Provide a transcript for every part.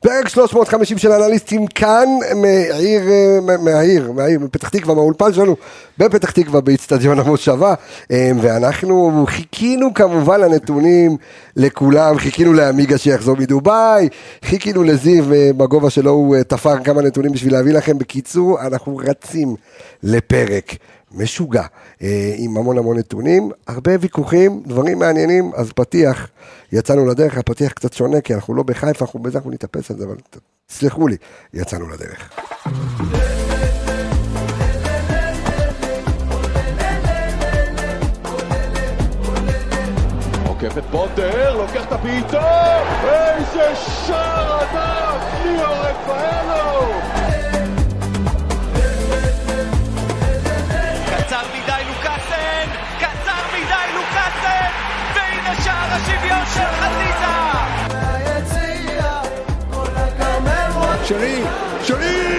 פרק 350 של אנליסטים כאן מהעיר, מהעיר, מהעיר, מפתח תקווה, מהאולפן שלנו בפתח תקווה באיצטדיון המושבה. ואנחנו חיכינו כמובן לנתונים לכולם, חיכינו לעמיגה שיחזור מדובאי, חיכינו לזיו בגובה שלו הוא תפר כמה נתונים בשביל להביא לכם, בקיצור אנחנו רצים לפרק משוגע, אה, עם המון המון נתונים, הרבה ויכוחים, דברים מעניינים, אז פתיח, יצאנו לדרך, הפתיח קצת שונה, כי אנחנו לא בחיפה, אנחנו בזה, אנחנו נתאפס על זה, אבל תסלחו לי, יצאנו לדרך. עוקף פוטר, לוקח את הבעיטה, איזה שער ענק, ליאור רפאלו! השוויון של חזיזה! שרי, שרי!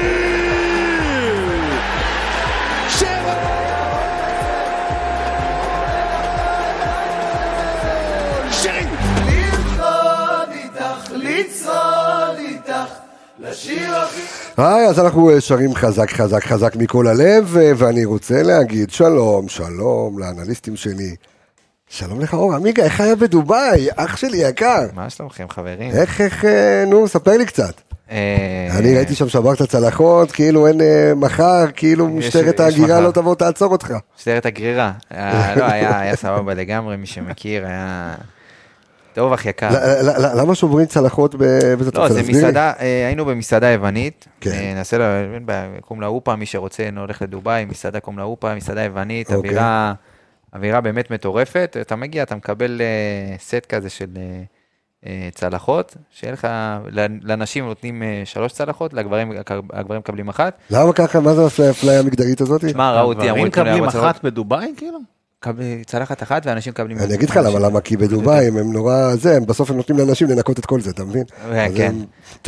היי, אז אנחנו אה, שרים חזק חזק חזק מכל הלב, אה, ואני רוצה להגיד שלום, שלום לאנליסטים שלי. שלום לך אור, עמיגה, איך היה בדובאי? אח שלי יקר. מה שלומכם חברים? איך, איך, אה, נו, ספר לי קצת. אה, אני ראיתי שם שברת צלחות, כאילו אין אה, מחר, כאילו משטרת ההגירה. לא תבוא תעצור אותך. משטרת הגרירה. לא, היה סבבה לגמרי, מי שמכיר, היה... טוב אח יקר. למה שוברים צלחות באיזה לא, זה מסעדה, היינו במסעדה יוונית, כן. נעשה לה, קום לאופה, מי שרוצה הולך לדובאי, מסעדה קום לאופה, מסעדה יוונית, אוקיי. אווירה, אווירה באמת מטורפת, אתה מגיע, אתה מקבל אה, סט כזה של אה, אה, צלחות, שיהיה לך, לנשים נותנים שלוש צלחות, לגברים הגברים מקבלים אחת, למה ככה? מה זה האפליה- המגדרית הזאת? שמע, ראו אותי, אמרו הגברים לי, "תנו לי מקבלים ארבע צלחות." אחת בדובאי כאילו? צלחת אחת ואנשים מקבלים... אני אגיד לך למה, למה, כי בדובאי הם הם נורא, זה, הם בסוף הם נותנים לאנשים לנקות את כל זה, אתה מבין? אה, אז כן.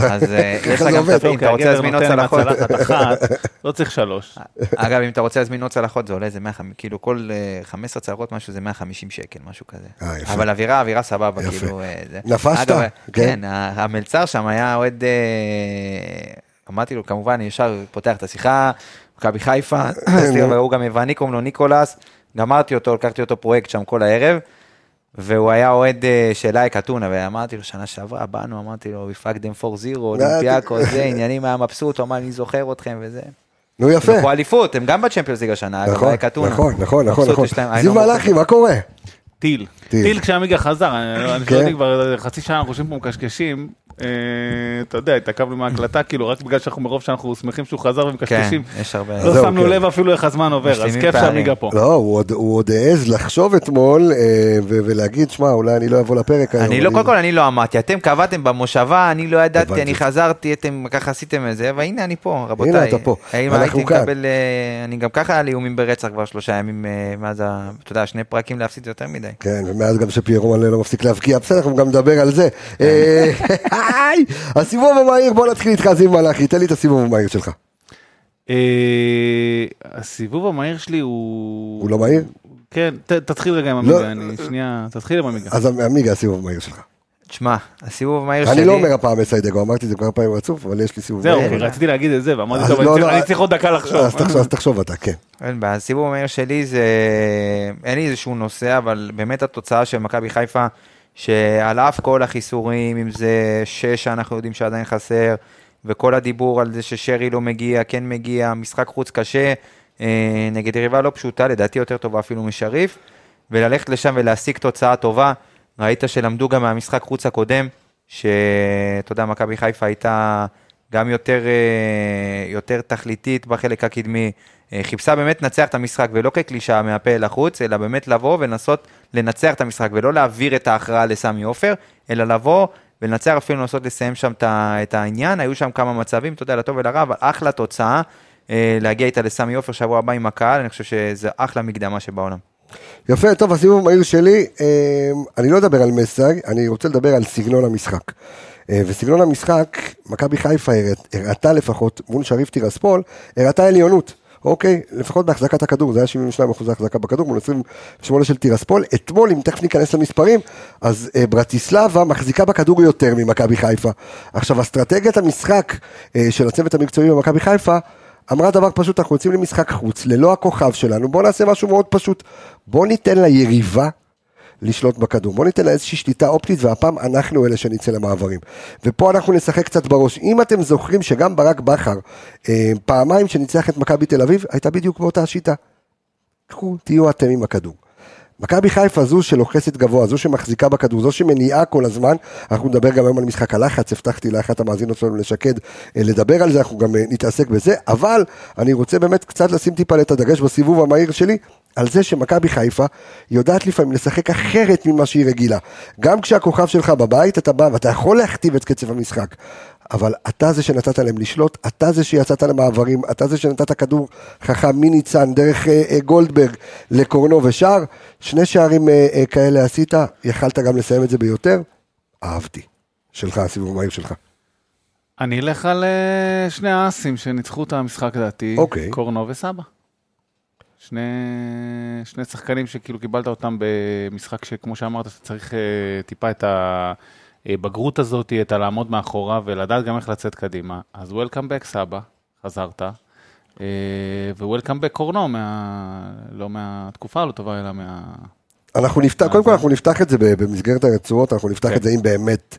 אז אה, יש זה גם. תפקיד, אתה רוצה להזמין עוד צלחות. לא צריך שלוש. אגב, אם אתה רוצה להזמין עוד צלחות, זה עולה איזה 150, כאילו כל אה, 15 צלחות משהו זה 150 שקל, משהו כזה. אה. אבל אווירה, אווירה סבבה. כאילו... אה, זה. נפשת? כן. כן, המלצר שם היה אוהד... אה, אמרתי לו, כמובן, אני ישר פותח את השיחה, מכבי חיפה, והוא גם יווני, קוראים לו ניקולס, גמרתי אותו, לקחתי אותו פרויקט שם כל הערב. והוא היה אוהד אה, של אייק אתונה, ואמרתי לו, שנה שעברה, באנו, אמרתי לו, we fucked them for zero, אולימפיאקו, זה, עניינים, היה מבסוט, הוא אמר, אני זוכר אתכם וזה. נו יפה. הם לקחו אליפות, הם גם בצ'מפיונס ליג השנה, אגב, נכון, אייק אתונה. נכון, נכון, נכון, נכון. זיו מלאכי, מה קורה? טיל. טיל. כשעמיגה חזר, אני אני כן. שואלתי כבר חצי שעה אנחנו יושבים פה מקשקשים. אה, אתה יודע, התעכבנו מההקלטה, כאילו, רק בגלל שאנחנו מרוב שאנחנו שמחים שהוא חזר כן, ומקשקשים. יש הרבה... לא שמנו כן. לב אפילו איך הזמן עובר, אז כיף. שעמיגה פה. לא, הוא עוד- העז לחשוב אתמול אה, ולהגיד, שמע, אולי אני לא אבוא לפרק היום. אני לא, קודם כל אני לא עמדתי, אתם קבעתם במושבה, אני לא ידעתי. אני חזרתי, אתם ככה עשיתם את זה, והנה אני פה, רבותיי. הנה אתה פה, אנחנו כאן. אה, אני גם ככה היה לי איומים ברצח כבר שלושה ימים מאז, אתה יודע, שני פרקים להפסיד יותר מדי. כן, ומאז גם שפיירו מלא לא מפסיק להבקיע, בסדר, אנחנו גם נדבר על זה. היי, הסיבוב המהיר, בוא נתחיל איתך, זיו מלאכי, תן לי את הסיבוב המהיר שלך. אה, הסיבוב המהיר שלי הוא... הוא לא מהיר? כן, תתחיל רגע עם לא. עמיגה, אני שנייה, תתחיל עם עמיגה. אז עמיגה, הסיבוב המהיר שלך. תשמע, הסיבוב המהיר שלי... אני לא אומר הפעם מסיידגו, אמרתי את זה כמה פעמים רצוף, אבל יש לי סיבוב זהו, מהיר. רציתי להגיד את זה, ואמרתי, טוב, לא, אני צריך- לא, צריך עוד דקה לחשוב. אז תחשוב אתה, כן. אין בעיה, הסיבוב המהיר שלי זה, אין לי איזשהו נושא, אבל באמת התוצאה של מכבי חיפה, שעל אף כל החיסורים, אם זה שש שאנחנו יודעים שעדיין חסר, וכל הדיבור על זה ששרי לא מגיע, כן מגיע, משחק חוץ קשה, אה, נגד יריבה לא פשוטה, לדעתי יותר טובה אפילו משריף, וללכת לשם ולהשיג תוצאה טובה, ראית שלמדו גם מהמשחק חוץ הקודם, שאתה יודע, מכבי חיפה הייתה גם יותר, אה, יותר תכליתית בחלק הקדמי, אה, חיפשה באמת לנצח את המשחק, ולא כקלישאה מהפה אל החוץ, אלא באמת לבוא ולנסות לנצח את המשחק, ולא להעביר את ההכרעה לסמי עופר, אלא לבוא ולנצח אפילו לנסות לסיים שם את העניין, היו שם כמה מצבים, אתה יודע, לטוב ולרע, אבל אחלה תוצאה, אה, להגיע איתה לסמי עופר שבוע הבא עם הקהל, אני חושב שזה אחלה מקדמה שבעולם. יפה, טוב, הסיבוב המהיר שלי, אני לא אדבר על מסאג, אני רוצה לדבר על סגנון המשחק. אה, וסגנון המשחק, מכבי חיפה הראת- הראתה לפחות, מול שריף טירספול, הראתה עליונות. אוקיי? לפחות בהחזקת הכדור, זה היה 72 אחוז החזקה בכדור, מול 28 של טירספול. אתמול, אם תכף ניכנס למספרים, אז אה, ברטיסלבה מחזיקה בכדור יותר ממכבי חיפה. עכשיו, אסטרטגיית המשחק אה, של הצוות המקצועי במכבי חיפה, אמרה דבר פשוט, אנחנו יוצאים למשחק חוץ, ללא הכוכב שלנו, בואו נעשה משהו מאוד פשוט. בואו ניתן ליריבה לשלוט בכדור. בוא ניתן לה איזושהי שליטה אופטית, והפעם אנחנו אלה שנצא למעברים. ופה אנחנו נשחק קצת בראש. אם אתם זוכרים שגם ברק בכר, אה, פעמיים שניצח את מכבי תל אביב, הייתה בדיוק באותה שיטה. קחו, תהיו אתם עם הכדור. מכבי חיפה זו שלוחסת גבוה, זו שמחזיקה בכדור, זו שמניעה כל הזמן, אנחנו נדבר גם היום על משחק הלחץ, הבטחתי לאחת המאזינות שלנו לשקד אה, לדבר על זה, אנחנו גם אה, נתעסק בזה, אבל אני רוצה באמת קצת לשים טיפה את הדגש בסיבוב המהיר שלי, על זה שמכבי חיפה יודעת לפעמים לשחק אחרת ממה שהיא רגילה. גם כשהכוכב שלך בבית, אתה בא ואתה יכול להכתיב את קצב המשחק, אבל אתה זה שנתת להם לשלוט, אתה זה שיצאת למעברים, אתה זה שנתת כדור חכם מניצן דרך אה, אה, גולדברג לקורנו ושער, שני שערים אה, אה, כאלה עשית, יכלת גם לסיים את זה ביותר, אהבתי. שלך, הסיבוב המהיר שלך. אני אלך על אה, שני האסים שניצחו את המשחק לדעתי, אוקיי. קורנו וסבא. שני, שני שחקנים שכאילו קיבלת אותם במשחק שכמו שאמרת, אתה צריך אה, טיפה את הבגרות הזאת, את הלעמוד מאחוריו ולדעת גם איך לצאת קדימה. אז Welcome back סבא, חזרת. אה, ו-Welcome back קורנו, מה, לא מהתקופה הלא טובה, אלא מה... אנחנו נפתח, קודם כל אנחנו נפתח את זה במסגרת הרצועות, אנחנו נפתח כן. את זה אם באמת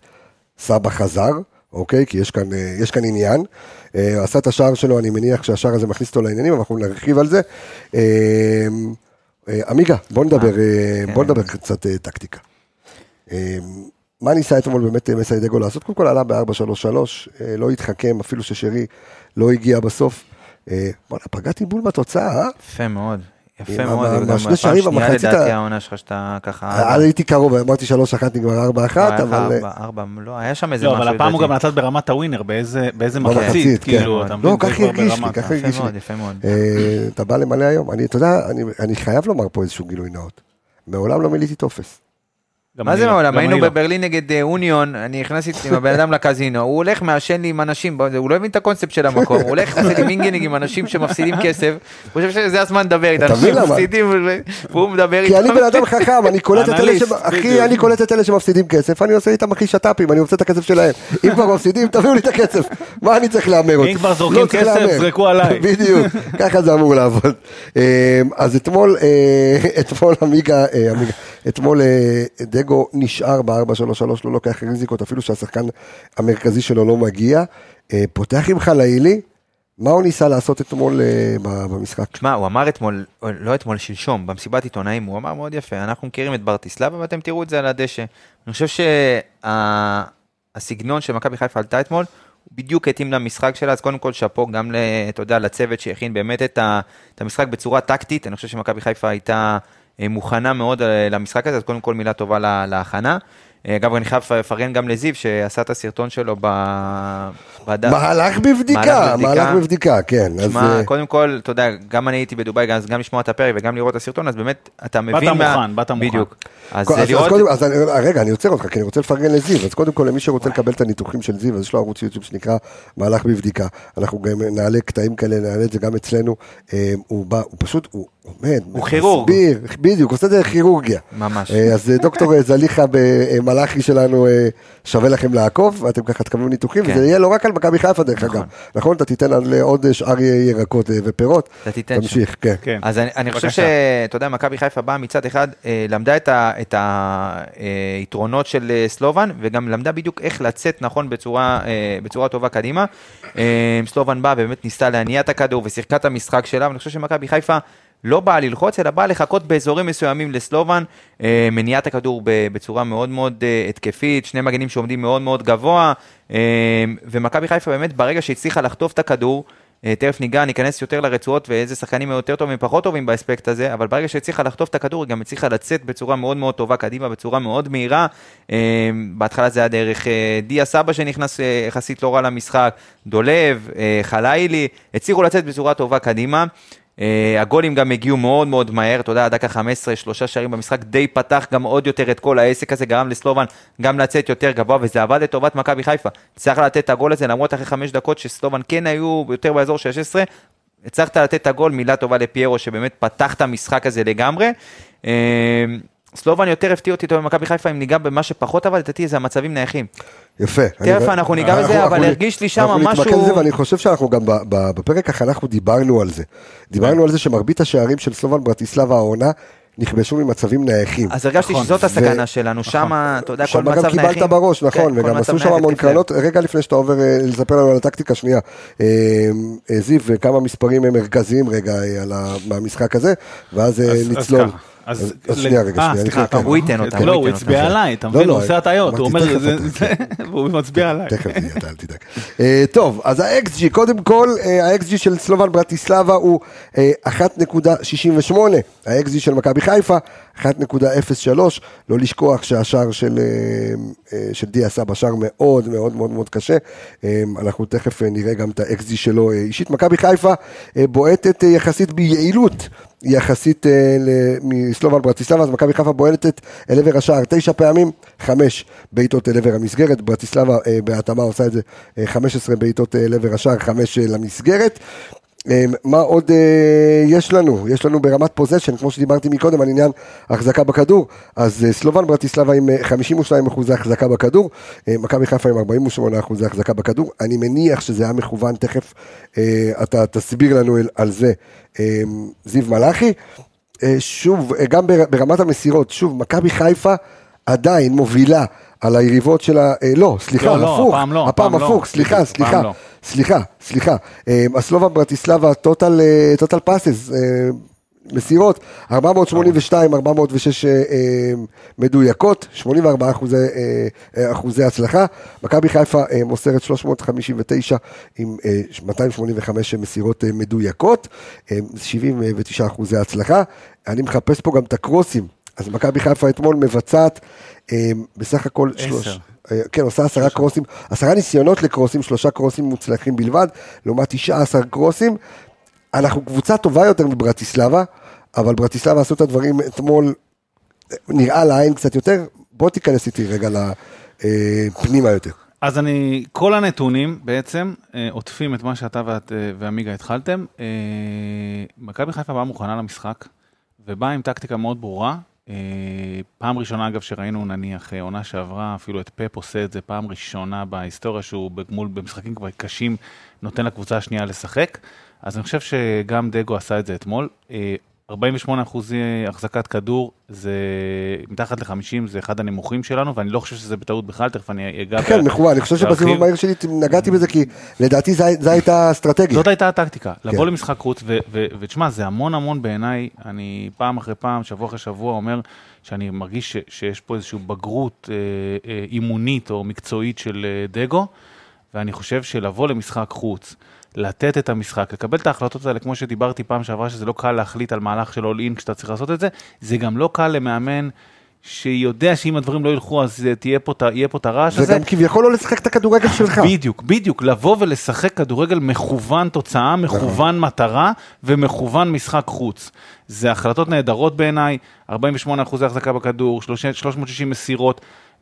סבא חזר, אוקיי? כי יש כאן, אה, יש כאן עניין. אה, הוא עשה את השער שלו, אני מניח שהשער הזה מכניס אותו לעניינים, אנחנו נרחיב על זה. אה, אה, עמיגה, בוא נדבר, אה, כן. בוא נדבר קצת טקטיקה. אה, מה ניסה אתמול באמת מסיידגו לעשות? קודם כל עלה ב-4-3-3, אה, לא התחכם, אפילו ששרי לא הגיע בסוף. בוא'נה, פגעתי בול בתוצאה, אה? יפה מאוד. יפה מאוד, ה- וגם מהשני בפעם שערים שנייה לדעתי העונה שלך שאתה ככה... אז הייתי קרוב, אמרתי 3-1 נגמר 4-1, היה לך אבל... אה, ארבע, ארבע, לא, היה שם איזה לא, משהו. אבל הפעם הוא. גם נתת ברמת הווינר, באיזה מחצית, כן. כאילו, אתה מבין? לא, זה ככה הרגיש לי, ככה הרגיש יפה לי. מאוד, יפה מאוד. אה, אתה בא למלא היום, אני, אתה יודע, אני, אני חייב לומר פה איזשהו גילוי נאות. מעולם לא מילאתי טופס. מה זה לא, מעולם? היינו לא. בברלין נגד אה, אוניון, אני נכנסתי עם הבן אדם לקזינו, הוא הולך מעשן לי עם אנשים, הוא לא הבין את הקונספט של המקום, הוא הולך עושה לי mingling עם אנשים שמפסידים כסף, הוא חושב שזה הזמן לדבר איתם, אנשים? מפסידים, והוא מדבר כי איתם. אני בן אדם חכם, אני קולט את אלה אחי. אני קולט את אלה שמפסידים כסף, אני עושה איתם הכי שת"פים, אני רוצה את הכסף שלהם. אם כבר מפסידים, תביאו לי את הכסף. מה אני צריך להמר אותי? כבר זורקים לא כסף. זרקו עליי. בדיוק, ככה זה אמור לעבוד. אה, אז אתמול, אתמול עמיגה, עמיגה, אתמול אה, דגו נשאר ב-4-3-3, לא לוקח ריזיקות, אפילו שהשחקן המרכזי שלו לא מגיע. אה, פותח עם חלאילי, מה הוא ניסה לעשות אתמול אה, במשחק? תשמע, הוא אמר אתמול, לא אתמול, שלשום, במסיבת עיתונאים, הוא אמר מאוד יפה, אנחנו מכירים את ברטיסלבה ואתם תראו את זה על הדשא. אני חושב שהסגנון של מכבי חיפה עלתה אתמול, הוא בדיוק התאים למשחק שלה, אז קודם כל שאפו גם, אתה יודע, לצוות שהכין באמת את, המשחק בצורה טקטית, אני חושב שמכבי חיפה הייתה מוכנה מאוד אה, למשחק הזה, אז קודם כל מילה טובה לה- להכנה. אה, אגב, אני חייב לפרגן גם לזיו, שעשה את הסרטון שלו ב... בדף. מהלך בבדיקה, מהלך בבדיקה. כן. אז, שמע, אה, קודם כל, אתה יודע, גם אני הייתי בדובאי, אז גם לשמוע את הפרק וגם לראות את הסרטון, אז באמת, אתה מבין... מוכן, באת מוכן. בדיוק. אז אז, אז לראות... קודם, אז אני, רגע, אני עוצר אותך, כי אני רוצה לפרגן לזיו, אז קודם כל למי שרוצה לקבל את הניתוחים של זיו, אז יש לו ערוץ יוטיוב שנקרא מהלך בבדיקה, אנחנו גם נעלה קטעים כאלה, נעלה את זה גם אצלנו, אה, הוא בא, הוא פשוט, הוא עומד, הוא כירורג. מסביר, בדיוק, עושה את זה כירורגיה. ממש. אה, אז אה, דוקטור אה, זליכה במלאכי שלנו, שווה לכם לעקוב, ואתם ככה תקבלו ניתוחים, כן. וזה יהיה לא רק על מכבי חיפה דרך נכון. אגב, נכון? אתה תיתן על עוד שאר ירקות ופירות, אתה תיתן שם. תמשיך, כן. כן. אז אני, אני חושב. שאתה יודע, מכבי חיפה באה מצד אחד, למדה את ה- את היתרונות של סלובן, וגם למדה בדיוק איך לצאת נכון בצורה, בצורה טובה קדימה. סלובן באה ובאמת ניסתה להניע את הכדור ושיחקה את המשחק שלה, ואני חושב שמכבי חיפה לא באה ללחוץ, אלא באה לחכות באזורים מסוימים לסלובן, אה, מניעת הכדור בצורה מאוד מאוד אה, התקפית, שני מגנים שעומדים מאוד מאוד גבוה, אה, ומכבי חיפה באמת ברגע שהצליחה לחטוף את הכדור, אה, תכף ניגע, ניכנס יותר לרצועות ואיזה שחקנים יותר טובים ופחות טובים באספקט הזה, אבל ברגע שהצליחה לחטוף את הכדור, היא גם הצליחה לצאת בצורה מאוד מאוד טובה קדימה, בצורה מאוד מהירה. אה, בהתחלה זה היה דרך אה, דיה סבא שנכנס אה, יחסית לא רע למשחק, דולב, אה, חלאילי, הצליחו לצאת בצורה טובה קדימה. Uh, הגולים גם הגיעו מאוד מאוד מהר, אתה יודע, דקה 15, שלושה שערים במשחק, די פתח גם עוד יותר את כל העסק הזה, גרם לסלובן גם לצאת יותר גבוה, וזה עבד לטובת מכבי חיפה. צריך לתת את הגול הזה, למרות אחרי חמש דקות שסלובן כן היו יותר באזור 16, הצלחת לתת את הגול, מילה טובה לפיירו שבאמת פתח את המשחק הזה לגמרי. סלובן יותר הפתיע אותי טוב במכבי חיפה, אם ניגע במה שפחות אבל לדעתי זה המצבים נייחים. יפה. תכף אנחנו ניגע בזה, אבל הרגיש לי שם אנחנו נתמקד משהו- בזה, ואני חושב שאנחנו גם ב- ב- בפרק הכנה אנחנו דיברנו על זה. דיברנו על זה שמרבית השערים של סלובן ברטיסלבה העונה נכבשו ממצבים נייחים. אז הרגשתי נכון, שזאת ו- הסכנה שלנו, שם, אתה יודע, כל שם מצב גם נייחים. קיבלת בראש, נכון, כן, כל וגם עשו שם המון. קרנות. רגע לפני שאתה עובר אה, לספר לנו על הטקטיקה, שנייה. אה, אה, זיו, כמה מספרים מרכזיים רגע מהמשחק הזה, ואז אז- אז נצלול. אז ל- שנייה רגע, אה, שנייה. סליחה, כן. הוא ייתן אותה, לא, הוא הצביע. עליי, אתה לא, מבין? לא, הוא עושה הטעיות, הוא אומר, והוא מצביע עליי. תכף תהיה, אתה אל תדאג. אה, טוב, אז ה-XG, קודם כל, אה, ה-XG של סלובן ברטיסלבה הוא אה, 1.68, ה-XG של מכבי חיפה, 1.03, לא לשכוח שהשער של, אה, אה, של דיה סבא שער מאוד מאוד מאוד מאוד קשה, אה, אנחנו תכף אה, נראה גם את ה-XG שלו אה, אישית. מכבי חיפה אה, בועטת אה, יחסית ביעילות. יחסית אה, ל- מסלובן ברטיסלבה, אז מכבי חיפה בועטת אל עבר השער תשע פעמים, חמש בעיטות אל עבר המסגרת, ברטיסלבה אה, בהתאמה עושה את זה אה, 15 בעיטות אה, אל עבר השער, חמש למסגרת. אה, מה עוד אה, יש לנו? יש לנו ברמת פוזיישן, כמו שדיברתי מקודם על עניין החזקה בכדור, אז אה, סלובן ברטיסלבה עם אה, 52 אחוזי החזקה בכדור, אה, מכבי חיפה עם 48 אחוזי החזקה בכדור, אני מניח שזה היה מכוון, תכף אה, אתה תסביר לנו על- זה, אה, זיו מלאכי. אה, שוב, אה, גם בר- ברמת המסירות, שוב, מכבי חיפה עדיין מובילה על היריבות שלה, אה, לא, סליחה, לא, לא, הפוך, הפעם לא, הפעם הפעם לא. הפוך, סליחה, הפעם סליחה, לא. סליחה, סליחה, אה, הסלובה ברטיסלבה, טוטל, אה, טוטל פאסס, מסירות, 482, 406 אה, אה, מדויקות, 84 אחוזי, אחוזי הצלחה. מכבי חיפה מוסרת 359 עם אה, 285 מסירות מדויקות, אה, 79 אחוזי הצלחה. אני מחפש פה גם את הקרוסים. אז מכבי חיפה אתמול מבצעת אה, בסך הכל שלוש... אה, כן, עושה עשרה קרוסים, עשרה ניסיונות לקרוסים, שלושה קרוסים מוצלחים בלבד, לעומת 19 קרוסים. אנחנו קבוצה טובה יותר מברטיסלבה, אבל ברטיסלבה עשו את הדברים אתמול, נראה לעין קצת יותר. בוא תיכנס איתי רגע לפנימה יותר. אז אני, כל הנתונים בעצם אה, עוטפים את מה שאתה ואת, אה, ועמיגה התחלתם. אה, מכבי חיפה באה מוכנה למשחק, ובאה עם טקטיקה מאוד ברורה. אה, פעם ראשונה, אגב, שראינו נניח אה, עונה שעברה, אפילו את פפ עושה את זה פעם ראשונה בהיסטוריה, שהוא בגמול, במשחקים כבר קשים, נותן לקבוצה השנייה לשחק. אז אני חושב שגם דגו עשה את זה אתמול. אה, 48 אחוזי החזקת כדור, זה מתחת ל-50, זה אחד הנמוכים שלנו, ואני לא חושב שזה בטעות בכלל, תכף אני אגע כן, מכוון, אני חושב שבסיבוב. המהיר שלי נגעתי בזה, כי לדעתי זו הייתה האסטרטגיה. זאת הייתה הטקטיקה, לבוא כן. למשחק חוץ, ותשמע, זה המון המון בעיניי, אני פעם אחרי פעם, שבוע אחרי שבוע אומר שאני מרגיש שיש פה איזושהי בגרות אה, אה, אימונית או מקצועית של אה, דגו, ואני חושב שלבוא למשחק חוץ, לתת את המשחק, לקבל את ההחלטות האלה, כמו שדיברתי פעם שעברה, שזה לא קל להחליט על מהלך של אול אין כשאתה צריך לעשות את זה, זה גם לא קל למאמן שיודע שאם הדברים לא ילכו, אז תהיה פה, יהיה פה את הרעש הזה. זה גם כביכול לא לשחק את הכדורגל שלך. בדיוק, בדיוק, לבוא ולשחק כדורגל מכוון תוצאה, מכוון מטרה ומכוון משחק חוץ. זה החלטות נהדרות בעיניי, 48 אחוזי החזקה בכדור, 30 360 מסירות,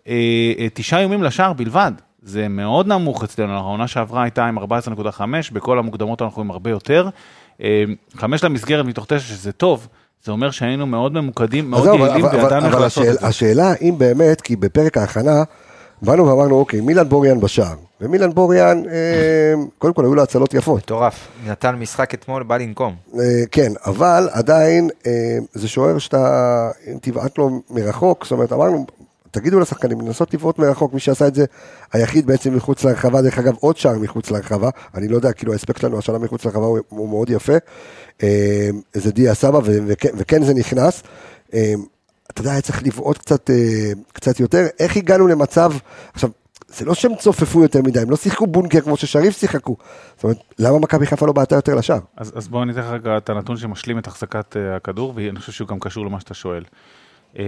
אה, אה, תשעה איומים לשער בלבד. זה מאוד נמוך אצלנו, העונה שעברה הייתה עם 14.5, בכל המוקדמות אנחנו עם הרבה יותר. אה, חמש למסגרת מתוך תשע, שזה טוב, זה אומר שהיינו מאוד ממוקדים, אז מאוד יעילים, אבל- וידענו איך לעשות השאל- את זה. השאלה אם באמת, כי בפרק ההכנה, באנו ואמרנו, אוקיי, מילן בוריאן בשער. ומילן בוריאן, אה, קודם כל היו לו הצלות יפות. מטורף. נתן משחק אתמול, בא לנקום. אה, כן, אבל עדיין אה, זה שוער שאתה, אם תבעט לו מרחוק, זאת אומרת, אמרנו, תגידו לשחקנים, לנסות לבעוט מרחוק, מי שעשה את זה היחיד בעצם מחוץ להרחבה, דרך אגב, עוד שער מחוץ להרחבה, אני לא יודע, כאילו ההספק שלנו השנה מחוץ להרחבה הוא, הוא מאוד יפה, אה, זה דיה סבא, וכן, זה נכנס. אה, אתה יודע, היה צריך לבעוט קצת, אה, קצת יותר, איך הגענו למצב, עכשיו, זה לא שהם צופפו יותר מדי, הם לא שיחקו בונקר כמו ששריף שיחקו, זאת אומרת, למה מכבי חיפה לא בעטה יותר לשער? אז, אז בואו ניתן לך רגע את הנתון שמשלים את החזקת uh, הכדור, ואני חושב שהוא גם קשור למה שאתה שואל. Uh,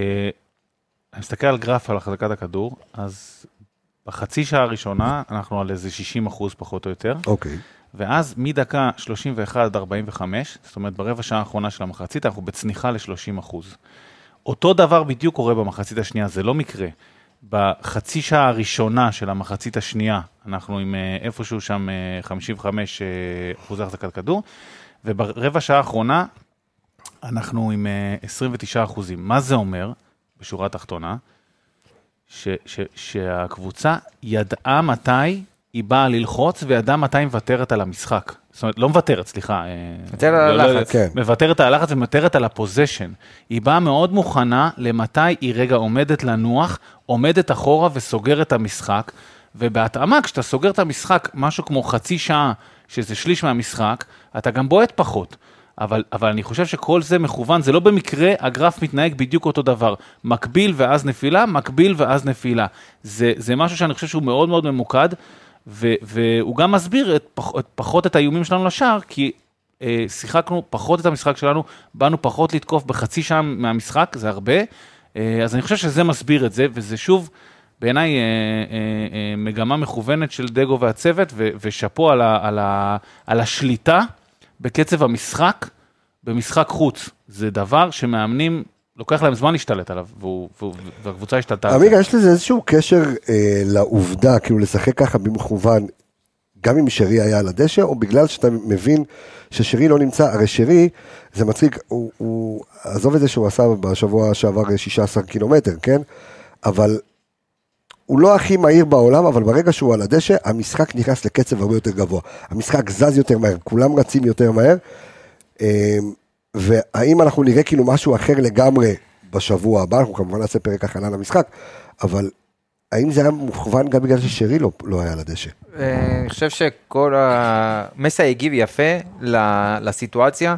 אני מסתכל על גרף על החזקת הכדור, אז בחצי שעה הראשונה אנחנו על איזה 60 אחוז פחות או יותר, אוקיי. ואז מדקה 31 עד 45, זאת אומרת ברבע שעה האחרונה של המחצית, אנחנו בצניחה ל-30 אחוז. אותו דבר בדיוק קורה במחצית השנייה, זה לא מקרה. בחצי שעה הראשונה של המחצית השנייה, אנחנו עם אה, איפשהו שם אה, 55 אה, אחוזי החזקת כדור, וברבע שעה האחרונה, אנחנו עם אה, 29 אחוזים. מה זה אומר, בשורה התחתונה? ש, ש, שהקבוצה ידעה מתי היא באה ללחוץ וידעה מתי היא מוותרת על המשחק. זאת אומרת, לא מוותרת, סליחה. אה, מוותרת על לא- לא- הלחץ. כן. מוותרת על הלחץ ומוותרת על הפוזיישן. היא באה מאוד מוכנה למתי היא רגע עומדת לנוח, עומדת אחורה וסוגרת את המשחק, ובהתאמה, כשאתה סוגר את המשחק משהו כמו חצי שעה, שזה שליש מהמשחק, אתה גם בועט פחות. אבל, אבל אני חושב שכל זה מכוון, זה לא במקרה הגרף מתנהג בדיוק אותו דבר. מקביל ואז נפילה, מקביל ואז נפילה. זה, זה משהו שאני חושב שהוא מאוד מאוד ממוקד, ו, והוא גם מסביר את, פח, את, פחות את האיומים שלנו לשער, כי אה, שיחקנו פחות את המשחק שלנו, באנו פחות לתקוף בחצי שעה מהמשחק, זה הרבה. אה, אז אני חושב שזה מסביר את זה, וזה שוב, בעיניי אה, אה, אה, מגמה מכוונת של דגו והצוות, ושאפו על, ה, על, ה, על השליטה בקצב המשחק, במשחק חוץ. זה דבר שמאמנים, לוקח להם זמן להשתלט עליו, והקבוצה השתלטה על זה. עמיגה, יש לזה איזשהו קשר אה, לעובדה, כאילו לשחק ככה במכוון, גם אם שרי היה על הדשא, או בגלל שאתה מבין ששרי לא נמצא, הרי שרי, זה מצחיק, הוא, הוא, עזוב את זה שהוא עשה בשבוע שעבר אה, 16 קילומטר, כן? אבל הוא לא הכי מהיר בעולם, אבל ברגע שהוא על הדשא, המשחק נכנס לקצב הרבה יותר גבוה. המשחק זז יותר מהר, כולם רצים יותר מהר. אה, והאם אנחנו נראה כאילו משהו אחר לגמרי בשבוע הבא, אנחנו כמובן נעשה פרק הכנה למשחק, אבל האם זה היה מוכוון גם בגלל ששרי לא, לא היה על הדשא? אה, אני חושב שכל ה... מסי הגיב יפה לסיטואציה,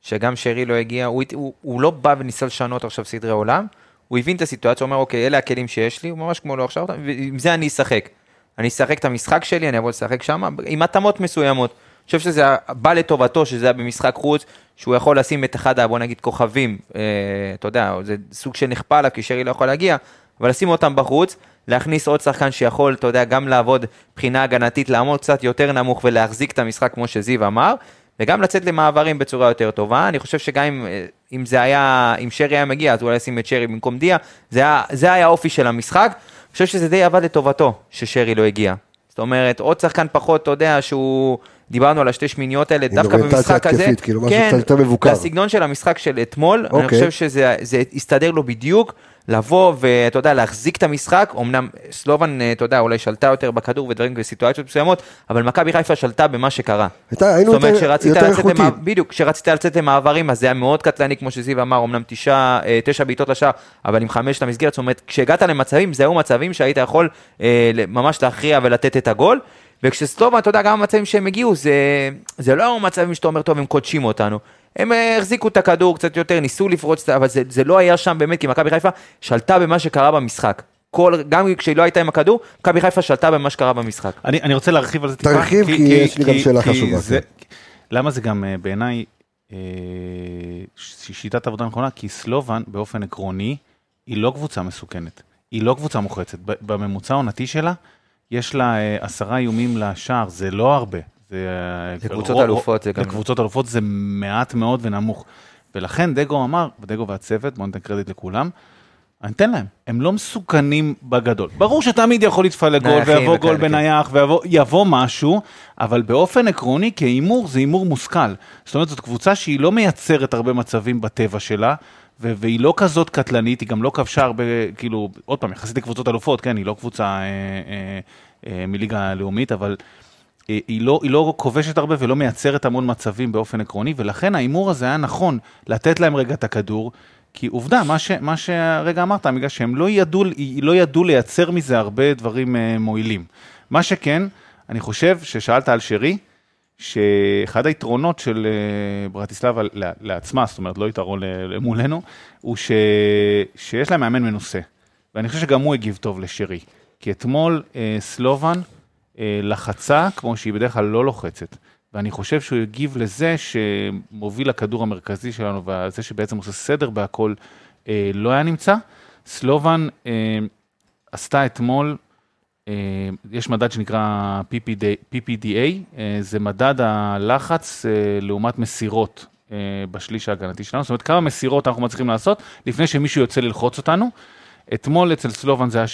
שגם שרי לא הגיע, הוא, הוא, הוא לא בא וניסה לשנות עכשיו סדרי עולם, הוא הבין את הסיטואציה, הוא אומר, אוקיי, אלה הכלים שיש לי, הוא ממש כמו לא עכשיו, ועם זה אני אשחק. אני אשחק את המשחק שלי, אני אבוא לשחק שם, עם התאמות מסוימות. אני חושב שזה בא לטובתו, שזה היה במשחק חוץ, שהוא יכול לשים את אחד, בוא נגיד, כוכבים, אה, אתה יודע, זה סוג של נכפה עליו, כי שרי לא יכול להגיע, אבל לשים אותם בחוץ, להכניס עוד שחקן שיכול, אתה יודע, גם לעבוד מבחינה הגנתית, לעמוד קצת יותר נמוך ולהחזיק את המשחק, כמו שזיו אמר, וגם לצאת למעברים בצורה יותר טובה. אני חושב שגם אם, אה, אם זה היה, אם שרי היה מגיע, אז אולי לשים את שרי במקום דיה, זה היה, זה היה האופי של המשחק. אני חושב שזה די עבד לטובתו, ששרי לא הגיע. זאת אומרת, עוד שחקן פחות, אתה יודע, שהוא... דיברנו על השתי שמיניות האלה, דווקא במשחק הזה, כאילו מבוקר. לסגנון של המשחק של אתמול, אני אוקיי. חושב שזה זה הסתדר לו בדיוק, לבוא ואתה יודע, להחזיק את המשחק, אמנם סלובן, אה, אתה יודע, אולי שלטה יותר בכדור ודברים בסיטואציות מסוימות, אבל מכבי חיפה שלטה במה שקרה. הייתה, היינו זאת אומרת, יותר, יותר איכותיים. בדיוק, כשרצית לצאת למעברים, אז זה היה מאוד קטלני, כמו שזיו אמר, אמנם תשע, אה, תשע בעיטות לשער, אבל עם חמש למסגרת, זאת אומרת, כשהגעת למצבים, זה היו מצבים שהיית יכול אה, ממש להכריע ולתת את הגול. וכשסטובה, אתה יודע, גם המצבים שהם הגיעו, זה, זה לא מצבים שאתה אומר, טוב, הם קודשים אותנו. הם אה, החזיקו את הכדור קצת יותר, ניסו לפרוץ, אבל זה, זה לא היה שם באמת, כי מכבי חיפה שלטה במה שקרה במשחק. כל, גם כשהיא לא הייתה עם הכדור, מכבי חיפה שלטה במה שקרה במשחק. אני, אני רוצה להרחיב על זה טיפה. תרחיב, כי יש לי גם שאלה חשובה, זה, כן. למה זה גם אה, בעיניי אה, שיטת עבודה נכונה? כי סלובן באופן עקרוני היא לא קבוצה מסוכנת, היא לא קבוצה מוחצת. ב- בממוצע העונתי שלה יש לה אה, עשרה איומים לשער, זה לא הרבה. זה, אה, לקבוצות רוב- אלופות זה גם- לקבוצות אלופות זה מעט מאוד ונמוך. ולכן דגו אמר, ודגו והצוות, בואו ניתן קרדיט לכולם, אני אתן להם, הם לא מסוכנים בגדול. ברור שתמיד יכול להתפלג גול, ויבוא גול כן. בנייח, ויבוא משהו, אבל באופן עקרוני, כהימור, זה הימור מושכל. זאת אומרת, זאת קבוצה שהיא לא מייצרת הרבה מצבים בטבע שלה, ו- והיא לא כזאת קטלנית, היא גם לא כבשה הרבה, כאילו, עוד פעם, יחסית לקבוצות אלופות, כן, היא לא קבוצה אה, אה, אה, מליגה לאומית, אבל היא לא, היא לא כובשת הרבה ולא מייצרת המון מצבים באופן עקרוני, ולכן ההימור הזה היה נכון לתת להם רגע את הכדור, כי עובדה, מה, ש, מה שהרגע אמרת, בגלל שהם לא ידעו, לא ידעו לייצר מזה הרבה דברים אה, מועילים. מה שכן, אני חושב ששאלת על שרי, שאחד היתרונות של אה, ברטיסלבה לעצמה, זאת אומרת, לא יתרון מולנו, הוא ש, שיש להם מאמן מנוסה. ואני חושב שגם הוא הגיב טוב לשרי. כי אתמול אה, סלובן אה, לחצה כמו שהיא בדרך כלל לא לוחצת. ואני חושב שהוא הגיב לזה שמוביל הכדור המרכזי שלנו, וזה שבעצם עושה סדר בהכל, אה, לא היה נמצא. סלובן אה, עשתה אתמול, אה, יש מדד שנקרא PPD, PPDA, אה, זה מדד הלחץ אה, לעומת מסירות אה, בשליש ההגנתי שלנו, זאת אומרת כמה מסירות אנחנו מצליחים לעשות לפני שמישהו יוצא ללחוץ אותנו. אתמול אצל סלובן זה היה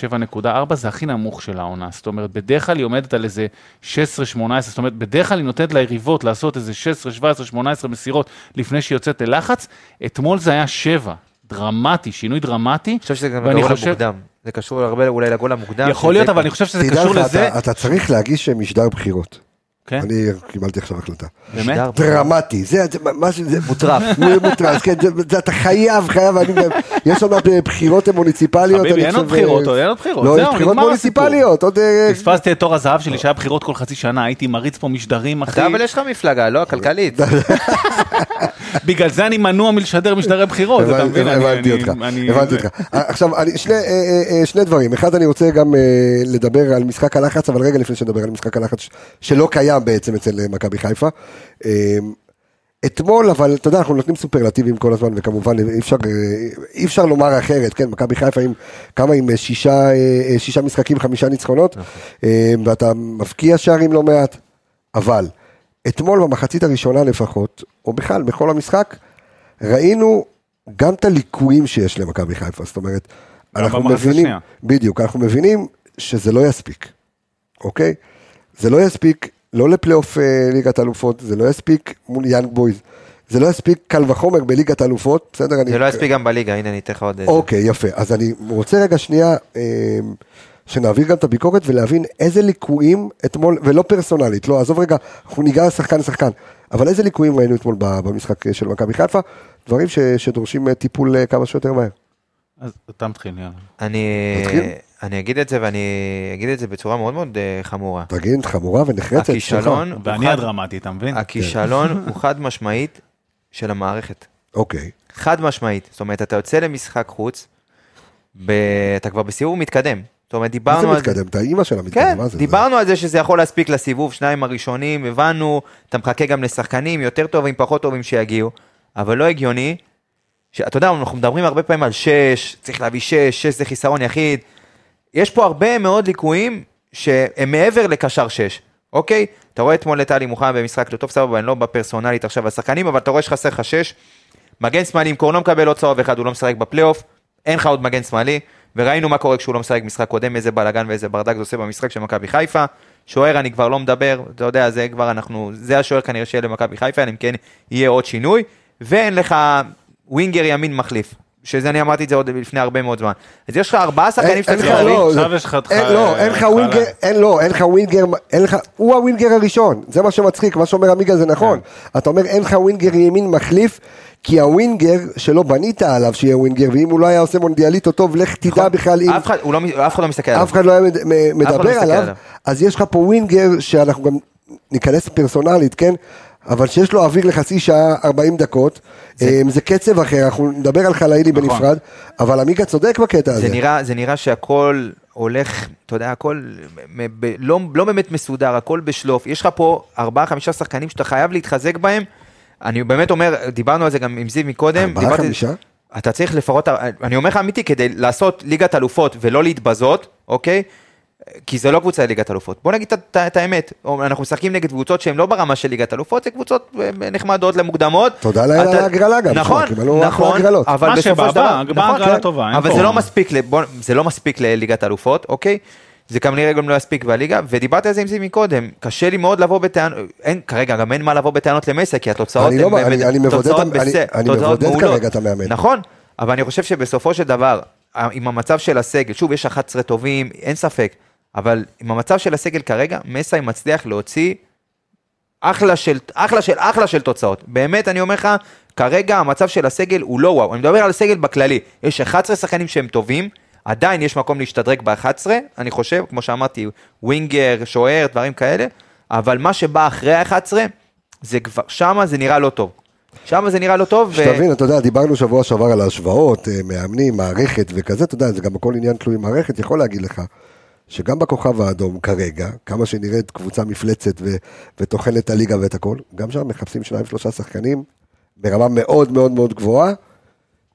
7.4, זה הכי נמוך של העונה. זאת אומרת, בדרך כלל היא עומדת על איזה 16-18, זאת אומרת, בדרך כלל היא נותנת ליריבות לעשות איזה 16, 17, 18 מסירות לפני שהיא יוצאת ללחץ. אתמול זה היה 7, דרמטי, שינוי דרמטי. אני חושב שזה גם הגול חושב- המוקדם. זה קשור הרבה אולי לגול המוקדם. יכול להיות, אבל אני חושב שזה קשור לזה. אתה- אתה צריך להגיש משדר בחירות. כן, אני קיבלתי עכשיו החלטה. באמת? דרמטי, זה זה משהו, זה מוטרף. הוא יהיה מוטרף, כן, אתה חייב, חייב, אני- יש עוד מעט בחירות מוניציפליות. חביבי, אין עוד בחירות, אה, אין עוד בחירות, לא, יש זהו, בחירות נגמר מוניציפליות, עוד... אה, פספסתי את תור הזהב שלי שהיה בחירות כל חצי שנה, הייתי מריץ פה משדרים, אחי. אתה אבל יש לך מפלגה, לא? כלכלית. בגלל זה אני מנוע מלשדר משדרי בחירות, אתה מבין? הבנתי אותך, הבנתי אותך. עכשיו, שני, אה, אה, אה, שני דברים. אחד, אני רוצה גם אה, לדבר על משחק הלחץ, אבל רגע לפני שנדבר על משחק הלחץ, שלא קיים בעצם אצל אה, מכבי חיפה. אה, אתמול, אבל אתה יודע, אנחנו נותנים סופרלטיבים כל הזמן, וכמובן אי אפשר, אה, אי אפשר לומר אחרת, כן, מכבי חיפה עם כמה עם אה, שישה, אה, אה, שישה משחקים, חמישה ניצחונות, אה, ואתה מבקיע שערים לא מעט, אבל אתמול במחצית הראשונה לפחות, או בכלל, בכל המשחק, ראינו גם את הליקויים שיש למכבי חיפה, זאת אומרת, אנחנו מבינים, השנייה. בדיוק, אנחנו מבינים שזה לא יספיק, אוקיי? זה לא יספיק לא לפלייאוף אה, ליגת אלופות, זה לא יספיק מול יאנג בויז, זה לא יספיק קל וחומר בליגת אלופות, בסדר? אני- זה לא יספיק גם בליגה, הנה אני אתן לך עוד איזה. אוקיי, יפה. אז אני רוצה רגע שנייה, אה, שנעביר גם את הביקורת ולהבין איזה ליקויים אתמול, ולא פרסונלית, לא, עזוב רגע, אנחנו ניגע שחקן שחקן, אבל איזה ליקויים ראינו אתמול במשחק של מכבי חיפה, דברים ש, שדורשים אה, טיפול אה, כמה שיותר מהר. אז אתה מתחיל, יאללה. אני? אני אגיד את זה ואני אגיד את זה בצורה מאוד מאוד אה, חמורה. תגיד, חמורה ונחרצת. הכישלון ואני הדרמטי, אתה מבין? הכישלון הוא חד משמעית של המערכת. אוקיי, חד משמעית. זאת אומרת, אתה יוצא למשחק חוץ, ב... אתה כבר בסיבוב מתקדם. זאת אומרת, מה דיברנו על זה. מתקדם? את האימא שלה מתקדם, כן, מה זה? דיברנו על זה שזה יכול להספיק לסיבוב שניים הראשונים, הבנו, אתה מחכה גם לשחקנים יותר טובים, פחות טובים שיגיעו, אבל לא הגיוני, שאתה יודע, אנחנו מדברים הרבה פעמים על שש, צריך להביא שש, שש זה חיסרון יחיד, יש פה הרבה מאוד ליקויים שהם מעבר לקשר שש, אוקיי? אתה רואה אתמול את טלי מוחמד במשחק לא טוב, סבבה, אני לא בפרסונלית עכשיו השחקנים, אבל אתה רואה שחסר לך שש, מגן שמאלי, אם קורנו מקבל עוד צהוב אחד, הוא לא משחק בפלייאוף, אין לך עוד מגן שמאלי, וראינו מה קורה כשהוא לא משחק משחק קודם, איזה בלאגן ואיזה ברדק זה עושה במשחק של מכבי חיפה. שוער אני כבר לא מדבר, אתה יודע, זה כבר אנחנו, זה השוער כנראה שיהיה למכבי חיפה, אם כן יהיה עוד שינוי, ואין לך winger ימין מחליף. שזה אני אמרתי את זה עוד לפני הרבה מאוד זמן. אז יש לך ארבעה שחקנים שאתה צריך להביא. לא, עכשיו זה- יש לך את אין- ח- לא, אין לך. winger, אין לא, אין לך winger, אין לך, הוא ה winger הראשון, זה מה שמצחיק, מה שאומר עמיגה זה נכון. כן. אתה אומר אין לך winger ימין מחליף, כי ה winger שלא בנית עליו שיהיה winger, ואם הוא לא היה עושה מונדיאליטו טוב, לך תדע בכלל אם נכון. אף אחד, הוא לא, אף אחד לא מסתכל עליו. אף אחד לא היה מ- מדבר עליו. אז יש לך פה ווינגר שאנחנו גם ניכנס פרסונלית, כן? אבל שיש לו אוויר לחצי שעה, 40 דקות, זה, זה קצב אחר, אנחנו נדבר על חלאילי נכון. בנפרד, אבל עמיגה צודק בקטע הזה. זה נראה, זה נראה שהכל הולך, אתה יודע, הכל ב- לא, לא באמת מסודר, הכל בשלוף. יש לך פה ארבעה, חמישה שחקנים שאתה חייב להתחזק בהם. אני באמת אומר, דיברנו על זה גם עם זיו מקודם. ארבעה, דיברתי- חמישה? אתה צריך לפחות, אני אומר לך אמיתי, כדי לעשות ליגת אלופות ולא להתבזות, אוקיי? כי זה לא קבוצה לליגת אלופות. בוא נגיד את- את האמת, אנחנו משחקים נגד קבוצות שהן לא ברמה של ליגת אלופות, זה קבוצות אה, נחמדות למוקדמות. תודה לאל על אתה- ההגרלה גם, נכון, נכון, הגרלות. אבל מה בסופו שבא, של דבר, נכון, הגרלה כן, טובה, אין אבל זה לא מספיק, ל- בוא- זה לא מספיק לליגת אלופות, אוקיי? זה כנראה גם לא יספיק בליגה, ודיברתי על זה עם זה מקודם, קשה לי מאוד לבוא בטענות, אין, כרגע גם אין מה לבוא בטענות למסה, כי התוצאות אני לא- הן- אני- הן אני מבודד תוצאות אני- בסדר, אני מבודד מעולות. כרגע את המאמן. נכון, אבל אני חושב שבסופו של דבר, עם המצב של הסגל, שוב, יש 11 טובים, אין ספק, אבל עם המצב של הסגל כרגע, מסאי מצליח להוציא אחלה של, אחלה של, אחלה של תוצאות. באמת, אני אומר לך, כרגע המצב של הסגל הוא לא וואו. אני מדבר על הסגל בכללי. יש 11 שחקנים שהם טובים, עדיין יש מקום להשתדרג ב-11, אני חושב, כמו שאמרתי, ווינגר, שוער, דברים כאלה, אבל מה שבא אחרי ה-11, זה כבר, שמה זה נראה לא טוב. שמה זה נראה לא טוב, ו... שתבין, אתה יודע, דיברנו שבוע שעבר על ההשוואות, אה, מאמנים, מערכת וכזה, אתה יודע, זה גם הכל עניין תלוי מערכת, יכול להגיד לך שגם בכוכב האדום כרגע, כמה שנראית קבוצה מפלצת ו- וטוחנת את הליגה ואת הכל, גם שם מחפשים שניים שלושה שחקנים ברמה מאוד מאוד מאוד גבוהה,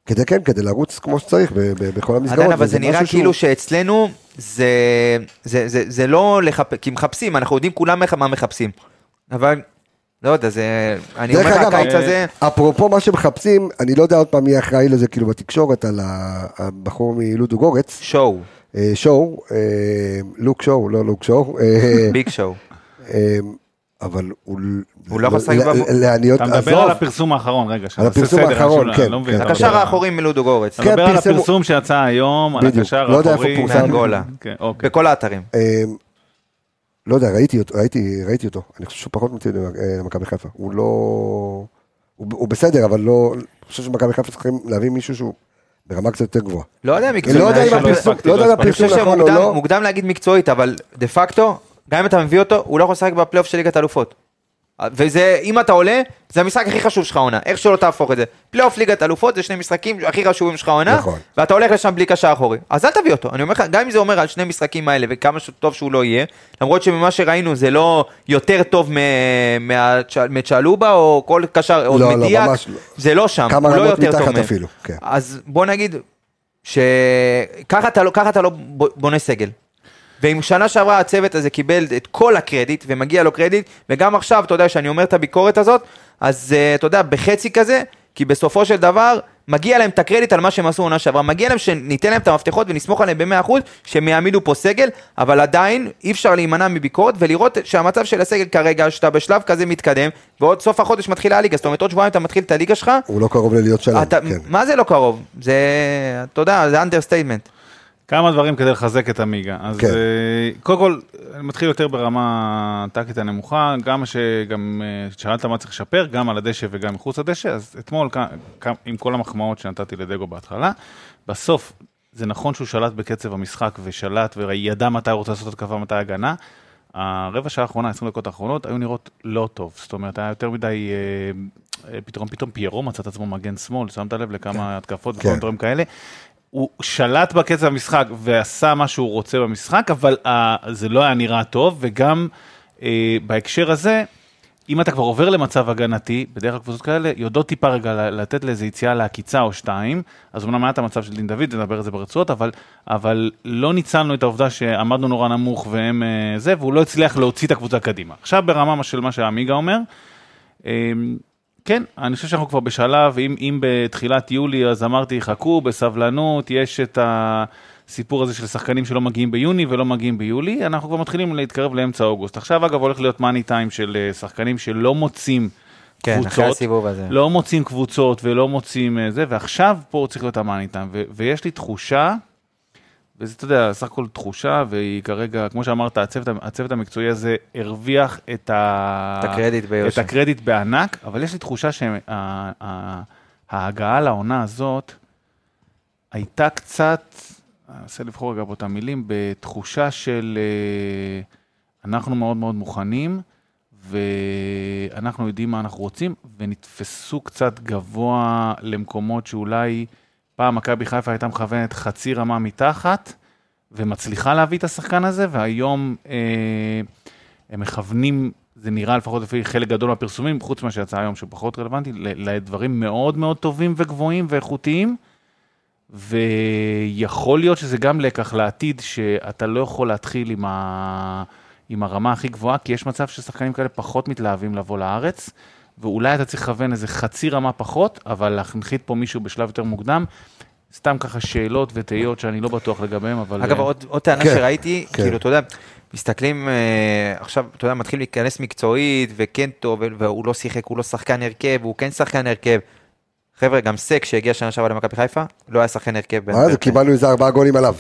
כדי כן, כדי לרוץ כמו שצריך ב- ב- בכל המסגרות. עדיין, אבל זה נראה משהו שהוא- כאילו שאצלנו זה, זה, זה, זה לא לחפש, כי מחפשים, אנחנו יודעים כולם מה מחפשים. אבל לא יודע, זה... אני אומר לך, הקיץ אה, הזה... אפרופו מה שמחפשים, אני לא יודע עוד פעם מי אחראי לזה כאילו בתקשורת, על הבחור מלודו גורץ, שואו, שואו, אה, לוק שואו, לא לוק שואו, אה, ביג שואו. אה, אבל הוא... הוא לא במ- לעניות, אתה מדבר על הפרסום האחרון, רגע, שנעשה הפרסום האחרון, אני כן, לא כן. אתה הקשר האחורי מלודו גורץ. אתה מדבר על הפרסום שיצא היום, על הקשר לא האחורי. מאנגולה. כן, אוקיי. בכל האתרים. אה, לא יודע, ראיתי אותו, ראיתי, ראיתי אותו, אני חושב שהוא פחות מתאים למ- למכבי חיפה, הוא לא... הוא, הוא בסדר, אבל לא... אני חושב שמכבי חיפה צריכים להביא מישהו שהוא ברמה קצת יותר גבוהה. לא יודע מקצועית. לא יודע אם לא הפרסום, נכון או לא. מוקדם להגיד מקצועית, אבל דה פקטו, גם אם אתה מביא אותו, הוא לא יכול לשחק בפלייאוף של ליגת האלופות. וזה, אם אתה עולה, זה המשחק הכי חשוב שלך עונה, איך שלא תהפוך את זה. פלייאוף ליגת אלופות זה שני משחקים הכי חשובים שלך עונה, נכון. ואתה הולך לשם בלי קשר אחורי. אז אל תביא אותו, אני אומר לך, גם אם זה אומר על שני משחקים האלה, וכמה טוב שהוא לא יהיה, למרות שממה שראינו זה לא יותר טוב מ- מה- מצ'לובה, או כל קשר, או לא, לא, מדיאק, ממש לא. זה לא שם, הוא לא יותר טוב מהם. אפילו, כן. אז בוא נגיד, שככה אתה לא, אתה לא בונה סגל. ואם שנה שעברה הצוות הזה קיבל את כל הקרדיט, ומגיע לו קרדיט, וגם עכשיו, אתה יודע, שאני אומר את הביקורת הזאת, אז uh, אתה יודע, בחצי כזה, כי בסופו של דבר, מגיע להם את הקרדיט על מה שהם עשו עונה שעברה, מגיע להם שניתן להם את המפתחות ונסמוך עליהם ב-100% שהם יעמידו פה סגל, אבל עדיין אי אפשר להימנע מביקורת ולראות שהמצב של הסגל כרגע, שאתה בשלב כזה מתקדם, ועוד סוף החודש מתחילה הליגה, זאת אומרת עוד שבועיים אתה מתחיל את הליגה שלך, הוא לא קרוב ללהיות שלם, אתה, כן. מה זה לא קרוב? זה, אתה יודע, זה understatement. כמה דברים כדי לחזק את עמיגה. אז כן. אה, קודם כל, אני מתחיל יותר ברמה טקטית הנמוכה, גם שגם אה, שאלת מה צריך לשפר, גם על הדשא וגם מחוץ לדשא, אז אתמול, עם כל המחמאות שנתתי לדגו בהתחלה, בסוף, זה נכון שהוא שלט בקצב המשחק ושלט וידע מתי הוא רוצה לעשות התקפה, מתי הגנה. הרבע שעה האחרונה, 20 דקות האחרונות, היו נראות לא טוב. זאת אומרת, היה יותר מדי, אה, אה, פתאום, פתאום פיירו מצא את עצמו מגן שמאל, שמת לב לכמה התקפות וכל כן. דברים כאלה. הוא שלט בקצב המשחק ועשה מה שהוא רוצה במשחק, אבל uh, זה לא היה נראה טוב, וגם uh, בהקשר הזה, אם אתה כבר עובר למצב הגנתי, בדרך כלל קבוצות כאלה יודעות טיפה רגע לתת לאיזה יציאה לעקיצה או שתיים, אז אמנם היה את המצב של דין דוד, נדבר על זה ברצועות, אבל, אבל לא ניצלנו את העובדה שעמדנו נורא נמוך והם uh, זה, והוא לא הצליח להוציא את הקבוצה קדימה. עכשיו ברמה של מה שעמיגה אומר, אמ, כן, אני חושב שאנחנו כבר בשלב, אם, אם בתחילת יולי אז אמרתי, חכו בסבלנות, יש את הסיפור הזה של שחקנים שלא מגיעים ביוני ולא מגיעים ביולי, אנחנו כבר מתחילים להתקרב לאמצע אוגוסט. עכשיו אגב הולך להיות מאני טיים של אה, שחקנים שלא מוצאים כן, קבוצות, אחרי הסיבוב הזה. לא מוצאים קבוצות ולא מוצאים אה, זה, ועכשיו פה צריך להיות המאני טיים, ויש לי תחושה, וזה, אתה יודע, סך הכל תחושה, והיא כרגע, כמו שאמרת, הצוות, הצוות המקצועי הזה הרוויח את, ה... את הקרדיט ביושר. את הקרדיט בענק, אבל יש לי תחושה שההגעה לעונה הזאת הייתה קצת, אני אנסה לבחור רגע באותם מילים, בתחושה של אה, אנחנו מאוד מאוד מוכנים, ואנחנו יודעים מה אנחנו רוצים, ונתפסו קצת גבוה למקומות שאולי פעם מכבי חיפה הייתה מכוונת חצי רמה מתחת, ומצליחה להביא את השחקן הזה, והיום אה, הם מכוונים, זה נראה לפחות לפי חלק גדול מהפרסומים, חוץ ממה שיצא היום שפחות רלוונטי, ל- לדברים מאוד מאוד טובים וגבוהים ואיכותיים. ויכול להיות שזה גם לקח לעתיד, שאתה לא יכול להתחיל עם, ה... עם הרמה הכי גבוהה, כי יש מצב ששחקנים כאלה פחות מתלהבים לבוא לארץ, ואולי אתה צריך לכוון איזה חצי רמה פחות, אבל להנחית פה מישהו בשלב יותר מוקדם. סתם ככה שאלות ותהיות שאני לא בטוח לגביהם, אבל... אגב, אה, עוד, עוד טענה כן, שראיתי, כן. כאילו, אתה יודע, מסתכלים, אה, עכשיו, אתה יודע, מתחילים להיכנס מקצועית, וכן טוב, והוא לא שיחק, הוא לא שחקן הרכב, הוא כן שחקן הרכב. חבר'ה, גם סק שהגיע שנה שעברה למכבי חיפה, לא היה שחקן הרכב. מה זה. קיבלנו איזה ארבעה גולים עליו.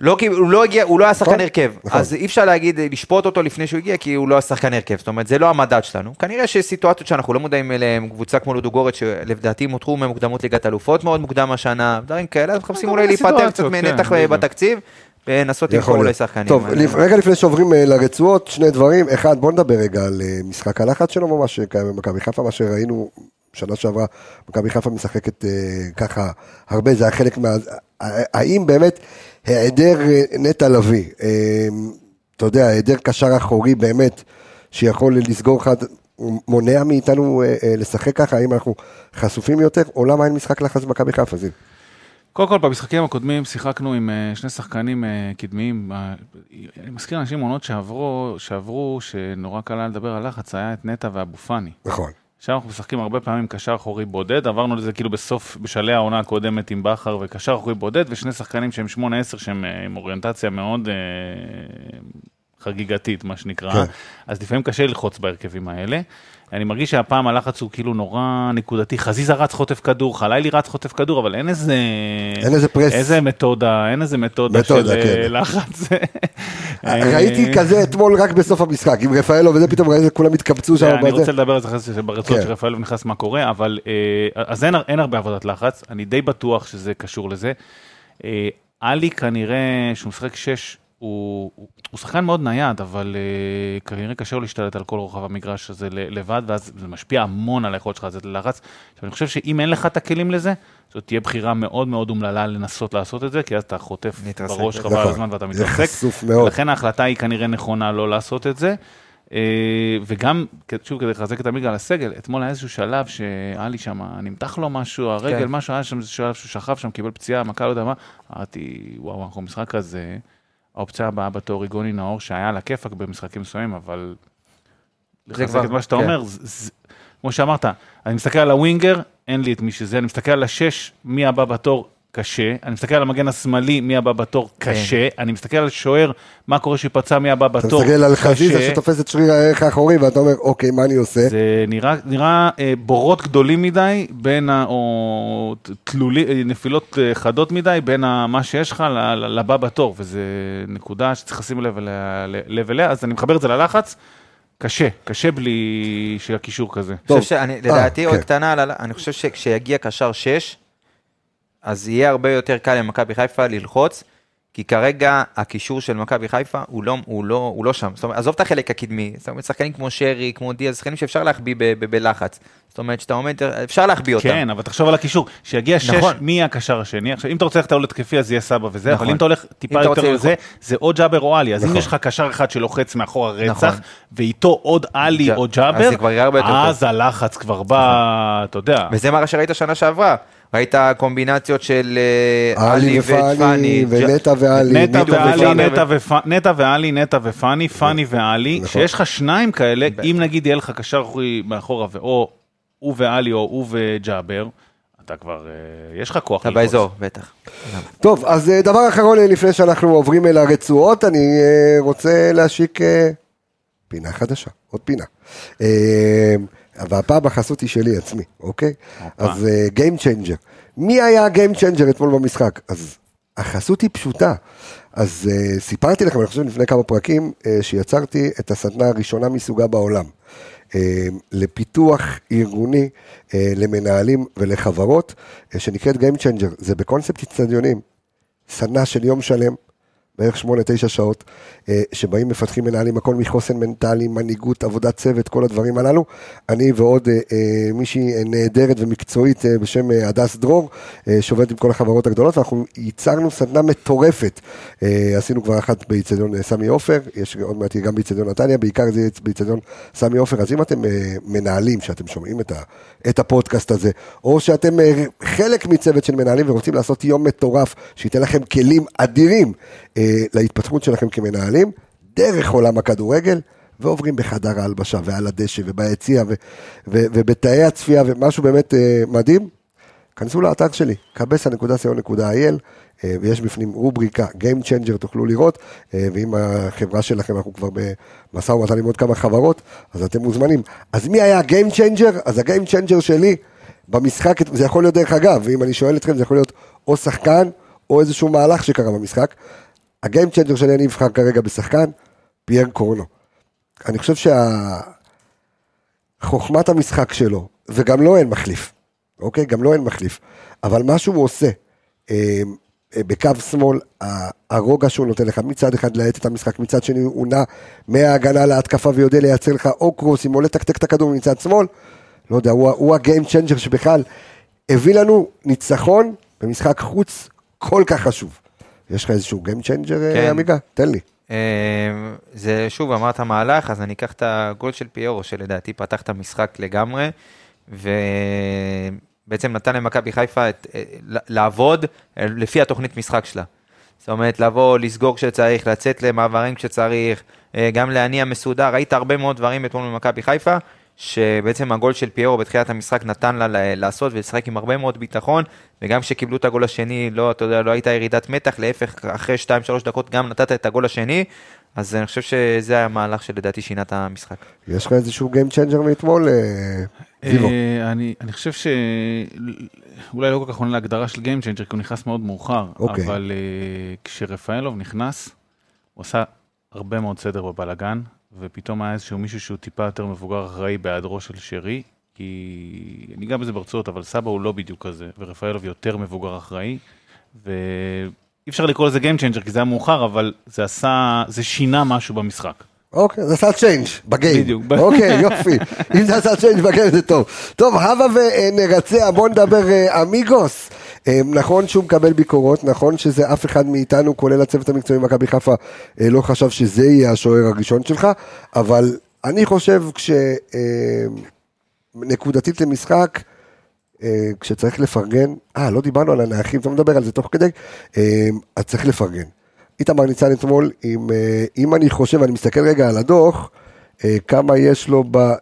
לא, כי הוא לא הגיע, הוא לא היה שחקן נכון, הרכב. נכון. אז אי אפשר להגיד, לשפוט אותו לפני שהוא הגיע, כי הוא לא היה שחקן הרכב. זאת אומרת, זה לא המדד שלנו. כנראה שיש סיטואציות שאנחנו לא מודעים אליהן, קבוצה כמו לודוגורט, שלדעתי אותרו ממוקדמות ליגת אלופות מאוד מוקדם השנה, דברים כאלה, אז מחפשים כל אולי להיפטר קצת מנתח כן, בדיוק. בתקציב, ולנסות למכור אולי. שחקנים. טוב, רגע לפני שעוברים אה, לרצועות, שני דברים. אחד, בוא נדבר רגע על אה, משחק הלחץ שלו ממש שקיים במכבי חיפה, מה שראינו שנה שעברה, מכבי חיפה משחקת אה, ככה הרבה, זה היה חלק מה... האם באמת היעדר אה, נטע לביא, אה, אתה יודע, היעדר קשר אחורי באמת, שיכול לסגור הוא מונע מאיתנו אה, אה, לשחק ככה, האם אנחנו חשופים יותר, או למה אין משחק לחץ במכבי חיפה, זיו? קודם כל, במשחקים הקודמים שיחקנו עם שני שחקנים קדמיים. אני מזכיר אנשים עונות שעברו, שעברו, שנורא קל היה לדבר על לחץ, היה את נטע ואבו פאני. נכון. עכשיו אנחנו משחקים הרבה פעמים קשר אחורי בודד, עברנו לזה כאילו בסוף, בשלהי העונה הקודמת עם בכר וקשר אחורי בודד, ושני שחקנים שהם 8-10 שהם אה, עם אוריינטציה מאוד אה, חגיגתית, מה שנקרא. כן. אז לפעמים קשה ללחוץ בהרכבים האלה. אני מרגיש שהפעם הלחץ הוא כאילו נורא נקודתי, חזיזה רץ חוטף כדור, חלילי רץ חוטף כדור, אבל אין איזה... אין איזה פרס. איזה מתודה, אין איזה מתודה, מתודה, של כן. אה, לחץ. ראיתי אה, כזה אתמול רק בסוף המשחק, עם רפאלו וזה, פתאום ראיתי כולם התקבצו שם. כן, אני. רוצה לדבר על זה אחרי זה ברצועות כן. שרפאלוב נכנס מה קורה, אבל אה, אז אין, אין הרבה עבודת לחץ, אני די בטוח שזה קשור לזה. אה, עלי כנראה, שהוא משחק שש, הוא, הוא, הוא שחקן מאוד נייד, אבל אה, כנראה קשה לו להשתלט על כל רוחב המגרש הזה לבד, ואז זה משפיע המון על היכולת שלך לצאת ללחץ. עכשיו, אני חושב שאם אין לך את הכלים לזה, זאת תהיה בחירה מאוד מאוד אומללה לנסות לעשות את זה, כי אז אתה חוטף מתרסק. בראש חבל נכון. הזמן ואתה זה מתרסק. חשוף מאוד. לכן ההחלטה היא כנראה נכונה לא לעשות את זה. אה, וגם, שוב, כדי לחזק את המיגה על הסגל, אתמול היה איזשהו שלב שעלי שם, נמתח לו משהו, הרגל, כן. משהו, היה שם איזה שלב שהוא שכב שם, קיבל פציעה, מכה, לא יודע מה. אמרתי, וואו, אנחנו במשחק הזה, האופציה הבאה בתור היא גוני נאור, שהיה על הכיפאק במשחקים מסוימים, אבל... לחזק כבר- את מה שאתה כן. אומר, זה- זה- כמו שאמרת, אני מסתכל על הווינגר, אין לי את מי שזה, אני מסתכל על השש, מי הבא בתור, קשה, אני מסתכל על המגן השמאלי, מי הבא בתור, קשה, אני מסתכל על שוער, מה קורה שייפצע, מי הבא אתה בתור, מסתכל על קשה. חזיזה שתופס את שריר הערך האחורי, ואתה אומר, אוקיי, מה אני עושה? זה נראה, נראה אה, בורות גדולים מדי, בין ה... או תלולי, אה, נפילות אה, חדות מדי, בין ה, מה שיש לך ל- ל- לבא בתור, וזו נקודה שצריך לשים לב אליה, לב אליה, אז אני מחבר את זה ללחץ, קשה, קשה בלי שיהיה קישור כזה. אני. חושב שאני, אה, לדעתי, עוד כן. קטנה, אני חושב שכשיגיע קשר 6, אז יהיה הרבה יותר קל למכבי חיפה ללחוץ, כי כרגע הקישור של מכבי חיפה הוא לא, הוא, לא, הוא לא שם. זאת אומרת, עזוב את החלק הקדמי, זאת אומרת, שחקנים כמו שרי, כמו דיאז, שחקנים שאפשר להחביא בלחץ. זאת אומרת, שאתה עומד, אפשר להחביא אותם. כן, אבל תחשוב על הקישור, שיגיע שש, נכון. מי יהיה הקשר השני? עכשיו, אם אתה רוצה ללכת לעול התקפי, אז יהיה סבא וזה, אבל נכון. אם אתה הולך אם טיפה אתה יותר לזה, ללחוץ. זה או ג'אבר או עלי, אז אם נכון. יש לך קשר אחד שלוחץ מאחור נכון. הרצח, ואיתו עוד עלי ג'- או אז ג'אבר, יותר אז הלחץ כבר בא, אתה יודע. וזה מה שראית שנה שעברה. ראית קומבינציות של אה, עלי ופאני, ופאני, ונטע ועלי. נטע וג'אבר נטע ופאני, פאני נכון. שיש לך שניים כאלה, אם נגיד יהיה לך קשר אחורי מאחורה, ואו הוא ואלי או הוא וג'אבר, אתה כבר, אה, יש לך כוח אתה. באזור, בטח. טוב, אז אה, דבר אחרון לפני שאנחנו עוברים אל הרצועות, אני רוצה להשיק פינה חדשה, עוד פינה. והפעם החסות היא שלי עצמי, אוקיי? אז אה, Game Changer. מי היה ה-Game Changer אתמול במשחק? אז החסות היא פשוטה. אז uh, סיפרתי לכם, אני חושב לפני כמה פרקים, uh, שיצרתי את הסדנה הראשונה מסוגה בעולם. uh, לפיתוח ארגוני uh, למנהלים ולחברות, uh, שנקראת Game Changer. זה בקונספט אצטדיונים. סדנה של יום שלם, בערך 8-9 שעות, אה, שבאים מפתחים מנהלים הכל מחוסן מנטלי, מנהיגות, עבודת צוות, כל הדברים הללו. אני ועוד אה, אה, מישהי נהדרת ומקצועית בשם הדס דרור, שעובדת עם כל החברות הגדולות, ואנחנו ייצרנו סדנה מטורפת. עשינו כבר אחת באיצטדיון סמי עופר, יש עוד מעט גם באיצטדיון נתניה, בעיקר זה באיצטדיון סמי עופר, אז אם אתם מנהלים, שאתם שומעים את, הפודקאסט הזה, או שאתם חלק מצוות של מנהלים ורוצים לעשות יום מטורף, שייתן לכם כלים אדירים להתפתחות שלכם כמנהלים, דרך עולם הכדורגל, ועוברים בחדר ההלבשה ועל הדשא וביציע ובתאי הצפייה ומשהו באמת אה, מדהים, כנסו לאתר שלי, קבסה.co.il, אה, ויש בפנים רובריקה Game Changer, תוכלו לראות, אה, ואם החברה שלכם, אנחנו כבר במשא ומתן עם עוד כמה חברות, אז אתם מוזמנים. אז מי היה ה-Game Changer? אז ה-Game Changer שלי במשחק, זה יכול להיות דרך אגב, ואם אני שואל אתכם, זה יכול להיות או שחקן, או איזשהו מהלך שקרה במשחק. ה-Game Changer שלי, אני אבחר כרגע בשחקן, פייר קורנו. אני חושב שהחוכמת המשחק שלו, וגם לו אין מחליף, אוקיי? גם לו אין מחליף. אבל מה שהוא עושה, אה, אה, בקו שמאל, הרוגע שהוא נותן לך, מצד אחד להאט את המשחק, מצד שני הוא נע מההגנה להתקפה ויודע לייצר לך או קרוסים או לתקתק את הכדור מצד שמאל, לא יודע, הוא, הוא הגיים צ'נג'ר שבכלל הביא לנו ניצחון במשחק חוץ כל כך חשוב. יש לך איזשהו גיים צ'נג'ר, כן. עמיגה? תן לי. אה, זה שוב, אמרת מהלך, אז אני אקח את הגול של פיירו, שלדעתי פתח את המשחק לגמרי, בעצם נתן למכבי חיפה את, אה, לעבוד אה, לפי התוכנית משחק שלה. זאת אומרת, לבוא, לסגור כשצריך, לצאת למעברים כשצריך, אה, גם להניע מסודר, ראית הרבה מאוד דברים אתמול במכבי חיפה, שבעצם הגול של פיירו בתחילת המשחק נתן לה לעשות ולשחק עם הרבה מאוד ביטחון, וגם כשקיבלו את הגול השני, לא, אתה יודע, לא הייתה ירידת מתח, להפך, אחרי 2-3 דקות גם נתת את הגול השני, אז אני חושב שזה המהלך שלדעתי שינה את המשחק. יש לך איזשהו Game Changer מאתמול, אה, זיבו? אה, אני, אני חושב שאולי לא כל כך עונה להגדרה של Game Changer, כי הוא נכנס מאוד מאוחר, אוקיי. אבל uh, כשרפאלוב נכנס, הוא עשה הרבה מאוד סדר בבלגן, ופתאום היה איזשהו מישהו שהוא טיפה יותר מבוגר אחראי בהיעדרו של שרי, כי אני אגע בזה ברצועות, אבל סבא הוא לא בדיוק כזה, ורפאלוב יותר מבוגר אחראי, ואי אפשר לקרוא לזה Game Changer כי זה היה מאוחר, אבל זה עשה, זה שינה משהו במשחק. אוקיי, זה עשה change ב game. בדיוק. אוקיי, יופי. אם זה עשה change ב game זה טוב. טוב, הבה ונרצה, בוא נדבר אה, amigos. אה, נכון שהוא מקבל ביקורות, נכון שזה אף אחד מאיתנו, כולל הצוות המקצועי במכבי חיפה, אה, לא חשב שזה יהיה השוער הראשון שלך, אבל אני חושב כשנקודתית למשחק, כשצריך לפרגן, אה, לא דיברנו על הנייחים, אתה מדבר על זה תוך כדי, אז צריך לפרגן. איתמר ניצן אתמול, אה, אם אני חושב, אני מסתכל רגע על הדוח, אה, כמה יש לו ב... אה,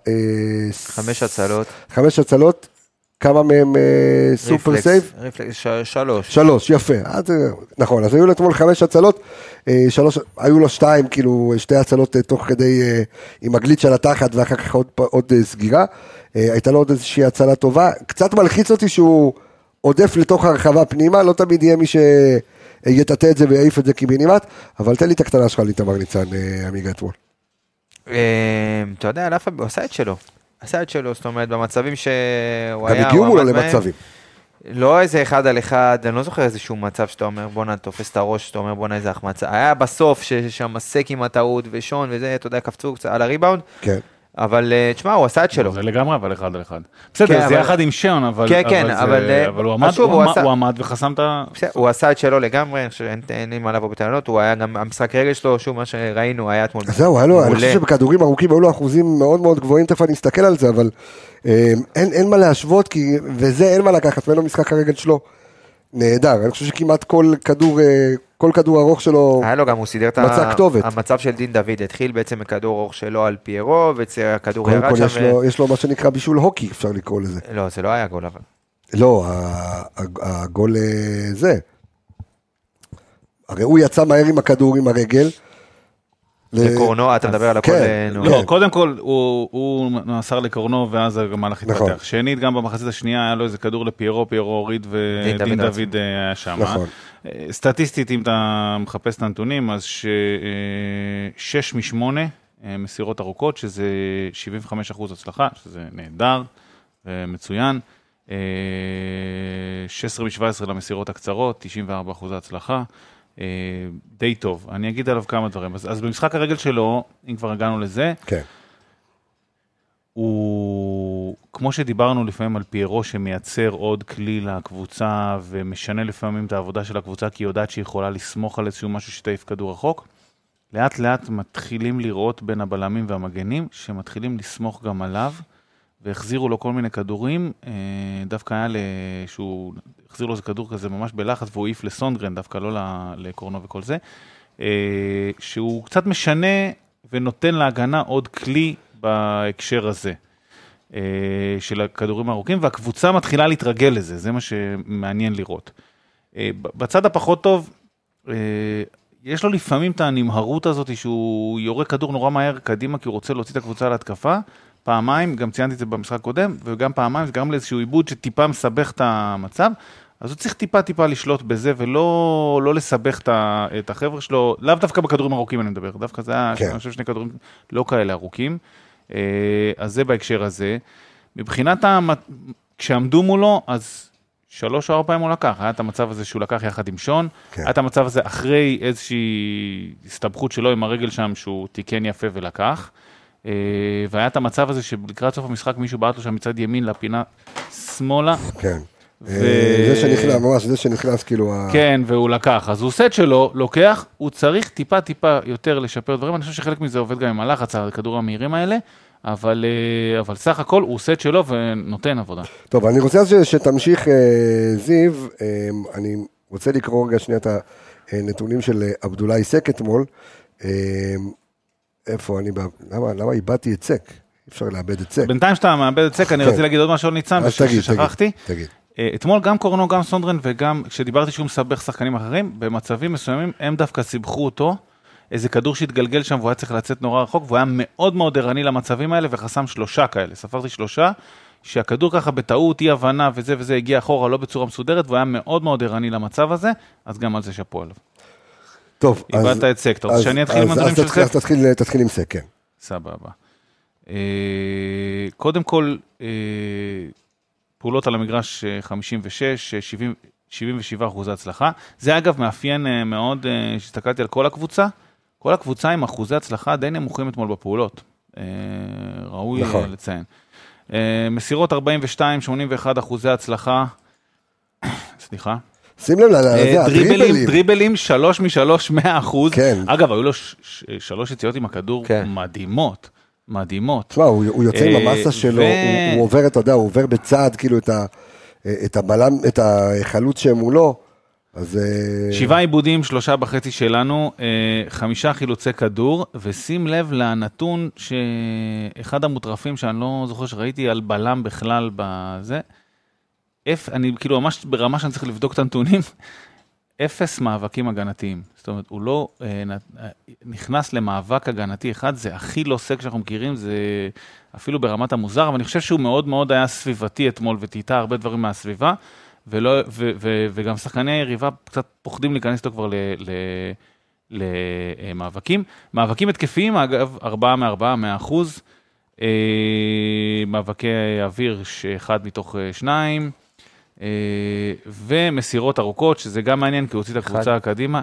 חמש הצלות. חמש הצלות, כמה מהם super save? ריפלקס, ש- שלוש. שלוש, יפה. אז, נכון, אז היו לו אתמול חמש הצלות, שלוש, היו לו שתיים, כאילו, שתי הצלות תוך כדי, עם הגליץ' על התחת, ואחר כך עוד, עוד סגירה. הייתה לו עוד איזושהי הצלה טובה. קצת מלחיץ אותי שהוא עודף לתוך הרחבה פנימה, לא תמיד יהיה מי ש... יטאטא את זה ויעיף את זה קיבינימט, אבל תן לי את הקטנה שלך לאיתמר ניצן, אה, עמיגה אתמול. אה, אתה יודע, הוא עשה את שלו. עשה את שלו, זאת אומרת, במצבים שהוא היה... גם הגיעו מולו למצבים. לא איזה אחד על אחד, אני לא זוכר איזשהו מצב שאתה אומר בואנה תופס את הראש, שאתה אומר בואנה איזה החמצה. היה בסוף ששם סק עם הטעות ושון וזה, אתה יודע, קפצו קצת על הריבאונד. כן. אבל אה, תשמע, הוא עשה את שלו. זה לגמרי, אבל אחד על אחד. בסדר, כן, זה אבל- יחד עם שון, אבל כן, כן, אבל זה- אבל, אה, אבל הוא עמד- שוב, הוא הוא עשה- הוא עמד וחסם את ה... בסדר, הוא עשה את שלו לגמרי, שאין אין לי מה לבוא בטענות, הוא היה גם, המשחק רגל שלו, שוב, מה שראינו, היה אתמול זהו, היה לו, אני. חושב שבכדורים ארוכים היו לו אחוזים מאוד מאוד גבוהים, תכף אני אסתכל על זה, אבל אה, אין, אין מה להשוות, כי, וזה אין מה לקחת ממנו משחק הרגל שלו. נהדר, אני חושב שכמעט כל כדור, אה, כל כדור ארוך שלו, היה לו גם, הוא סידר את מצא כתובת. המצב של דין דוד, התחיל בעצם מכדור ארוך שלו על פיירו, והכדור קודם ירד שם. יש לו, יש לו מה שנקרא בישול הוקי, אפשר לקרוא לזה. לא, זה לא היה גול אבל. לא, הגול אה, זה. הרי הוא יצא מהר עם הכדור עם הרגל. לקורנו, אתה מדבר על הכל, כן, אה. כן. לא, קודם כל, הוא- הוא מסר לקורנו, ואז המהלך נכון. התפתח. שנית, גם במחצית השנייה היה לו איזה כדור לפיירו, פיירו הוריד, דין ודין דוד אה, היה שם. נכון. אה, סטטיסטית, אם אתה מחפש את הנתונים, אז שש משמונה אה, מסירות ארוכות, שזה 75 אחוז הצלחה, שזה נהדר ומצוין. אה, 16 מ-17 למסירות הקצרות, 94 אחוז הצלחה. אה, די טוב. אני אגיד עליו כמה דברים. אז, אז במשחק הרגל שלו, אם כבר הגענו לזה, כן, הוא, כמו שדיברנו לפעמים על פיירו שמייצר עוד כלי לקבוצה ומשנה לפעמים את העבודה של הקבוצה כי היא יודעת שהיא יכולה לסמוך על איזשהו משהו שתעיף כדור רחוק, לאט לאט מתחילים לראות בין הבלמים והמגנים שמתחילים לסמוך גם עליו והחזירו לו כל מיני כדורים, אה, דווקא היה שהוא החזיר לו איזה כדור כזה ממש בלחץ והוא העיף לסונגרן, דווקא לא לקורנו וכל זה, אה, שהוא קצת משנה ונותן להגנה עוד כלי בהקשר הזה. אה, של הכדורים הארוכים, והקבוצה מתחילה להתרגל לזה, זה מה שמעניין לראות. בצד הפחות טוב, יש לו לפעמים את הנמהרות הזאת שהוא יורה כדור נורא מהר קדימה כי הוא רוצה להוציא את הקבוצה להתקפה. פעמיים, גם ציינתי את זה במשחק קודם, וגם פעמיים זה גרם לאיזשהו עיבוד שטיפה מסבך את המצב. אז הוא צריך טיפה טיפה לשלוט בזה ולא לא לסבך את החבר'ה שלו, לאו דווקא בכדורים ארוכים אני מדבר, דווקא זה היה, כן. אני חושב שני כדורים לא כאלה ארוכים. אה, אז זה בהקשר הזה. מבחינת, המת... כשעמדו מולו, אז שלוש או ארבע פעמים הוא לקח. היה את המצב הזה שהוא לקח יחד עם שון, כן. היה את המצב הזה אחרי איזושהי הסתבכות שלו עם הרגל שם, שהוא תיקן יפה ולקח. אה, והיה את המצב הזה שלקראת סוף המשחק מישהו בעט לו שם מצד ימין לפינה שמאלה, כן. ו- אה, זה שנכנס, ממש, זה שנכנס, כאילו, כן, והוא לקח. אז הוא את שלו, לוקח, הוא צריך טיפה טיפה יותר לשפר דברים. אני חושב שחלק מזה עובד גם עם הלחץ, הכדור המהירים האלה, אבל, אה, אבל סך הכל הוא עושה את שלו ונותן עבודה. טוב, אני רוצה ש- שתמשיך, זיו, אני רוצה לקרוא רגע שנייה את הנתונים של עבדולאי סק אתמול. איפה אני, למה למה איבדתי את סק? אי אפשר לאבד את סק. בינתיים שאתה מאבד את סק, אני כן. רציתי להגיד עוד משהו על ניצן, ששכחתי. אה, אתמול גם קורנו, גם סונדרן וגם כשדיברתי שהוא מסבך שחקנים אחרים, במצבים מסוימים הם דווקא סיבכו אותו. איזה כדור שהתגלגל שם והוא היה צריך לצאת נורא רחוק, והוא היה מאוד מאוד ערני למצבים האלה וחסם שלושה כאלה, ספרתי שלושה, שהכדור ככה בטעות, אי הבנה וזה וזה הגיע אחורה לא בצורה מסודרת, והוא היה מאוד מאוד ערני למצב הזה, אז גם על זה שאפו עליו. טוב, אז... איבדת את סק, אתה רוצה אז- שאני אתחיל עם אז- הנתונים אז של תתחיל- סק? אז תתחיל- תתחיל עם סק, כן. סבבה. אה, קודם כל, אה, פעולות על המגרש אה, 56, אה, 70, 77 אחוזי הצלחה. זה אגב מאפיין אה, מאוד, שהסתכלתי על כל הקבוצה, כל הקבוצה עם אחוזי הצלחה די נמוכים אתמול בפעולות. ראוי נכון. לציין. מסירות 42, 81 אחוזי הצלחה. סליחה. שים לב לזה, אה, דריבלים, הדריבלים. דריבלים, שלוש משלוש, מאה אחוז. כן. אגב, היו לו שלוש יציאות עם הכדור כן. מדהימות, מדהימות. תשמע, הוא הוא יוצא עם אה, המסה שלו, ו- הוא- הוא עובר, אתה יודע, הוא עובר בצעד, כאילו, את ה- את הבלם, את החלוץ שמולו, אז... אה, שבעה עיבודים, שלושה בחצי שלנו, חמישה חילוצי כדור, ושים לב לנתון שאחד המוטרפים שאני לא זוכר שראיתי על בלם בכלל בזה, אפ, אני כאילו ממש ברמה שאני צריך לבדוק את הנתונים, אפס מאבקים הגנתיים. זאת אומרת, הוא לא אה, נ- אה, נכנס למאבק הגנתי אחד, זה הכי לא סק שאנחנו מכירים, זה אפילו ברמת המוזר, אבל אני חושב שהוא מאוד מאוד היה סביבתי אתמול וטייטה הרבה דברים מהסביבה, ולא, ו, ו, וגם שחקני היריבה קצת פוחדים להיכנס איתו כבר ל... ל למאבקים. מאבקים התקפיים, אגב, ארבעה מארבעה, מאה אחוז. אה, מאבקי אוויר, שאחד מתוך אה, שניים. אה, ומסירות ארוכות, שזה גם מעניין, כי הוא הוציא את הקבוצה קדימה,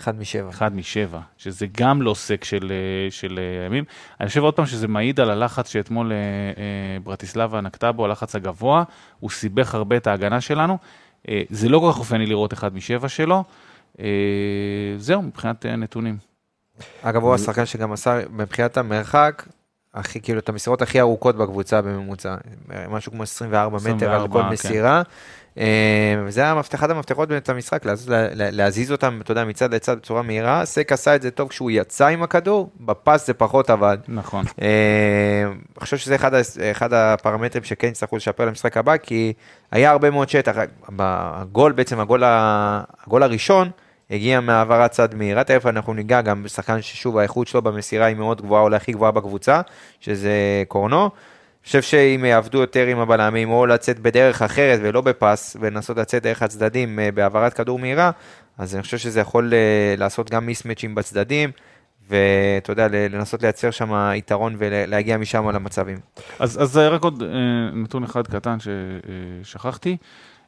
אחד משבע. אחד משבע, שזה גם לא סק של, אה, של אה, ימים. אני חושב עוד פעם שזה מעיד על הלחץ שאתמול אה, אה, ברטיסלבה נקטה בו, הלחץ הגבוה, הוא סיבך הרבה את ההגנה שלנו. אה, זה לא כל כך אופייני לראות אחד משבע שלו. אה, זהו, מבחינת אה, נתונים. אגב, הוא השחקן שגם עשה, מבחינת המרחק, הכי, כאילו, את המסירות הכי ארוכות בקבוצה בממוצע. משהו כמו 24 מטר על 24, כל כן. מסירה. אה, וזה היה המפתח- אחד המפתחות באמת למשחק, להזיז- לה- לה- להזיז אותם, אתה יודע, מצד לצד בצורה מהירה. סק עשה את זה טוב כשהוא יצא עם הכדור, בפס זה פחות עבד. נכון. אה, אני חושב שזה אחד, אחד הפרמטרים שכן יצטרכו לשפר למשחק הבא, כי היה הרבה מאוד שטח. הגול, בעצם הגול, הגול הראשון, הגיע מהעברת צד מהירה, תכף אנחנו ניגע גם בשחקן ששוב האיכות שלו במסירה היא מאוד גבוהה, אולי הכי גבוהה בקבוצה, שזה קורנו. אני חושב שאם יעבדו יותר עם הבלמים, או לצאת בדרך אחרת ולא בפס, ולנסות לצאת דרך הצדדים אה, בהעברת כדור מהירה, אז אני חושב שזה יכול אה, לעשות גם מיסמצ'ים בצדדים, ואתה יודע, לנסות לייצר שם יתרון ולהגיע משם למצבים. אז, אז רק עוד אה, נתון אחד קטן ששכחתי.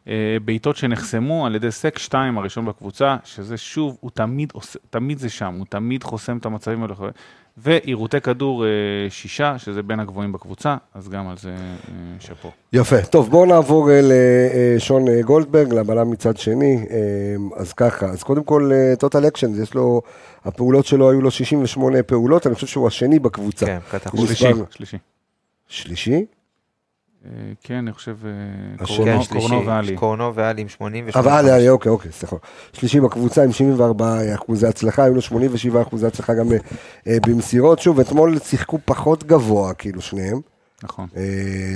אה, בעיטות שנחסמו על ידי סק 2 הראשון בקבוצה, שזה שוב, הוא תמיד, עושה, תמיד זה שם, הוא תמיד חוסם את המצבים האלה. ועירותי כדור אה, שישה, שזה בין הגבוהים בקבוצה, אז גם על זה אה, שאפו. יפה. טוב, בואו נעבור לשון גולדברג, לבלם מצד שני. אז ככה, אז קודם כל, total action, יש לו, הפעולות שלו היו לו 68 פעולות, אני חושב שהוא השני בקבוצה. כן, הוא שלישי, שלישי. אה, כן, אני חושב, אה. קורנו, קורנו ואלי. קורנו ואלי עם 88. אבל עלי, אוקיי, אוקיי, סליחה. שלישי בקבוצה עם 74 אחוזי הצלחה, היו לו 87 אחוזי הצלחה גם אה, במסירות. שוב, אתמול שיחקו פחות גבוה, כאילו, שניהם. נכון.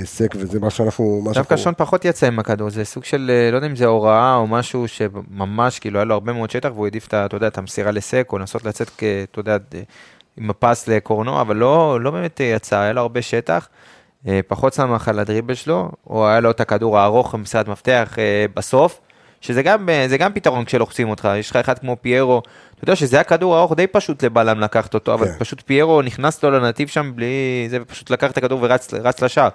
סק, וזה מה שאנחנו... מה דווקא שאנחנו- שון פחות יצא עם הכדור, זה סוג של, לא יודע אם זה הוראה או משהו שממש, כאילו, היה לו הרבה מאוד שטח, והוא העדיף, אתה יודע, את המסירה לסק, או לנסות לצאת, אתה יודע, עם הפס לקורנו, אבל לא, לא באמת יצא, היה לו הרבה שטח, פחות שמח על הדריבל שלו, או היה לו את הכדור הארוך במסירת מפתח אה, בסוף, שזה גם, אה, גם פתרון כשלוחצים אותך, יש לך אחד כמו פיירו, אתה יודע שזה היה כדור ארוך די פשוט לבלם לקחת אותו, אבל כן. פשוט פיירו נכנס לו לנתיב שם בלי זה, ופשוט לקח את הכדור ורץ רץ לשער.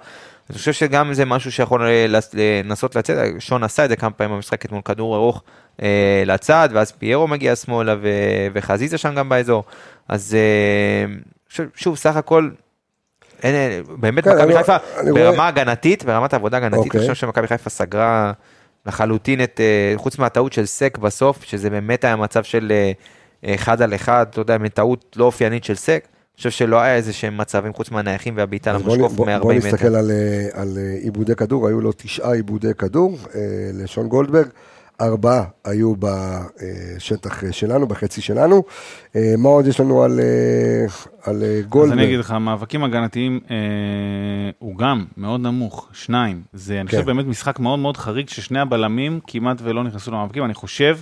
אני חושב שגם זה משהו שיכול אה, לנסות לצאת, שון עשה את זה כמה פעמים במשחק אתמול כדור ארוך אה, לצד, ואז פיירו מגיע שמאלה ו- וחזיזה שם גם באזור. אז אה, שוב, סך הכל, אין, אין, באמת כן, מכבי חיפה, אני רואה- ברמה הגנתית, ברמת עבודה הגנתית, אוקיי. אני חושב שמכבי חיפה סגרה לחלוטין את, אה, חוץ מהטעות של סק בסוף, שזה באמת היה מצב של אה, אחד על אחד, אתה יודע, מטעות לא אופיינית של סק. חושב שלא היה איזה שהם מצבים חוץ מהנייחים והבעיטה בוא למשקוף בוא- מ-40 בוא מטר. נסתכל על, אה, על עיבודי כדור, היו לו תשעה עיבודי כדור לשון גולדברג, ארבעה היו בשטח אה, שלנו, בחצי שלנו. אה, מה עוד יש לנו על, אה, על אה, אז גולדברג? אני אגיד לך, מאבקים הגנתיים אה, הוא גם מאוד נמוך, שניים. זה, אני כן. חושב, באמת משחק מאוד מאוד חריג, ששני הבלמים כמעט ולא נכנסו למאבקים. אני חושב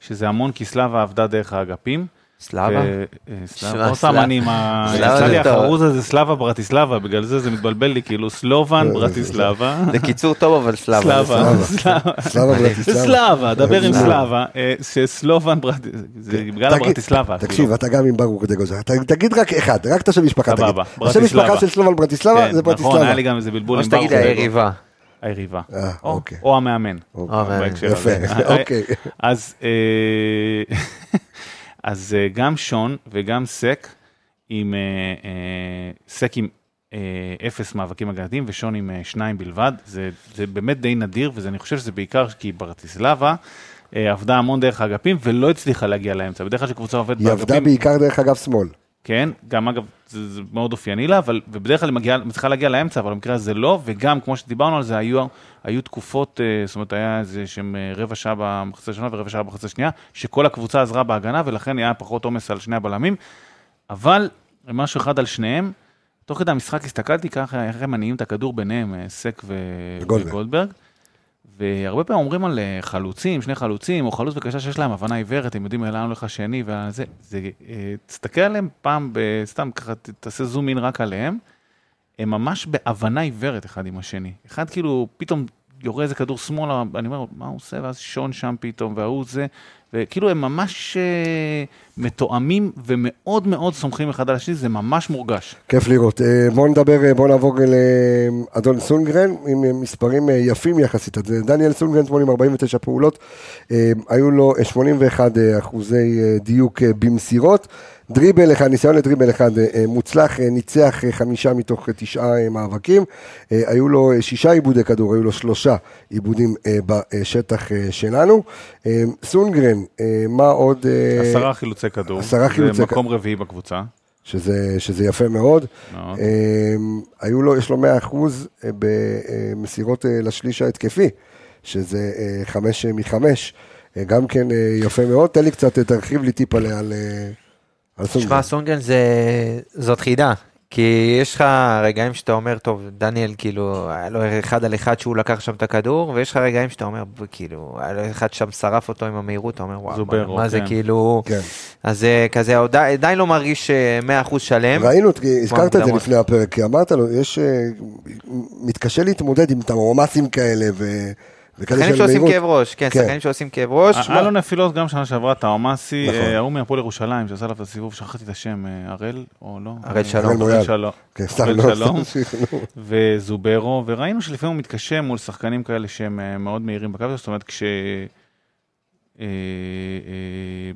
שזה המון כי סלאבה עבדה דרך האגפים. סלאבה? ו- אה, סלאבה, שמע, עוד פעם סלאבה. אני עם ה... סלאבה יצא זה לי טוב. החרוז הזה סלאבה ברטיסלבה, בגלל זה זה מתבלבל לי, כאילו סלובן ברטיסלבה. זה קיצור טוב, אבל סלאבה. סלאבה, סלאבה. דבר עם סלאבה. אה, שסלובן ברטיסלבה. תקשיב, אתה גם עם ברוך דגוזר, ת- תגיד רק אחד, רק את השם משפחה תגיד. השם. משפחה של סלובן ברטיסלבה כן, זה נכון, ברטיסלבה. היה לי גם איזה בלבול או עם ברוך. שתגיד היריבה. היריבה. אה, או- אוקיי. או המאמן. אוקיי. יפה, הזה. אוקיי. אז אה, אז אה, גם שון וגם סק עם אה, אה, סק עם אפס מאבקים הגנתיים ושון עם שניים בלבד. זה זה באמת די נדיר ואני חושב שזה בעיקר כי ברטיסלבה. עבדה המון דרך האגפים ולא הצליחה להגיע לאמצע. בדרך כלל כשקבוצה עובדת היא עבדה באגפים, בעיקר דרך אגב שמאל. כן, גם אגב, זה, זה מאוד אופייני לה, אבל, ובדרך כלל היא מגיעה, מצליחה להגיע לאמצע, אבל במקרה הזה לא, וגם, כמו שדיברנו על זה, היו, היו תקופות, אה, זאת אומרת, היה איזה שהם אה, רבע שעה במחצה הראשונה ורבע שעה במחצה השנייה, שכל הקבוצה עזרה בהגנה, ולכן היה פחות עומס על שני הבלמים, אבל משהו אחד על שניהם, תוך כדי המשחק הסתכלתי ככה, איך הם מניעים את הכדור ביניהם, אה, סק ו... וגולדברג. והרבה פעמים אומרים על אה, חלוצים, שני חלוצים, או חלוץ וקשר שיש להם הבנה עיוורת, הם יודעים לאן הולך השני, וזה, זה, אה, תסתכל עליהם פעם, סתם ככה, תעשה זום אין רק עליהם, הם ממש בהבנה עיוורת אחד עם השני. אחד כאילו, פתאום יורה איזה כדור שמאלה, אני אומר, מה הוא עושה? ואז שון שם פתאום, וההוא זה, וכאילו הם ממש אה, מתואמים ומאוד מאוד סומכים אחד על השני, זה ממש מורגש. כיף לראות. אה, בואו נדבר, אה, בואו נעבור לאדון סונגרן עם אה, מספרים אה, יפים יחסית. אז, אה, דניאל סונגרן, 80 49 פעולות, אה, היו לו אה, 81 אה, אחוזי אה, דיוק אה, במסירות. דריבל אחד, ניסיון לדריבל אחד אה, אה, מוצלח, אה, ניצח אה, חמישה מתוך אה, תשעה אה, מאבקים. אה, היו לו אה, שישה עיבודי כדור, היו לו שלושה עיבודים אה, בשטח אה, שלנו. אה, סונגרן, אה, מה עוד? אה, עשרה חילוצי כדור. עשרה חילוצי זה מקום רביעי בקבוצה. שזה, שזה יפה מאוד. מאוד. אמ, היו לו, יש לו 100 אחוז אה, במסירות אה, לשליש ההתקפי, שזה אה, חמש אה, מחמש, אה, גם כן אה, יפה מאוד. תן לי קצת, אה, תרחיב לי טיפה על, אה, על סונגרן. תשמע, סונגרן זה, זאת חידה. כי יש לך רגעים שאתה אומר, טוב, דניאל, כאילו, היה לו אחד על אחד שהוא לקח שם את הכדור, ויש לך רגעים שאתה אומר, כאילו, היה לו אחד שם שרף אותו עם המהירות, אתה אומר, וואו, זוברו, מה, מה זה כן. כאילו... כן. אז זה כזה, עדיין לא מרגיש אה, 100% שלם. ראינו, הזכרת את זה. לפני הפרק, כי אמרת לו, יש, אה, מתקשה להתמודד עם תמרומסים כאלה ו- שחקנים שעושים. כאב ראש, כן, כן. שחקנים שעושים כאב ראש. היה לו נפילות גם שנה שעברה, טאומאסי, נכון. אה, ההוא מהפועל ירושלים, שעשה עליו את הסיבוב, שכחתי את השם, אה, הראל, או לא? הראל אה, שלום. הראל. שלום. כן, לא. וזוברו, וראינו שלפעמים הוא מתקשה מול שחקנים כאלה שהם אה, מאוד מהירים בקו, זאת אומרת, כש... אה, אה,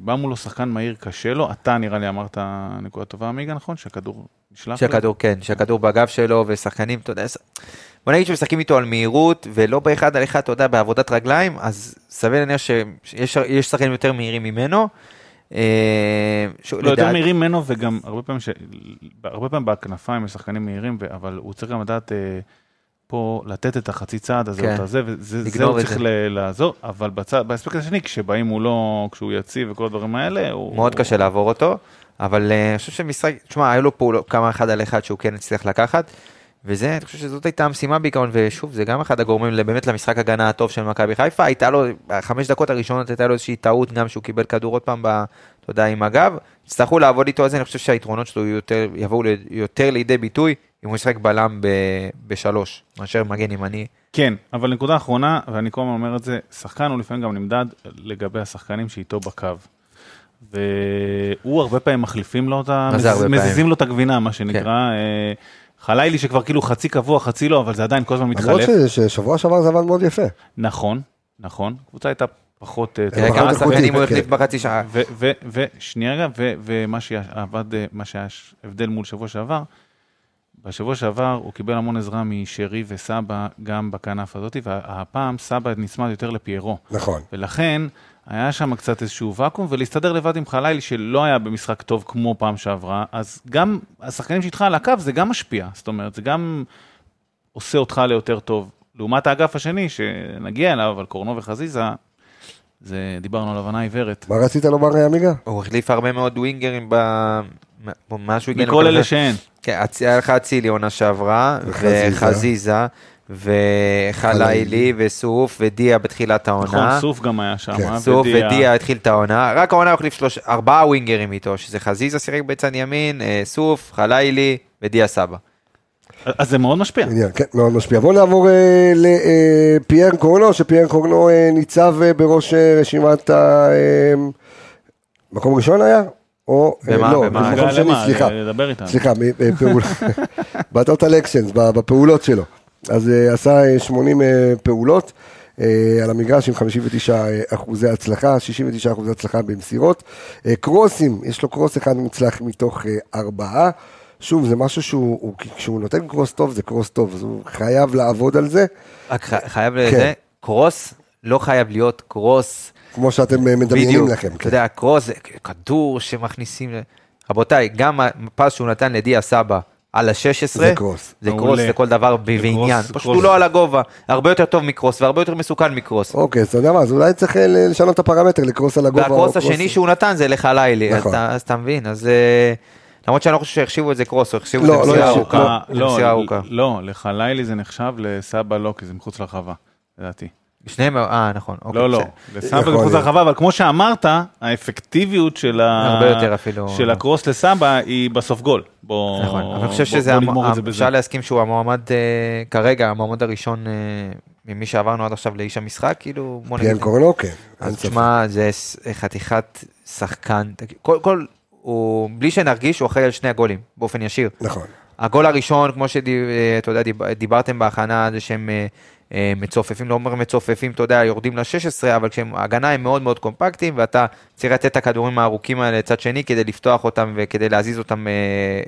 בא מולו שחקן מהיר קשה לו, אתה נראה לי אמרת נקודה טובה עמיגה, נכון? שהכדור נשלח? לו? שהכדור, כן, שהכדור בגב שלו, ושחקנים, אתה יודע, בוא נגיד שמשחקים איתו על מהירות, ולא באחד על אחד, אתה יודע, בעבודת רגליים, אז סביר להניח שיש יש שחקנים יותר מהירים ממנו. אה, לא, יותר מהירים ממנו, וגם הרבה פעמים, ש... הרבה פעמים בכנפיים יש שחקנים מהירים. אבל הוא צריך גם לדעת אה, פה לתת את החצי צעד הזה, כן. הזה, וזה זה הוא צריך זה. לעזור, אבל בצד, באספקט השני, כשבאים מולו, כשהוא יציב וכל הדברים האלה, הוא... מאוד קשה לעבור אותו, אבל אה, אני חושב שמשחק, תשמע, היו לו פעולות, כמה אחד על אחד שהוא כן הצליח לקחת, וזה, אני חושב שזאת הייתה המשימה בעיקרון, ושוב, זה גם אחד הגורמים באמת למשחק הגנה הטוב של מכבי חיפה, הייתה לו, בחמש דקות הראשונות הייתה לו איזושהי טעות, גם שהוא קיבל כדור עוד פעם, ב, אתה יודע, עם הגב, יצטרכו לעבוד איתו על זה, אני חושב שהיתרונות שלו יותר, יבואו יותר לידי ביטוי, אם הוא ישחק בלם ב, בשלוש, מאשר מגן ימני. כן, אבל נקודה אחרונה, ואני כל הזמן אומר את זה, שחקן הוא לפעמים גם נמדד לגבי השחקנים שאיתו בקו. והוא הרבה פעמים מחליפים לו את ה... מזיזים פעמים? לו את הגבינה, מה שנקרא. אה, חלילי שכבר כאילו חצי קבוע, חצי לא, אבל זה עדיין כל הזמן למרות מתחלף. ש- ששבוע שעבר זה עבד מאוד יפה. נכון, נכון. הקבוצה הייתה פחות... אה, תראה פחות כמה שחקנים הוא כן. החליף בחצי שעה. ושנייה רגע, ומה שעבד, אה, מה שהיה הבדל מול שבוע שעבר, בשבוע שעבר הוא קיבל המון עזרה משרי וסבא גם בכנף הזאת, והפעם סבא נצמד יותר לפיירו. נכון. ולכן היה שם קצת איזשהו ואקום, ולהסתדר לבד עם חלילי שלא היה במשחק טוב כמו פעם שעברה, אז גם השחקנים שאיתך על הקו זה גם משפיע, זאת אומרת, זה גם עושה אותך ליותר טוב. לעומת האגף השני, שנגיע אליו, אבל קורנו וחזיזה, זה דיברנו על הבנה עיוורת. מה רצית לומר, עמיגה? הוא החליף הרבה מאוד ווינגרים ב... הגיע מכל אלה. שאין. כן, היה לך אצילי עונה שעברה, וחזיזה. וחזיזה, וחלילי, וסוף, ודיה בתחילת נכון, העונה. סוף גם היה שם, כן. אה, סוף ודיה. ודיה התחיל את העונה, רק העונה הוא החליף שלוש, ארבעה ווינגרים איתו, שזה חזיזה שיחק בצד ימין, אה, סוף, חלילי ודיה סבא. אז זה מאוד משפיע. עניין, כן, מאוד משפיע. בואו נעבור אה, לפייר קורנו, שפייר קורנו אה, ניצב אה, בראש אה, רשימת ה... אה, מקום ראשון היה? או... אה, במה? לא, במה? מקום שני, למה? סליחה. לדבר איתם. סליחה, בפעולה. בטוטל אקשנס, בפעולות שלו. אז אה, עשה אה, 80 אה, פעולות אה, על המגרש עם 59 אה, אחוזי הצלחה, 69 אחוזי הצלחה במסירות. קרוסים, יש לו קרוס אחד מוצלח מתוך ארבעה. שוב, זה משהו שהוא, הוא- כשהוא נותן קרוס טוב, זה קרוס טוב, אז הוא חייב לעבוד על זה, רק חייב כן. לזה, קרוס לא חייב להיות קרוס כמו שאתם מדמיינים בדיוק, לכם. אתה כן. יודע, קרוס זה כדור שמכניסים, רבותיי, גם הפס שהוא נתן לדיה סבא על ה-16, זה קרוס. זה. קרוס לכל דבר ב- ועניין, קרוס- פשוט. הוא לא על הגובה, הרבה יותר טוב מקרוס והרבה יותר מסוכן מקרוס. אוקיי, אז אתה יודע מה, אז אולי צריך אה, לשנות את הפרמטר, לקרוס על הגובה. והקרוס קרוס- השני שהוא נתן זה לחלילי, אז נכון. אתה- אז אתה מבין, אז אה, למרות שאני לא חושב שהחשיבו את זה קרוס, או החשיבו את לא, זה לא מסירה ארוכה. לא, מסירה ארוכה. לא, לחלילי זה נחשב, לסבא לא, כי זה מחוץ לרחבה, לדעתי. שניהם, אה נכון, אוקיי, לא, לא, יכול זה מחוץ. לרחבה, אבל כמו שאמרת, האפקטיביות של ה- הרבה יותר אפילו. של הקרוס לסבא היא בסוף גול. בוא נכון, אבל אני חושב שזה. אפשר להסכים שהוא המועמד, אה, כרגע המועמד הראשון אה, ממי שעברנו עד עכשיו לאיש המשחק, כאילו, בוא נגיד. קורנו, כן. אז. תשמע, זה חתיכת שחקן, כל, כל, הוא, בלי שנרגיש, הוא אחראי על שני הגולים, באופן ישיר. נכון. הגול הראשון, כמו שאתה יודע, דיב- דיברתם בהכנה, זה שהם אה, אה, מצופפים, לא אומר מצופפים, אתה יודע, יורדים ל-16, אבל כשהם, ההגנה הם מאוד מאוד קומפקטיים, ואתה צריך לתת את הכדורים הארוכים האלה לצד שני, כדי לפתוח אותם וכדי להזיז אותם אה,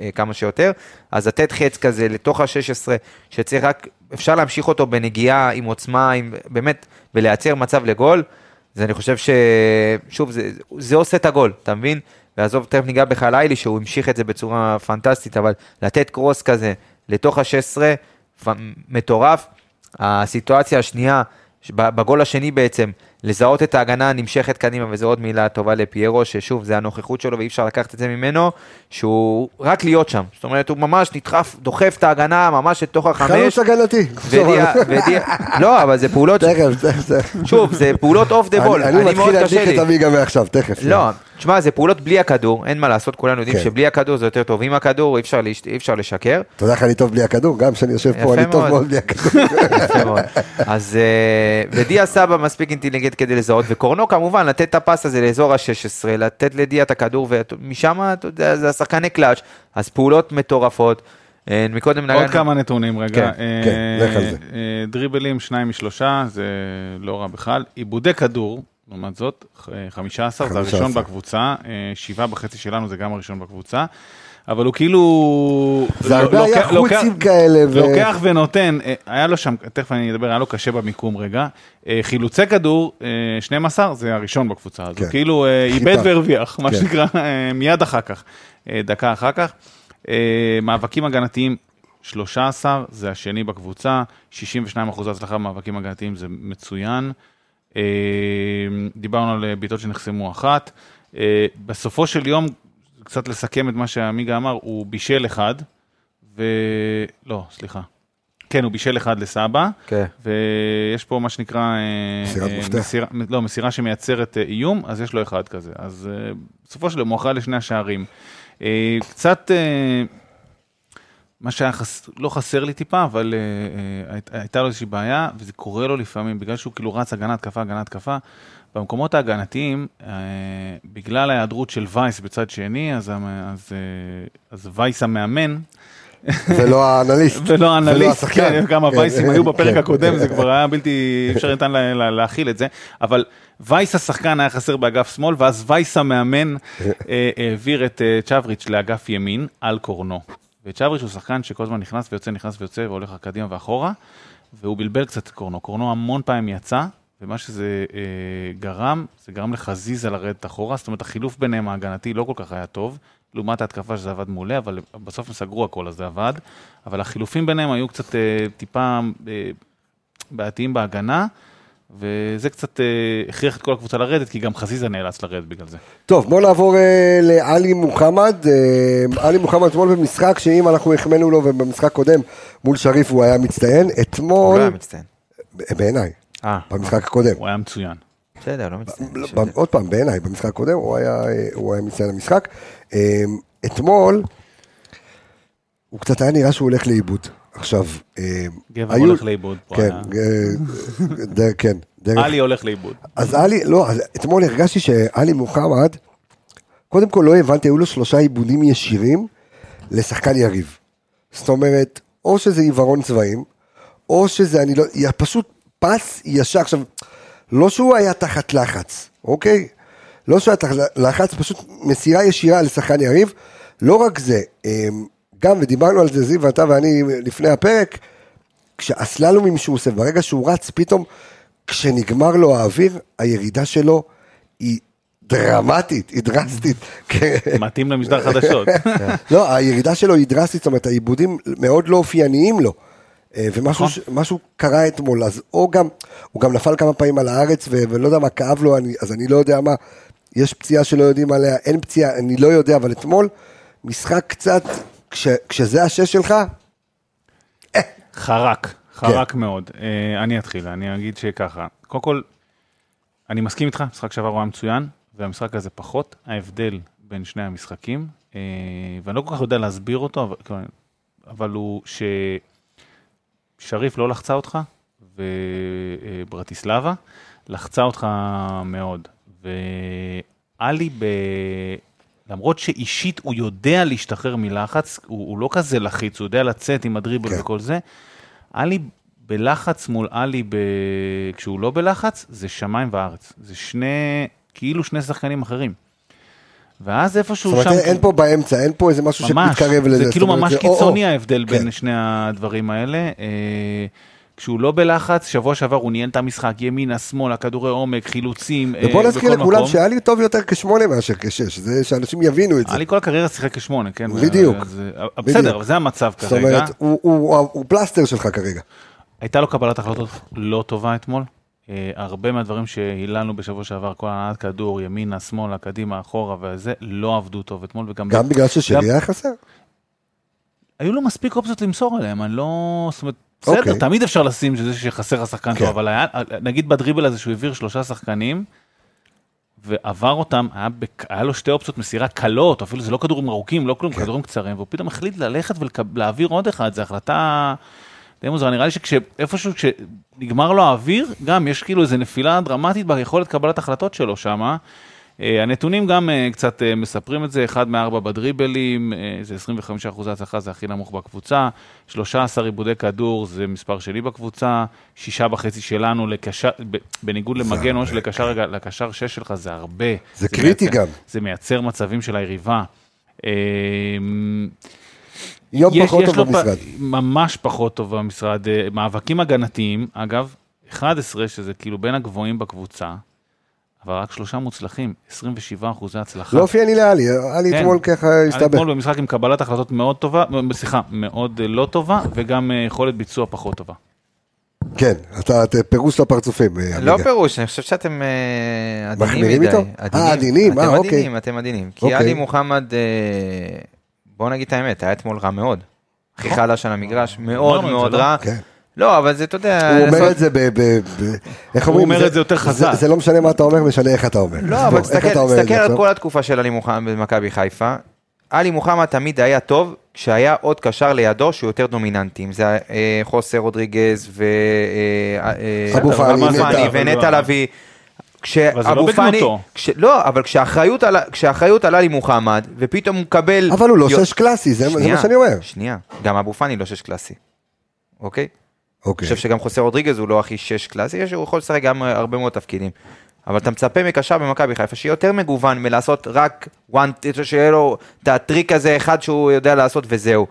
אה, כמה שיותר. אז לתת חץ כזה לתוך ה-16, שצריך רק, אפשר להמשיך אותו בנגיעה, עם עוצמה, עם, באמת, ולייצר מצב לגול. אז אני חושב ש... שוב, זה, זה עושה את הגול, אתה מבין? ועזוב, תכף ניגע בחלילי, שהוא המשיך את זה בצורה פנטסטית, אבל לתת קרוס כזה לתוך ה-16, פ- מטורף. הסיטואציה השנייה, בגול השני בעצם, לזהות את ההגנה הנמשכת קדימה, וזו עוד מילה טובה לפיירו, ששוב, זה הנוכחות שלו ואי אפשר לקחת את זה ממנו, שהוא רק להיות שם. זאת אומרת, הוא ממש נדחף, דוחף את ההגנה ממש לתוך החמש. חלוץ הגנתי. לא, אבל זה פעולות, תכף, תכף. שוב, זה פעולות off the ball, אני- אני אני מאוד מתחיל קשה להדליק לי. את עמיגה מעכשיו, תכף. לא, תשמע, זה פעולות בלי הכדור, אין מה לעשות, כולנו יודעים כן. שבלי הכדור זה יותר טוב. עם הכדור אי אפשר, להש- אי אפשר לשקר. אתה יודע איך אני טוב בלי הכדור? גם כשאני יושב פה אני טוב מאוד. מאוד בלי הכדור. יפה מאוד. אז אה, ודיה סבא מספיק אינטליגנט כדי לזהות, וקורנו כמובן לתת את הפס הזה לאזור ה-16, לתת לדיה את הכדור, ומשם, אתה יודע, זה השחקני קלאץ', אז פעולות מטורפות. אה, מקודם עוד נגענו- כמה נתונים רגע. כן, אה, כן, לך על זה. אה, דריבלים, שניים משלושה, זה לא רע בכלל. עיבודי כדור, לעומת זאת, אה, 15, זה 15. הראשון בקבוצה, אה, שבעה בחצי שלנו, זה גם הראשון בקבוצה. אבל הוא כאילו... זה הרבה לוקח- היה לוקח- חוצים כאלה. ו- לוקח ונותן, אה, היה לו שם, תכף אני אדבר, היה לו קשה במיקום רגע. אה, חילוצי כדור, אה, 12, זה הראשון בקבוצה הזו. כן. כאילו אה. איבד והרוויח, מה כן. שנקרא, אה, מיד אחר כך, אה, דקה אחר כך. אה, מאבקים הגנתיים, 13, זה השני בקבוצה, 62 אחוז הצלחה במאבקים הגנתיים, זה מצוין. אה, דיברנו על אה, בעיטות שנחסמו אחת. אה, בסופו של יום, קצת לסכם את מה שעמיגה אמר, הוא בישל אחד, ו... לא, סליחה. כן, הוא בישל אחד לסבא, כן. ויש פה מה שנקרא... מסירת מפתח. מסירה, לא, מסירה שמייצרת איום, אז יש לו אחד כזה. אז בסופו של יום הוא אחראי לשני השערים. קצת... אה, מה שהיה חס... לא חסר לי טיפה, אבל uh, היית, הייתה לו איזושהי בעיה, וזה קורה לו לפעמים, בגלל שהוא כאילו רץ הגנה, התקפה, הגנה, התקפה. במקומות ההגנתיים, uh, בגלל ההיעדרות של וייס בצד שני, אז, אז, uh, אז וייס המאמן, ולא האנליסט. ולא האנליסט. כן, כמה כן, וייסים היו בפרק כן. הקודם, זה כבר היה בלתי אפשר ניתן לה- לה- להכיל את זה, אבל וייס השחקן היה חסר באגף שמאל, ואז וייס המאמן אה, העביר את אה, צ'אבריץ' לאגף ימין על קורנו. וצ'אברי שהוא שחקן שכל הזמן נכנס ויוצא, נכנס ויוצא, והולך קדימה ואחורה, והוא בלבל קצת את קורנו. קורנו המון פעמים יצא, ומה שזה אה, גרם, זה גרם לחזיזה לרדת אחורה, זאת אומרת, החילוף ביניהם ההגנתי לא כל כך היה טוב, לעומת ההתקפה שזה עבד מעולה, אבל בסוף הם סגרו הכל, אז זה עבד. אבל החילופים ביניהם היו קצת אה, טיפה אה, בעייתיים בהגנה, וזה קצת אה, הכריח את כל הקבוצה לרדת, כי גם חזיזה נאלץ לרדת בגלל זה. טוב, בוא נעבור אה, לעלי מוחמד. אה, עלי מוחמד אתמול במשחק שאם אנחנו החמאנו לו ובמשחק קודם מול שריף הוא היה מצטיין, הוא אתמול, לא היה מצטיין. בעיניי, אה, במשחק הקודם. הוא היה מצוין. בסדר, לא מצטיין. עוד פעם, בעיניי, במשחק הקודם הוא היה, אה, הוא היה מצטיין המשחק. אתמול, הוא קצת היה נראה שהוא הולך לאיבוד. עכשיו, אה, גבר היו- הולך לאיבוד פה. כן, היה- אה, ד- כן, דרך עלי הולך לאיבוד. אז עלי, לא, אז אתמול הרגשתי שעלי מוחמד, קודם כל לא הבנתי, היו לו שלושה עיבודים ישירים לשחקן יריב. זאת אומרת, או שזה עיוורון צבעים, או שזה, אני לא, פשוט פס ישר. עכשיו, לא שהוא היה תחת לחץ, אוקיי? לא שהוא היה תחת לחץ, פשוט מסירה ישירה לשחקן יריב. לא רק זה, אמ, גם, ודיברנו על זה, זיו, אתה ואני לפני הפרק, כשהסללומים שהוא עושה, ברגע שהוא רץ, פתאום, כשנגמר לו האוויר, הירידה שלו היא דרמטית, היא דרסטית. מתאים למשדר חדשות. לא, הירידה שלו היא דרסטית, זאת אומרת, העיבודים מאוד לא אופייניים לו. אה, ומשהו משהו קרה אתמול, אז או גם, הוא גם נפל כמה פעמים על הארץ, ולא יודע מה כאב לו, אני, אז אני לא יודע מה, יש פציעה שלא יודעים עליה, אין פציעה, אני לא יודע, אבל אתמול, משחק קצת, כש, כשזה השש שלך, חרק, חרק מאוד. אה, אני אתחיל, אני אגיד שככה. קודם כל, אני מסכים איתך, משחק שעבר הוא היה מצוין, והמשחק הזה פחות. ההבדל בין שני המשחקים, אה, ואני לא כל כך יודע להסביר אותו, אבל, אבל הוא ששריף לא לחצה אותך, וברטיסלבה לחצה אותך מאוד. ועלי ב... למרות שאישית הוא יודע להשתחרר מלחץ, הוא, הוא לא כזה לחיץ, הוא יודע לצאת עם הדריבל כן. וכל זה. עלי בלחץ מול עלי ב... כשהוא לא בלחץ, זה שמיים וארץ. זה שני, כאילו שני שחקנים אחרים. ואז איפשהו זאת שם... אומרת, אין פה באמצע, אין פה איזה משהו ממש, שמתקרב לזה. זה זאת כאילו ממש. קיצוני ההבדל כן. בין שני הדברים האלה. כשהוא לא בלחץ, שבוע שעבר הוא ניהל את המשחק, ימינה, שמאלה, כדורי עומק, חילוצים, אה, ובוא נזכיר בכל לכולם מקום. שהיה לי טוב יותר כשמונה מאשר כשש, זה שאנשים יבינו את זה. היה לי כל הקריירה שיחק כשמונה, כן? בדיוק. אה, בסדר, אבל זה המצב זאת כרגע. אומרת, הוא- פלסטר שלך כרגע. הייתה לו קבלת החלטות לא טובה אתמול. אה, הרבה מהדברים שהיללנו בשבוע שעבר, כל הנעת כדור, ימינה, שמאלה, קדימה, אחורה וזה, לא עבדו טוב אתמול, וגם... גם בגלל ששרי גם- היה חסר. היו לו מספיק אופציות למסור עליהם, אני לא... זאת אומרת, בסדר, אוקיי. תמיד אפשר לשים שזה שחסר לך שחקן כן. טוב, אבל היה, נגיד בדריבל הזה שהוא העביר שלושה שחקנים, ועבר אותם, היה, בק... היה לו שתי אופציות מסירה קלות, אפילו זה לא כדורים ארוכים, לא כלום, כדורים קצרים, והוא פתאום החליט ללכת ולהעביר עוד אחד, זו החלטה די מוזרה, נראה לי שאיפשהו כשנגמר לו האוויר, גם יש כאילו איזו נפילה דרמטית ביכולת קבלת החלטות שלו שמה. אה, הנתונים גם אה, קצת אה, מספרים את זה, אחד מארבע בדריבלים, זה 25 אחוז הצלחה, זה הכי נמוך בקבוצה, 13 עיבודי כדור, זה מספר שלי בקבוצה, שישה וחצי שלנו לקשר, בניגוד למגן או שלקשר לקשר שש שלך זה הרבה. זה קריטי מייצר- גם. זה מייצר מצבים של היריבה. אה, יום יש- פחות יש טוב פ- במשרד. ממש פחות טוב במשרד. מאבקים הגנתיים, אגב, 11, שזה כאילו בין הגבוהים בקבוצה, אבל רק שלושה מוצלחים, 27 אחוזי הצלחה. לא אופייני לאלי, אלי כן. אתמול ככה הסתבך. אתמול במשחק עם קבלת החלטות מאוד טובה, סליחה, מאוד אה, לא טובה, וגם אה, יכולת ביצוע פחות טובה. כן, אתה פירוש לפרצופים. אה, לא. פירוש, אני חושב שאתם אה, עדינים מחמירים מדי. איתו? אה, עדינים, אה, אתם אוקיי. עדינים, אתם עדינים. כי אוקיי. עלי מוחמד, אה, בוא נגיד את האמת, היה אתמול רע מאוד. הכי חלש על המגרש, מאוד את מאוד? רע. לא, אבל זה, אתה יודע... הוא אומר את זה ב... ב- ב- איך אומרים? אומר את זה יותר חזק. זה לא משנה מה אתה אומר, משנה איך אתה אומר. לא, אבל תסתכל אתה אומר את תסתכל זה על? כל התקופה של עלי מוחמד במכבי חיפה. עלי מוחמד תמיד היה טוב כשהיה עוד קשר לידו שהוא יותר דומיננטי, אם זה אה, חוסר רודריגז ו... אה, אה, אבו פאני, נטע. ונטע לביא. אבל זה לא כשאבו פאני. כש, לא, אבל כשהאחריות על, כשהאחריות על עלי מוחמד, ופתאום הוא מקבל... אבל הוא לא יו- שש קלאסי, זה זה שנייה, מה שאני אומר. שנייה, גם אבו פאני לא שש קלאסי, אוקיי? אני אוקיי. חושב שגם חוסר רודריגז הוא לא הכי שש קלאסי, יש- הוא יכול לשחק גם אה, הרבה מאוד תפקידים. אבל אתה מצפה מקשר במכבי חיפה שיהיה יותר מגוון מלעשות רק one, שיהיה לו את הטריק הזה אחד שהוא יודע לעשות וזהו.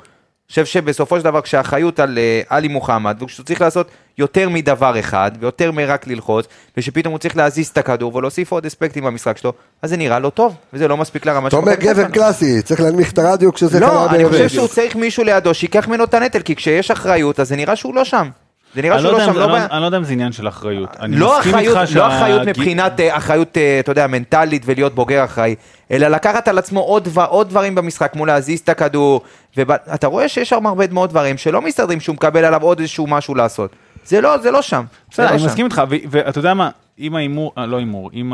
חושב שבסופו של דבר כשהאחריות על אה, עלי מוחמד, וכשהוא צריך לעשות יותר מדבר אחד, ויותר מרק ללחוץ, ושפתאום הוא צריך להזיז את הכדור ולהוסיף עוד אספקטים במשחק שלו, אז זה נראה לא טוב, וזה לא מספיק לרמה אתה אומר מכבי חיפה. גבר קלאסי, צריך להנמיך את הרדיו כשזה לא, קרה אני חושב. שהוא צריך מישהו לידו שייקח ממנו את הנטל, כי כשיש אחריות, אז זה נראה שהוא לא שם. זה נראה לא שהוא לא אם שם, לא לא- בעיה. אני לא יודע אם זה עניין של אחריות. לא אחריות, לא אחריות מבחינת אה, אחריות, אה, אתה יודע, מנטלית ולהיות בוגר אחראי, אלא לקחת על עצמו עוד, דבר- עוד דברים במשחק, כמו להזיז את הכדור, ואתה רואה שיש שם הרבה מאוד דברים שלא מסתדרים שהוא מקבל עליו עוד איזשהו משהו לעשות. זה לא, זה לא שם. בסדר, לא אני. מסכים איתך, ואתה יודע מה, עם ההימור, אה, לא הימור, עם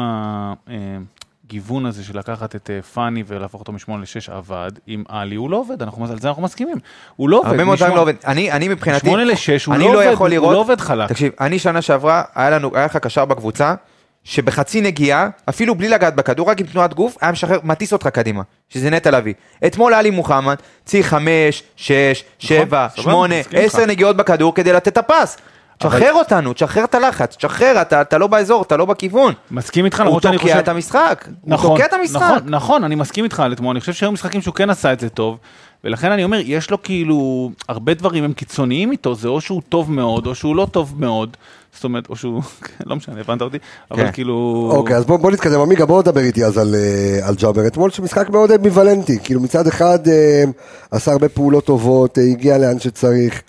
הגיוון הזה של לקחת את אה, פאני ולהפוך אותו משמונה לשש עבד, עם עלי הוא לא עובד, אנחנו- על זה אנחנו מסכימים. הוא לא עובד. הרבה מאוד דברים לא עובד. אני, אני מבחינתי, שמונה לשש, הוא לא לא עובד, יכול הוא לראות, לא עובד חלק. תקשיב, אני שנה שעברה, היה לנו, היה לך קשר בקבוצה, שבחצי נגיעה, אפילו בלי לגעת בכדור, רק עם תנועת גוף, היה משחרר, מטיס אותך קדימה, שזה נטע לביא. אתמול עלי מוחמד, צריך חמש, שש, שבע, סבבה, שמונה. עשר נגיעות בכדור כדי לתת את הפס. תשחרר אותנו, תשחרר את הלחץ, תשחרר, אתה, אתה לא באזור, אתה לא בכיוון. מסכים איתך, הוא למרות שאני תוקע חושב... את המשחק, הוא נכון, תוקע את המשחק. נכון, נכון, אני מסכים איתך על אתמול, אני חושב שהיו משחקים שהוא כן עשה את זה טוב, ולכן אני אומר, יש לו כאילו, הרבה דברים הם קיצוניים איתו, זה או שהוא טוב מאוד, או שהוא לא טוב מאוד, זאת אומרת, או שהוא, לא משנה, הבנת אותי, אבל כן. כאילו... אוקיי, אז בוא, בוא נתקדם. עמיגה, בוא נדבר איתי אז על, אה, על ג'אבר. אתמול שמשחק מאוד אמביוולנטי. כאילו מצד אחד אה, עשה הרבה פעולות טובות, אה, הגיע לאן שצריך.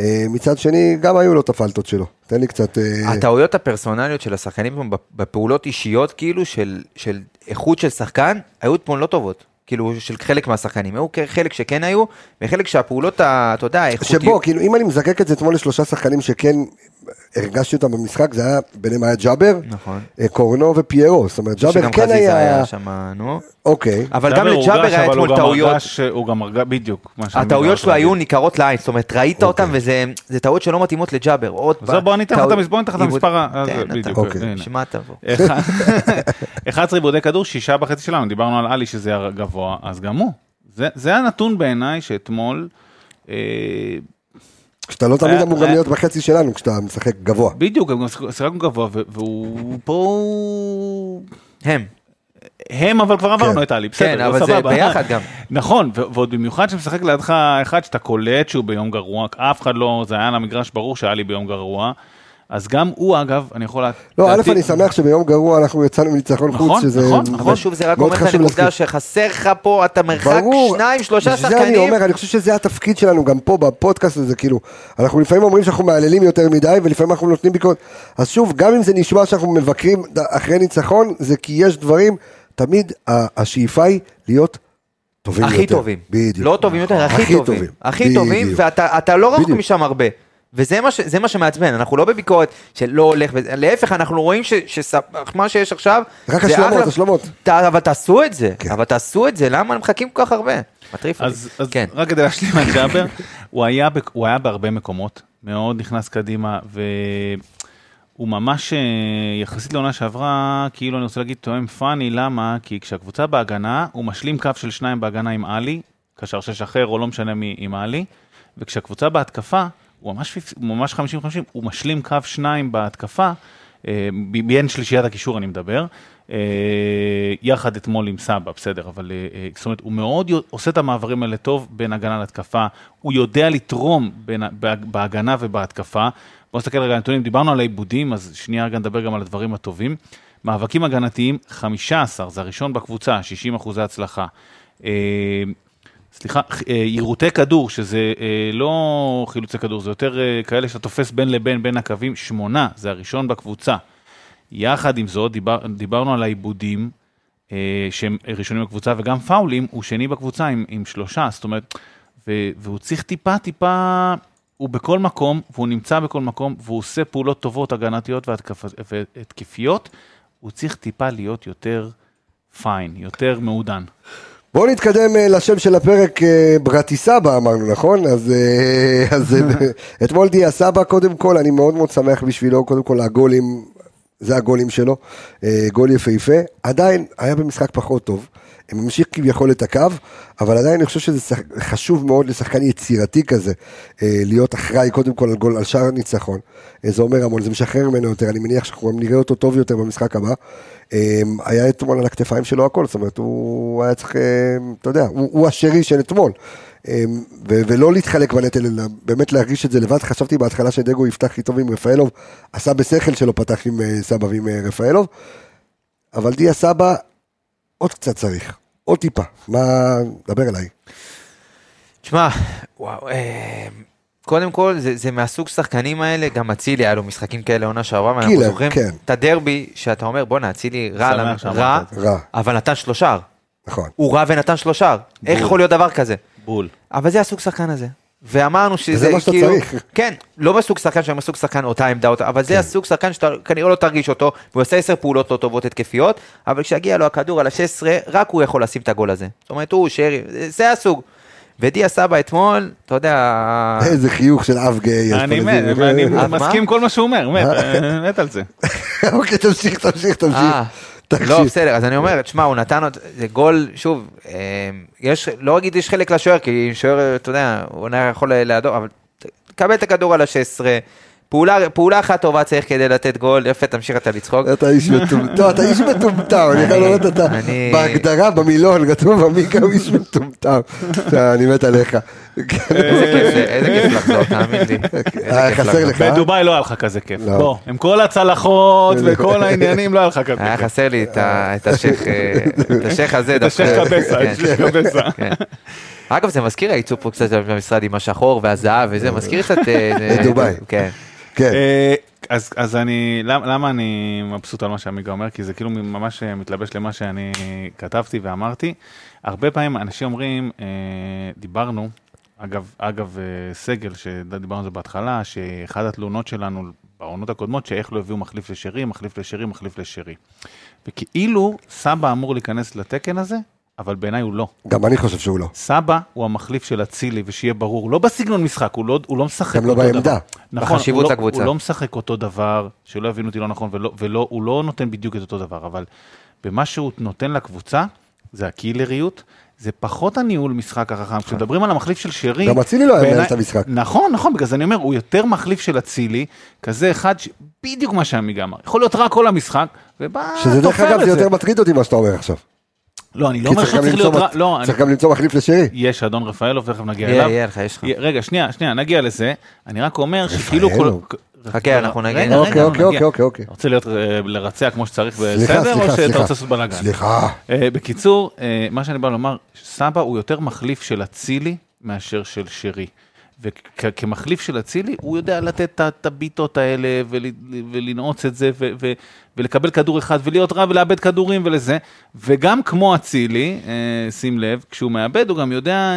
אה, מצד שני, גם היו לו את הפלטות שלו. תן לי קצת... אה, הטעויות הפרסונליות של השחקנים בפעולות אישיות כאילו של, של איכות של שחקן היו אתמול לא טובות. כאילו של חלק מהשחקנים, היו חלק שכן היו, וחלק שהפעולות, אתה יודע, האיכותיות... שבו, כאילו, אם אני מזקק את זה אתמול לשלושה שחקנים שכן הרגשתי אותם במשחק, זה היה, ביניהם היה ג'אבר, נכון. אה, קורנו ופיירו. זאת אומרת, ג'אבר שגם כן חזיזה היה... היה שם, נו. אוקיי. אבל גם לג'אבר היה אתמול גם טעויות. הרגש, הוא גם הרגש, בדיוק. הטעויות שלו. היו ניכרות לעין, זאת אומרת, ראית אותן וזה זה טעויות שלא מתאימות לג'אבר. עוד אז בוא, אני אתן לך את המס- בוא ניתן לך את עיבוד- המספר אה, בדיוק. אוקיי. מה תבוא? אחד- 11 עיבודי כדור, שישה בחצי שלנו, דיברנו על עלי שזה הגבוה, אז גם הוא. זה- זה הנתון בעיניי שאתמול, אה, כשאתה לא תמיד אמור גם היה- להיות בחצי שלנו, כשאתה משחק גבוה. בדיוק, הם גם שיחקנו גבוה, והוא פה... הם. הם, אבל כבר עברנו כן. את עלי, בסדר, כן, לא אבל זה סבבה. ביחד גם. נכון, ועוד במיוחד שמשחק לידך אחד שאתה קולט שהוא ביום גרוע, אף אחד לא, זה היה על המגרש ברור שהיה לי ביום גרוע, אז גם הוא אגב, אני יכול... לא, א', אני שמח שביום גרוע אנחנו יצאנו מניצחון נכון, חוץ, שזה נכון, מאוד אבל שוב, זה רק אומר את הנקודה. שחסר לך פה, אתה מרחק ברור, שניים, שלושה בשביל זה אני שחקנים. אומר, אני חושב שזה התפקיד שלנו גם פה בפודקאסט הזה, כאילו, אנחנו לפעמים אומרים שאנחנו מהללים יותר מדי, ולפעמים אנחנו נותנים ביקורת. אז שוב, גם אם זה נשמע שאנחנו מבקרים אחרי ניצחון, זה כי יש דברים, תמיד השאיפה היא להיות טובים יותר. הכי טובים. בדיוק. לא טובים יותר, הכי הכי טובים. טובים. הכי טובים, בדיוק. ואתה אתה לא רחוק. משם הרבה. וזה מה, ש, זה מה שמעצבן, אנחנו לא בביקורת שלא הולך, להפך, אנחנו רואים ש, ש, מה שיש עכשיו, רק השלמות. השלמות. ת- אבל תעשו את זה, כן. אבל תעשו את זה, למה מחכים כל כך הרבה? מטריף אותי. אז, אז כן. רק כדי להשלים על ג'אבר, הוא, היה הוא היה בהרבה מקומות, מאוד נכנס קדימה, והוא ממש, אה, יחסית לעונה שעברה, כאילו אני רוצה להגיד, תואם פאני, למה? כי כשהקבוצה בהגנה, הוא משלים קו של שניים בהגנה עם עלי, קשר שש אחר או לא משנה מי עם עלי, וכשהקבוצה בהתקפה, הוא ממש, ממש 50-50, הוא משלים קו שניים בהתקפה, אה, בין שלישיית הקישור אני מדבר, אה, יחד אתמול עם סבא, בסדר, אבל אה, זאת אומרת, הוא מאוד עושה את המעברים האלה טוב בין הגנה להתקפה, הוא יודע לתרום בין, בהגנה ובהתקפה. בואו נסתכל רגע על הנתונים, דיברנו על העיבודים, אז שנייה רגע נדבר גם על הדברים הטובים. מאבקים הגנתיים, 15, זה הראשון בקבוצה, 60 אחוזי הצלחה. סליחה, אה, יירוטי כדור, שזה אה, לא חילוצי כדור, זה יותר אה, כאלה שאתה תופס בין לבין, בין הקווים, שמונה, זה הראשון בקבוצה. יחד עם זאת, דיבר, דיברנו על העיבודים, שהם ראשונים בקבוצה, וגם פאולים, הוא שני בקבוצה עם, עם שלושה, זאת אומרת, ו, והוא צריך טיפה, טיפה, הוא בכל מקום, והוא נמצא בכל מקום, והוא עושה פעולות טובות, הגנתיות והתקפ, והתקפיות, הוא צריך טיפה להיות יותר פיין, יותר מעודן. בואו נתקדם אה, לשם של הפרק אה, ברטיסבא אמרנו, נכון? אז, אה, אז אתמול דיה סבא, קודם כל, אני מאוד מאוד שמח בשבילו, קודם כל הגולים, זה הגולים שלו, גול יפהפה, עדיין היה במשחק פחות טוב. ממשיך כביכול את הקו, אבל עדיין אני חושב שזה חשוב מאוד לשחקן יצירתי כזה, אה, להיות אחראי קודם כל על גול, על שער ניצחון. אה, זה אומר המון, זה משחרר ממנו יותר, אני מניח שאנחנו נראה אותו טוב יותר במשחק הבא. אה, היה אתמול על הכתפיים שלו הכל, זאת אומרת, הוא היה צריך, אתה יודע, הוא, הוא השרי של אתמול. ו- ולא להתחלק בנטל, אלא באמת להרגיש את זה לבד. חשבתי בהתחלה שדגו יפתח הכי טוב עם רפאלוב, עשה בשכל שלו פתח עם סבא ועם רפאלוב, אבל דיה סבא עוד קצת צריך, עוד טיפה. מה, דבר אליי. תשמע, וואו, אה, קודם כל, זה, זה מהסוג שחקנים האלה, גם אצילי היה לו משחקים כאלה עונה שעברה, ואנחנו זוכרים כן. את הדרבי, שאתה אומר, בואנה, אצילי רע, רע, זה. רע, אבל נתן שלושה. נכון. הוא רע ונתן שלושה. איך יכול להיות דבר כזה? בול. אבל זה הסוג שחקן הזה. ואמרנו שזה וזה מה שאתה כאילו, צריך. כן, לא בסוג שחקן שהם הסוג שחקן אותה עמדה, אותה, אבל כן. זה הסוג שחקן שאתה כנראה לא תרגיש אותו, והוא עושה עשר פעולות לא טובות התקפיות, אבל כשיגיע לו הכדור על ה-16, רק הוא יכול לשים את הגול הזה. זאת אומרת, הוא, שרי, זה הסוג. ודיה סבא אתמול, אתה יודע, איזה חיוך של אב גיי. יש פה אני. מת, ואני אז מה? מסכים כל מה שהוא אומר, מת, אה, מת על זה. אוקיי, תמשיך, תמשיך, תמשיך. לא, בסדר, אז אני אומר, תשמע, הוא נתן עוד, זה גול, שוב, אה, יש, לא אגיד יש חלק לשוער, כי שוער, אתה יודע, הוא היה יכול להדור, אבל תקבל את הכדור על ה-16, פעולה, פעולה אחת טובה צריך כדי לתת גול, יפה, תמשיך אתה לצחוק. אתה איש מטומטם, אתה איש מטומטם, אני יכול לראות אותה אני- בהגדרה, במילון, כתוב במיקה הוא איש מטומטם. אני מת עליך. איזה כיף זה, איזה כיף לחזור, תאמין לי. היה כיף חסר. לך, אה? בדובאי לא היה לך כזה כיף. לא. בוא, עם כל הצלחות וכל העניינים לא היה לך כזה היה כיף. חסר לי את השייח, אה, את השייח הזה את השייח. קבסה, כן. את השייח קבסה. כן. אגב, זה מזכיר הייצור פה קצת במשרד עם השחור והזהב וזה, מזכיר קצת... אה, את דובאי. כן. כן, אה, אז, אז אני, למה, למה אני מבסוט על מה שעמיגה אומר? כי זה כאילו ממש מתלבש למה שאני כתבתי ואמרתי. הרבה פעמים אנשים אומרים, אה, דיברנו, אגב, אגב אה, סגל, שדיברנו על זה בהתחלה, שאחד התלונות שלנו בעונות הקודמות, שאיך לא הביאו מחליף לשרי, מחליף לשרי, מחליף לשרי. וכאילו סבא אמור להיכנס לתקן הזה, אבל בעיניי הוא לא. גם אני חושב שהוא לא. סבא הוא המחליף של אצילי, ושיהיה ברור, לא בסגנון משחק, הוא לא, הוא לא משחק גם לא אותו בעמדה. דבר. נכון, בחשיבות הוא לא, לקבוצה. הוא לא משחק אותו דבר, שלא יבינו אותי לא נכון, ולא, ולא, הוא לא נותן בדיוק את אותו דבר, אבל במה שהוא נותן לקבוצה, זה הקילריות, זה פחות הניהול משחק החכם. כשמדברים על המחליף של שרי... גם אצילי לא היה מנהל את המשחק. נכון, נכון, בגלל זה אני אומר, הוא יותר מחליף של אצילי, כזה אחד, ש... בדיוק מה שעמיגה אמר. יכול להיות רע כל המשחק, ובא, שזה דרך אגב, את זה יותר מטריד אותי מה שאתה אומר עכשיו. לא, אני לא אומר גם צריך להיות רע, לא, אני- צריך גם למצוא מחליף לשרי. יש אדון רפאלוב, תכף נגיע אליו. יהיה לך, יש לך. רגע, שנייה, שנייה, נגיע לזה. אני רק אומר שכאילו כל... רפאלוב. חכה, אנחנו נגיע. רגע, אוקיי, רגע, אוקיי. אוקיי, אוקיי, אוקיי. רוצה להיות, אה, לרצע כמו שצריך סליחה, בסדר, או שאתה. רוצה לעשות בלאגן? סליחה. אה, בקיצור, אה, מה שאני בא לומר, סבא הוא יותר מחליף של אצילי מאשר של שרי. וכמחליף של אצילי, הוא יודע לתת את הביטות האלה ול- ולנעוץ את זה ו- ו- ולקבל כדור אחד ולהיות רע ולאבד כדורים ולזה. וגם כמו אצילי, אה, שים לב, כשהוא מאבד הוא גם יודע אה,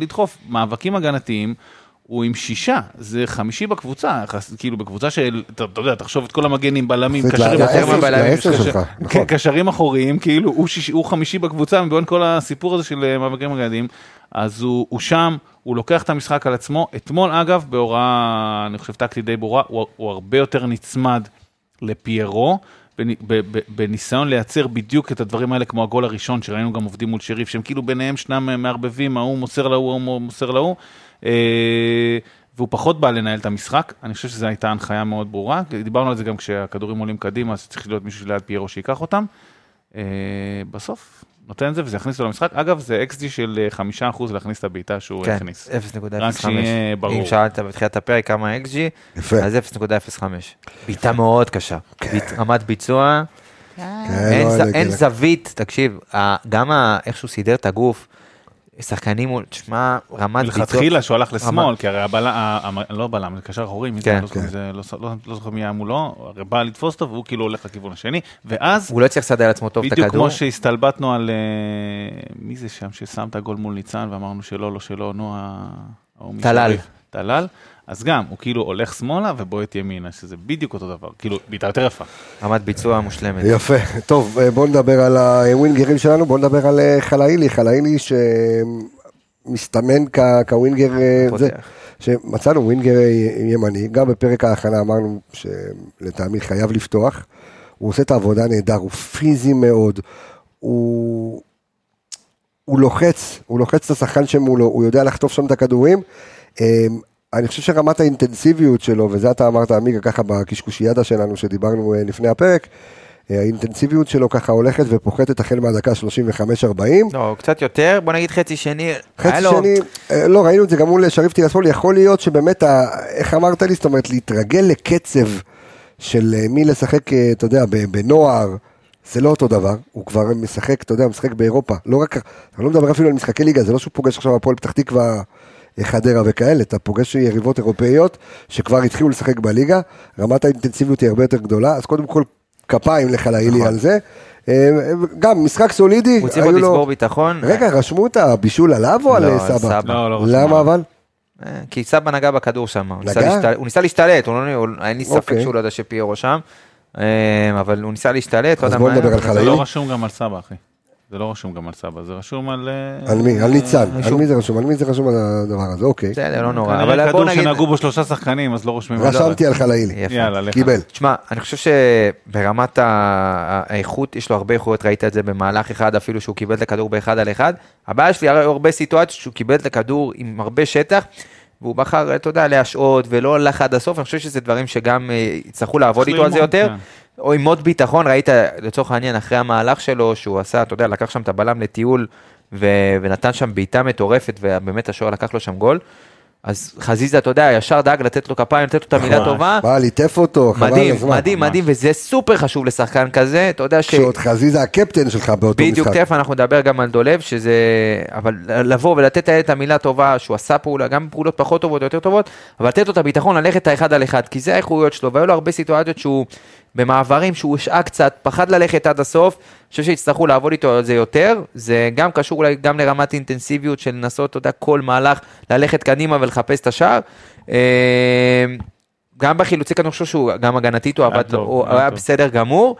לדחוף מאבקים הגנתיים. הוא עם שישה, זה חמישי בקבוצה, כאילו בקבוצה של, אתה אתה יודע, תחשוב את כל המגנים, בלמים, קשרים, אחוריים, קשר- כן, נכון. קשרים אחוריים, כאילו הוא, שיש, הוא חמישי בקבוצה, מבין כל הסיפור הזה של אה, מאבקים הגנתיים, אז הוא, הוא שם, הוא לוקח את המשחק על עצמו. אתמול, אגב, בהוראה, אני חושב, טקטית די ברורה, הוא, הוא הרבה יותר נצמד לפיירו. בניסיון לייצר בדיוק את הדברים האלה כמו הגול הראשון שראינו גם עובדים מול שריף שהם כאילו ביניהם שנם מערבבים ההוא מוסר להוא ההוא מוסר להוא אה, והוא פחות בא לנהל את המשחק אני חושב שזו הייתה הנחיה מאוד ברורה דיברנו על זה גם כשהכדורים עולים קדימה אז צריך להיות מישהו ליד פיירו שייקח אותם. אה, בסוף נותן את זה וזה יכניס אותו למשחק אגב זה XG של אה, חמישה אחוז להכניס את הבעיטה שהוא כן, הכניס. 0.05. רק שיהיה ברור. אם שאלת בתחילת הפרק כמה XG, יפה. אז 0.05. בעיטה מאוד קשה. ביט- רמת ביצוע, כן, אין לא, ז- אני- אין כן. זווית, תקשיב, גם ה- איך שהוא סידר את הגוף, שחקנים, תשמע, רמת ביצוע, מלכתחילה שהוא הלך לשמאל, כי הרי הבלם, לא בלם, קשר אחורי? כן. לא זוכר מי זה, לא- לא- לא זוכר מי היה מולו, הרי בא לתפוס אותו והוא כאילו הולך לכיוון השני, ואז הוא לא הצליח לסדר לעצמו טוב את בדיוק הכדור. כמו שהסתלבטנו על אה, מי זה שם ששם את הגול מול ניצן ואמרנו שלא, לא שלא, נו, ההוא טלל. טלל, אז גם, הוא כאילו הולך שמאלה ובועט ימינה, שזה בדיוק אותו דבר, כאילו, בעיטה יותר יפה. רמת ביצוע מושלמת. יפה. טוב, אה, בואו נדבר על הווינגרים שלנו, בואו נדבר על אה, חלאילי, חלאילי שמסתמן כ- כווינגר, אה, זה. שמצאנו ווינגר ימני, גם בפרק ההכנה אמרנו שלטעמי חייב לפתוח, הוא עושה את העבודה נהדר, הוא פיזי מאוד, הוא... הוא לוחץ, הוא לוחץ את השחקן שמולו, הוא יודע לחטוף שם את הכדורים. אני חושב שרמת האינטנסיביות שלו, וזה אתה אמרת עמיגה ככה בקשקושיאדה שלנו שדיברנו אה, לפני הפרק, אה, האינטנסיביות שלו ככה הולכת ופוחתת החל מהדקה 35-40. לא, קצת יותר, בוא נגיד חצי שני. חצי לו- שני, אה, לא, ראינו את זה גם מול שריף טירספול, יכול להיות שבאמת, ה- איך אמרת לי, זאת אומרת, להתרגל לקצב של מי לשחק, אתה יודע, בנוער, זה לא אותו דבר, הוא כבר משחק, אתה יודע, משחק באירופה, לא רק, אני לא מדבר אפילו על משחקי ליגה, זה לא שהוא פוגש עכשיו הפועל פתח תקווה, חדרה וכאלה, אתה פוגש יריבות אירופאיות שכבר התחילו לשחק בליגה, רמת האינטנסיביות היא הרבה יותר גדולה, אז קודם כל, כפיים לחלאילי על זה. אה, גם משחק סולידי, הוא צריך עוד לו- לצבור ביטחון. רגע, רשמו את הבישול עליו או על לא, אה, על סבא? לא, לא רשום למה. אבל? אה, כי סבא נגע בכדור שם, הוא ניסה? להשתלט- לא- אין לי ספק אוקיי. שהוא לא יודע שפיירו שם, אה, אבל הוא ניסה להשתלט, לא אז יודע בוא נדבר. על זה חלאילי. לא רשום גם על סבא, אחי. זה לא רשום גם על סבא, זה רשום על... אה, על מי? על ניצן. על מי זה רשום? על מי זה רשום על הדבר הזה? אוקיי. בסדר, לא נורא, כנראה אבל בוא כדור נגיד, שנגעו בו שלושה שחקנים, אז לא רושמים על רשמתי על חלאילי. יפה. יאללה, לך. קיבל. תשמע, אני חושב שברמת האיכות, יש לו הרבה איכויות, ראית את זה במהלך אחד, אפילו שהוא קיבל את הכדור באחד על אחד. הבעיה שלי, היו הרבה סיטואציות שהוא קיבל את הכדור עם הרבה שטח, והוא בחר, אתה יודע, להשעות ולא הלך עד הסוף, אני חושב שזה דברים שגם אה, יצטרכו לעבוד איתו על זה יותר. או עם עוד ביטחון, ראית לצורך העניין אחרי המהלך שלו, שהוא עשה, אתה יודע, לקח שם את הבלם לטיול ו- ונתן שם בעיטה מטורפת, ובאמת השוער לקח לו שם גול. אז חזיזה, אתה יודע, ישר דאג לתת לו כפיים, לתת לו את המילה. טובה. מה, ליטף אותו, חבל על מדהים, הזמן. מדהים, ממש. מדהים, וזה סופר חשוב לשחקן כזה, אתה יודע ש... שעוד חזיזה הקפטן שלך באותו בדיוק, משחק. תכף אנחנו נדבר גם על דולב, שזה... אבל לבוא ולתת את המילה טובה, שהוא עשה פעולה, גם פעולות פחות טובות או יותר טובות, אבל לתת לו את הביטחון ללכת האחד על אחד, כי זה האיכויות שלו, והיו לו הרבה סיטואציות שהוא במעברים, שהוא השעה קצת, פחד ללכת עד הסוף, אני חושב שיצטרכו לעבוד איתו על זה יותר, זה גם קשור אולי גם לרמת אינטנסיביות של לנסות, אתה יודע, כל מהלך, ללכת קדימה ולחפש את השער. אה, גם בחילוצי כדור, אני חושב שהוא, גם הגנתית הוא עבד, הוא היה. בסדר גמור.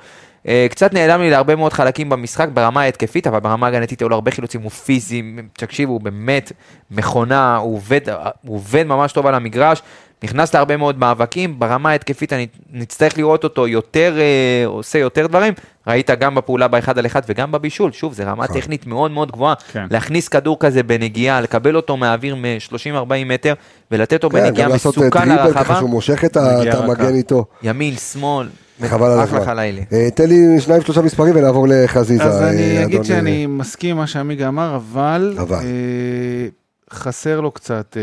אה, קצת נעלם לי להרבה מאוד חלקים במשחק ברמה ההתקפית, אבל ברמה ההגנתית היו לו הרבה חילוצים, הוא פיזי, תקשיבו, הוא באמת מכונה, הוא עובד, הוא עובד ממש טוב על המגרש, נכנס להרבה מאוד מאבקים, ברמה ההתקפית אני נצטרך לראות אותו יותר, אה, עושה יותר דברים, ראית גם בפעולה באחד על אחד וגם בבישול, שוב, זו רמה טכנית מאוד מאוד גבוהה, כן. להכניס כדור כזה בנגיעה, לקבל אותו מהאוויר מ-30-40 מטר, ולתת אותו כן, בנגיעה גם לעשות אה, מסוכן דריבל ככה לרחבה, שהוא מושך את המגן. איתו. ימין, שמאל, חבל על הזמן. אה, תן לי שניים שלושה מספרים ונעבור לחזיזה. אז אני אה, אגיד שאני מסכים מה שעמיגה אמר, אבל אבל. אה, חסר לו קצת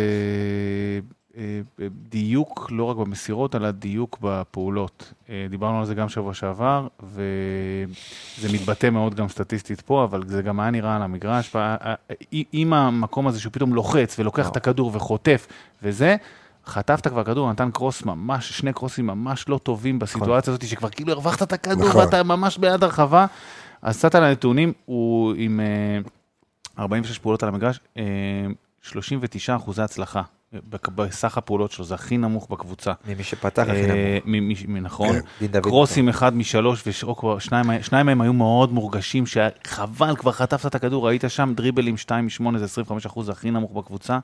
דיוק, לא רק במסירות, אלא דיוק בפעולות. אה, דיברנו על זה גם שבוע שעבר, וזה מתבטא מאוד גם סטטיסטית פה, אבל זה גם היה נראה על המגרש. עם המקום הזה שהוא פתאום לוחץ ולוקח את הכדור וחוטף וזה, חטפת כבר כדור, נתן קרוס ממש, שני קרוסים ממש לא טובים בסיטואציה הזאת, שכבר כאילו הרווחת את הכדור נכון. ואתה ממש ביד הרחבה. אז קצת על הנתונים, הוא עם אה, 46 פעולות על המגרש, אה, 39 אחוזי הצלחה בסך הפעולות שלו, זה הכי נמוך בקבוצה. ממי שפתח הכי אה, נמוך. נכון, כן. קרוסים אחד משלוש, ושניים מהם היו מאוד מורגשים, שחבל, כבר חטפת את הכדור, היית שם, דריבלים 2 מ-8 זה 25 אחוז, זה הכי נמוך בקבוצה.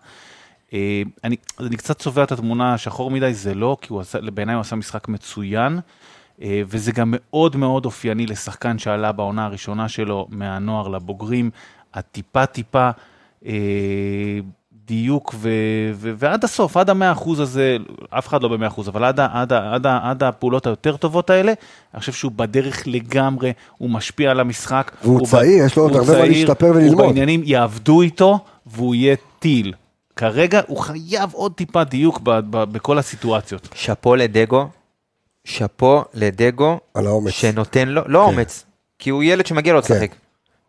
אה, אני, אני קצת צובע את התמונה שחור מדי, זה לא, כי בעיניי הוא עשה משחק מצוין, אה, וזה גם מאוד מאוד אופייני לשחקן שעלה בעונה הראשונה שלו מהנוער לבוגרים, הטיפה טיפה דיוק ו, ו, ועד הסוף, עד המאה אחוז הזה, אף אחד לא במאה אחוז, אבל עד, ה- עד, ה- עד, ה- עד הפעולות היותר טובות האלה, אני חושב שהוא בדרך לגמרי, הוא משפיע על המשחק. והוא הוא צעיר, יש לו עוד הוא הרבה מה להשתפר הוא וללמוד. בעניינים יעבדו איתו, והוא יהיה טיל. כרגע הוא חייב עוד טיפה דיוק ב, ב, בכל הסיטואציות. שאפו לדגו, שאפו לדגו, על האומץ. שנותן לו, לא אומץ, כי הוא ילד שמגיע לו כן. לשחק.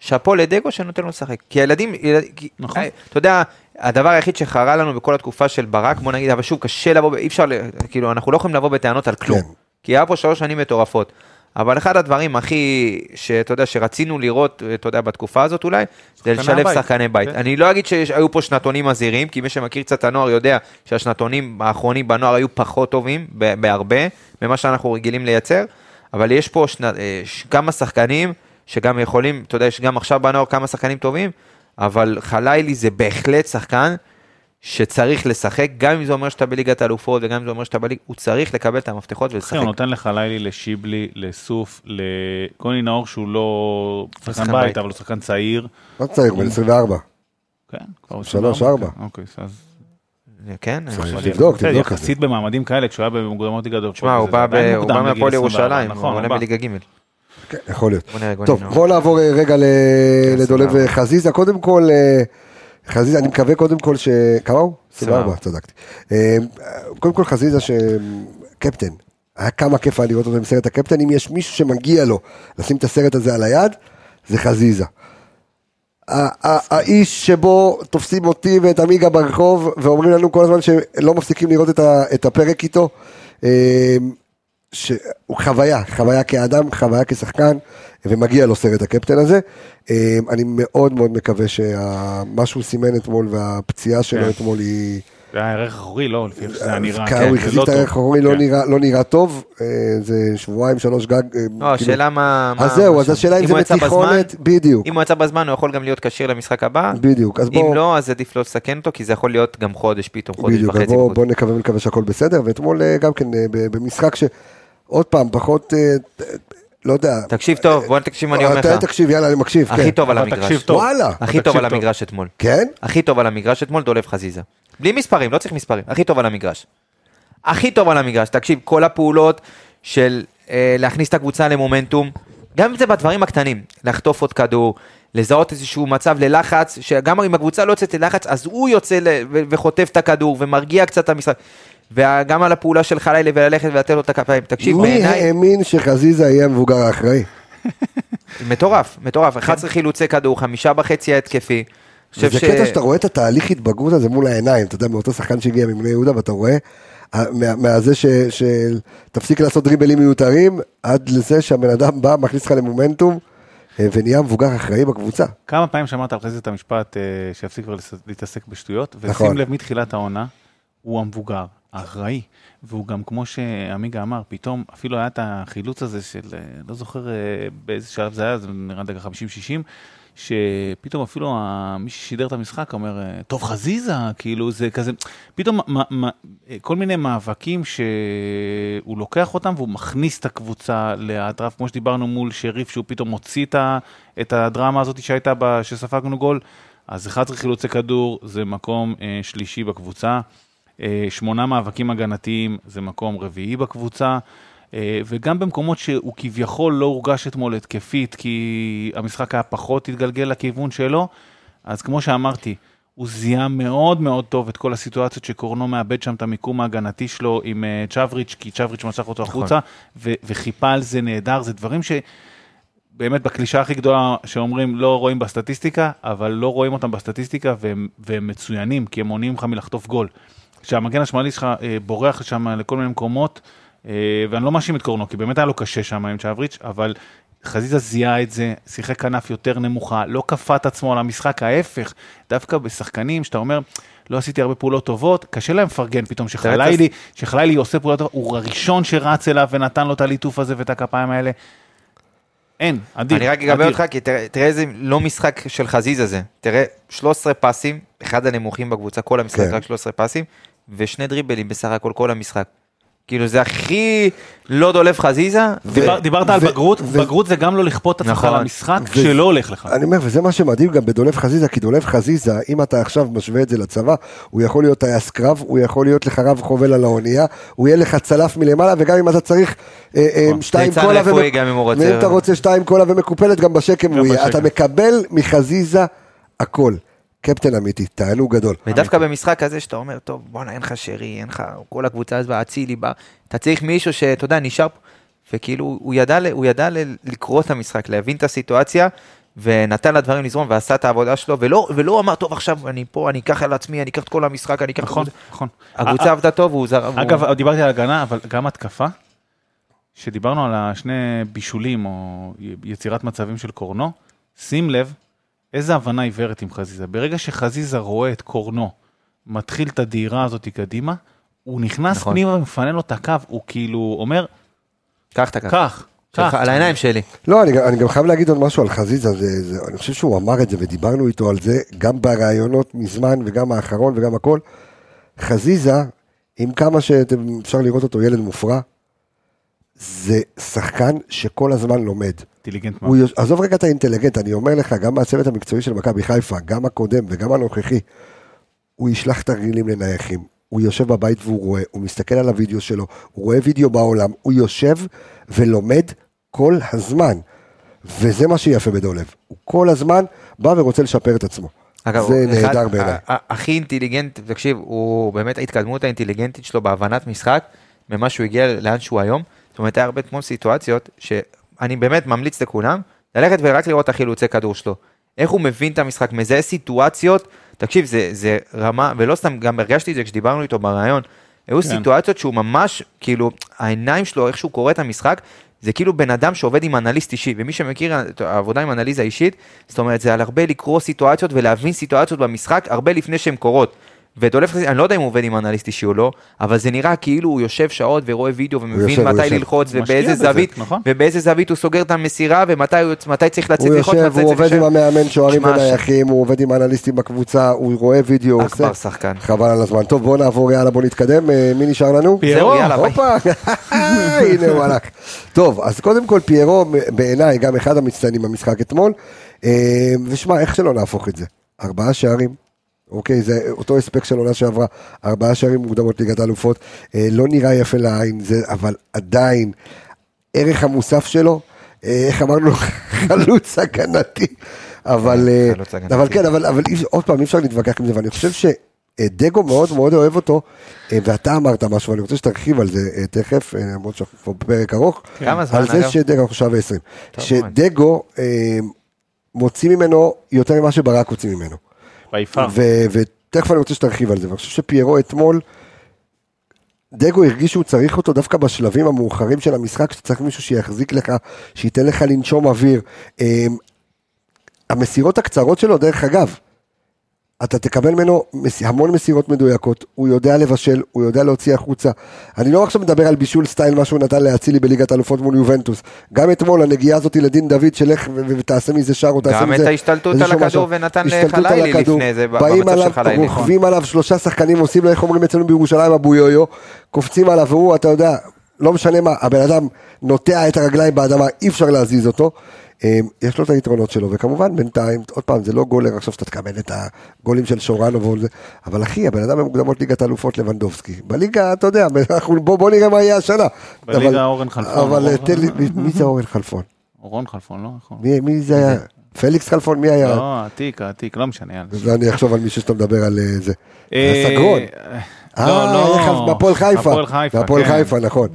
שאפו לדגו שנותן לו לשחק. כי הילדים, ילד, כי, נכון. אה, אתה יודע, הדבר היחיד שחרה לנו בכל התקופה של ברק, בוא נגיד, אבל שוב, קשה לבוא, אי אפשר, כאילו, אנחנו לא יכולים לבוא בטענות על כלום. כן. כי היה פה שלוש שנים מטורפות. אבל אחד הדברים הכי, שאתה יודע, שרצינו לראות, אתה יודע, בתקופה הזאת אולי, זה לשלב. שחקני בית. כן. אני לא אגיד שהיו פה שנתונים מזהירים, כי מי שמכיר קצת את הנוער יודע שהשנתונים האחרונים בנוער היו פחות טובים, ב- בהרבה, ממה שאנחנו רגילים לייצר, אבל יש פה אה, כמה שחקנים שגם יכולים, אתה יודע, יש גם עכשיו בנוער כמה שחקנים טובים, אבל חלילי זה בהחלט שחקן שצריך לשחק, גם אם זה אומר שאתה בליגת האלופות וגם אם זה אומר שאתה בליגה, הוא צריך לקבל את המפתחות אחי, ולשחק. הוא נותן לך לילי, לשיבלי, לסוף, לקוני נאור שהוא לא שחקן בית, בית. אבל הוא שחקן צעיר. לא צעיר, בן 24. כן, כבר שלוש, 24, ארבע. כן, אוקיי, אז... כן, תבדוק זה. יחסית במעמדים כאלה, כשהוא היה במוקדמות ליגה דו תשמע, הוא בא מהפועל ירושלים, הוא נכון, עולה הוא בא. בליגה ג'. כן, יכול להיות. בוא נראה, גוני טוב. בואו נעבור אה, רגע ל- לדולב 24. חזיזה. קודם כל, אה, חזיזה, אני מקווה קודם כל ש... כמה הוא? 24, 24. צדקתי. אה, קודם כל חזיזה שקפטן. היה כמה כיף היה לראות אותו עם סרט הקפטן. אם יש מישהו שמגיע לו לשים את הסרט הזה על היד, זה חזיזה. האיש שבו תופסים אותי ואת עמיגה ברחוב ואומרים לנו כל הזמן שלא מפסיקים לראות את הפרק איתו. אה, שהוא חוויה, חוויה כאדם, חוויה כשחקן, ומגיע לו סרט הקפטן הזה. אה, אני מאוד מאוד מקווה שמה שהוא סימן אתמול והפציעה שלו כן. אתמול היא... זה היה ערך אחורי, לא? לפי איך שזה היה נראה. ככה כן, הוא זה החזיק לא את. הערך האחורי, לא כן. נראה- לא נראה טוב, אה, זה שבועיים, שלוש גג. אה, לא, כאילו- השאלה מה... אז זהו, אז. השאלה אם אם זה בתיכונת, בדיוק, אם הוא יצא בזמן, הוא יכול גם להיות כשיר למשחק הבא. בדיוק, אז אם בוא, לא, אז עדיף לא לסכן אותו, כי זה יכול להיות גם חודש פתאום, חודש בדיוק, אז וחצי. בוא, בחוץ. בוא נקווה ונקווה שהכל בסדר, ואתמול אה, גם כן אה, במשחק ש... עוד פעם, פחות, אה, לא יודע. תקשיב טוב, בוא תקשיב מה אני אומר אתה לך. תקשיב, יאללה, אני מקשיב, הכי כן. טוב על המגרש. וואלה, הכי טוב על. המגרש אתמול. כן? הכי טוב על המגרש אתמול, דולב חזיזה. בלי מספרים, לא צריך מספרים, הכי טוב על המגרש. הכי טוב על המגרש, תקשיב, כל הפעולות של אה, להכניס את הקבוצה למומנטום, גם אם זה בדברים הקטנים, לחטוף עוד כדור, לזהות איזשהו מצב ללחץ, שגם אם הקבוצה לא יוצאת ללחץ, אז הוא יוצא וחוטף את הכדור ומרגיע קצת את המשחק. וגם על הפעולה של חלילה וללכת ולתת לו את הכפיים. תקשיב, מי בעיניי, האמין שחזיזה יהיה המבוגר האחראי? מטורף, מטורף. 11 חילוצי כדור, חמישה בחצי ההתקפי. זה ש- קטע שאתה רואה את התהליך התבגרות הזה מול העיניים, אתה יודע, מאותו שחקן שהגיע מבני יהודה, ואתה רואה, אה, מה- מהזה שתפסיק לעשות דריבלים מיותרים, עד לזה שהבן אדם בא, מכניס אותך למומנטום, אה, ונהיה מבוגר אחראי בקבוצה. כמה פעמים שמעת על חזית את המשפט אה, שיפסיק כבר להתעסק בשטויות, נכון. ושים לב מתחילת העונה, הוא המבוגר, האחראי, והוא גם כמו שעמיגה אמר, פתאום אפילו היה את החילוץ הזה של, אה, לא זוכר אה, באיזה שלב זה היה, זה נראה דקה 50-60, שפתאום אפילו מי ששידר את המשחק אומר, אה, טוב חזיזה, כאילו זה כזה, פתאום מה, מה, כל מיני מאבקים שהוא לוקח אותם והוא מכניס את הקבוצה לאטרף, כמו שדיברנו מול שריף, שהוא פתאום מוציא את הדרמה הזאת שהייתה, בה, שספגנו גול. אז 11 חילוצי כדור זה מקום שלישי בקבוצה, שמונה מאבקים הגנתיים זה מקום רביעי בקבוצה, אה, וגם במקומות שהוא כביכול לא הורגש אתמול התקפית, כי המשחק היה פחות התגלגל לכיוון שלו, אז כמו שאמרתי, הוא זיהה מאוד מאוד טוב את כל הסיטואציות שקורנו מאבד שם את המיקום ההגנתי שלו עם אה, צ'אבריץ', כי צ'אבריץ' משך אותו החוצה, ו- וחיפה על זה נהדר, זה דברים ש... באמת בקלישה הכי גדולה שאומרים לא רואים בסטטיסטיקה, אבל לא רואים אותם בסטטיסטיקה והם, והם מצוינים, כי הם מונעים לך מלחטוף גול. שהמגן השמאלי שלך אה, בורח שם לכל מיני מקומות, אה, ואני לא מאשים את קורנו, כי באמת היה לו קשה שם עם צ'אבריץ', אבל חזיזה זיהה את זה, שיחק כנף יותר נמוכה, לא כפה את עצמו על המשחק, ההפך, דווקא בשחקנים שאתה אומר, לא עשיתי הרבה פעולות טובות, קשה להם לפרגן פתאום שחלילי, שחלילי עושה פעולות טובות, הוא הראשון שרץ אליו ונתן לו את הליטוף הזה ואת הכפיים האלה. אין, אדיר. אני רק אגבה. אותך, כי תראה תראה איזה לא משחק של חזיזה זה. תראה, 13 פסים, אחד הנמוכים בקבוצה, כל המשחק כן. רק 13 פסים, ושני דריבלים בסך הכל כל המשחק. כאילו זה הכי לא דולב חזיזה, דיבר, דיברת על בגרות, ו- בגרות זה גם לא לכפות את עצמך נכון. על המשחק ו- כשלא הולך לך. אני אומר, וזה מה שמדהים גם בדולב חזיזה, כי דולב חזיזה, אם אתה עכשיו משווה את זה לצבא, הוא יכול להיות טייס קרב, הוא יכול להיות לך רב חובל על האונייה, הוא יהיה לך צלף מלמעלה, וגם אם אתה צריך אה, אה, שתיים ליצן קולה. ואם אתה רוצה שתיים קולה ומקופלת, גם בשקם הוא יהיה. אתה מקבל מחזיזה הכל. קפטן אמיתי, תענוג גדול. ודווקא במשחק הזה שאתה אומר, טוב, בואנה, אין לך שרי, אין לך, כל הקבוצה הזאת, אצילי בא, אתה צריך מישהו שאתה יודע, נשאר פה. וכאילו, הוא ידע, הוא ידע לקרוא את המשחק, להבין את הסיטואציה, ונתן לדברים לזרום, ועשה את העבודה שלו, ולא, ולא אמר, טוב, עכשיו אני פה, אני אקח על עצמי, אני אקח את כל המשחק, אני אקח... את נכון, כל זה." נכון. הקבוצה עבדה טוב, והוא זר... אגב, דיברתי על הגנה, אבל גם התקפה, שדיברנו על השני בישולים או יצירת מצבים של קורנו, שים לב איזה הבנה עיוורת עם חזיזה. ברגע שחזיזה רואה את קורנו מתחיל את הדהירה הזאת קדימה, הוא נכנס נכון. פנימה ומפנה לו את הקו, הוא כאילו אומר, קח את הקו. קח, שלך, על העיניים שלי. לא, אני, אני גם חייב להגיד עוד משהו על חזיזה, זה, זה, אני חושב שהוא אמר את זה ודיברנו איתו על זה, גם בראיונות מזמן וגם האחרון וגם הכל. חזיזה, עם כמה שאפשר לראות אותו ילד מופרע, זה שחקן שכל הזמן לומד. אינטליגנט הוא, מאוד. יוש- עזוב רגע את האינטליגנט, אני אומר לך, גם מהצוות המקצועי של מכבי חיפה, גם הקודם וגם הנוכחי, הוא ישלח תרגילים לנייחים. הוא יושב בבית והוא רואה, הוא מסתכל על הוידאו שלו, הוא רואה וידאו בעולם, הוא יושב ולומד כל הזמן. וזה מה שיפה בדולב. הוא כל הזמן בא ורוצה לשפר את עצמו. אגב, זה נהדר בעיניי. הכי אינטליגנט, תקשיב, הוא באמת ההתקדמות האינטליגנטית שלו בהבנת משחק, ממה שהוא הגיע לאן שהוא היום. זאת אומרת, היה הרבה אתמול סיטואציות, שאני באמת ממליץ לכולם, ללכת ורק לראות את החילוצי כדור שלו. איך הוא מבין את המשחק, מזהה סיטואציות, תקשיב, זה, זה רמה, ולא סתם, גם הרגשתי את זה כשדיברנו איתו בריאיון, היו כן. סיטואציות שהוא ממש, כאילו, העיניים שלו, איך שהוא קורא את המשחק, זה כאילו בן אדם שעובד עם אנליסט אישי, ומי שמכיר את העבודה עם אנליזה אישית, זאת אומרת, זה על הרבה לקרוא סיטואציות ולהבין סיטואציות במשחק הרבה לפני שהן קורות. ודולף חזיזה, אני לא יודע אם הוא עובד עם אנליסט אישי או לא, אבל זה נראה כאילו הוא יושב שעות ורואה וידאו ומבין יושב, הוא מתי יושב. ללחוץ ובאיזה בזה, זווית, נכון. ובאיזה זווית הוא סוגר את המסירה ומתי הוא- מתי צריך לצאת הוא ללחוץ, יושב, מתי הוא עובד עם. המאמן שוערים ונייחים, הוא עובד עם האנליסטים בקבוצה, הוא רואה וידאו, הוא אכבר עושה. שחקן. חבל על הזמן. טוב, בואו נעבור, יאללה, בואו נתקדם. אה, מי נשאר לנו? זהו, יאללה, ביי. הופה, הנה הוא הלך. טוב, אז קודם כל פיירו בעיניי גם אחד המצטיינים במשחק אתמול. ושמע, איך שלא נהפוך את זה? ארבעה שערים. אוקיי, זה אותו הספק של עונה שעברה, ארבעה שערים מוקדמות ליגת האלופות, אה, לא נראה יפה לעין, זה, אבל עדיין, ערך המוסף שלו, אה, איך אמרנו, חלוץ הגנתי, אבל, אה, חלוץ הגנתי. אבל כן, אבל, אבל עוד פעם, אי אפשר להתווכח עם זה, ואני חושב שדגו מאוד מאוד אוהב אותו, אה, ואתה אמרת משהו, ואני רוצה שתרחיב על זה אה, תכף, אה, למרות שאנחנו כבר בפרק ארוך, כמה זמן, על זה? שדגו, אנחנו שעה ועשרים, שדגו אה, מוציא ממנו יותר ממה שברק הוציא ממנו. ותכף אני רוצה שתרחיב על זה, ואני חושב שפיירו אתמול, דגו הרגיש שהוא צריך אותו דווקא בשלבים המאוחרים של המשחק, שאתה צריך מישהו שיחזיק לך, שייתן לך לנשום אוויר. אמ, המסירות הקצרות שלו, דרך אגב, אתה תקבל ממנו המון מסירות מדויקות, הוא יודע לבשל, הוא יודע להוציא החוצה. אני לא עכשיו מדבר על בישול סטייל, מה שהוא נתן לאצילי בליגת האלופות מול יובנטוס. גם אתמול הנגיעה הזאת לדין דוד, שלך ותעשה מזה שער או תעשה גם מזה... את ההשתלטות על הכדור משהו. ונתן לחלילי. לפני זה, באים במצב של עליו, חלילי. רוכבים עליו שלושה שחקנים, עושים לו, איך אומרים אצלנו בירושלים, אבו יויו, קופצים עליו, והוא, אתה יודע, לא משנה מה, הבן אדם נוטע את הרגליים באדמה, אי אפשר להזיז אותו. אה, יש לו את היתרונות שלו, וכמובן בינתיים, עוד פעם, זה לא גולר עכשיו שאתה תקבל את הגולים של שורנו וכל זה, אבל אחי, הבן אדם במוקדמות ליגת האלופות לבנדובסקי. בליגה, אתה יודע, אנחנו- בוא בוא נראה מה יהיה השנה. בליגה אבל- אורן חלפון, אבל אורן- תן לי, מי- זה אורן חלפון? רון חלפון, לא? נכון. מי מי זה היה? פליקס חלפון, מי היה? לא, העתיק, העתיק, לא משנה. אני אחשוב על מישהו שאתה מדבר על אה, זה. אה, הסגרון. לא, אה, לא. איך- בהפועל חיפה. הפועל בהפועל כן. חיפה, נכון.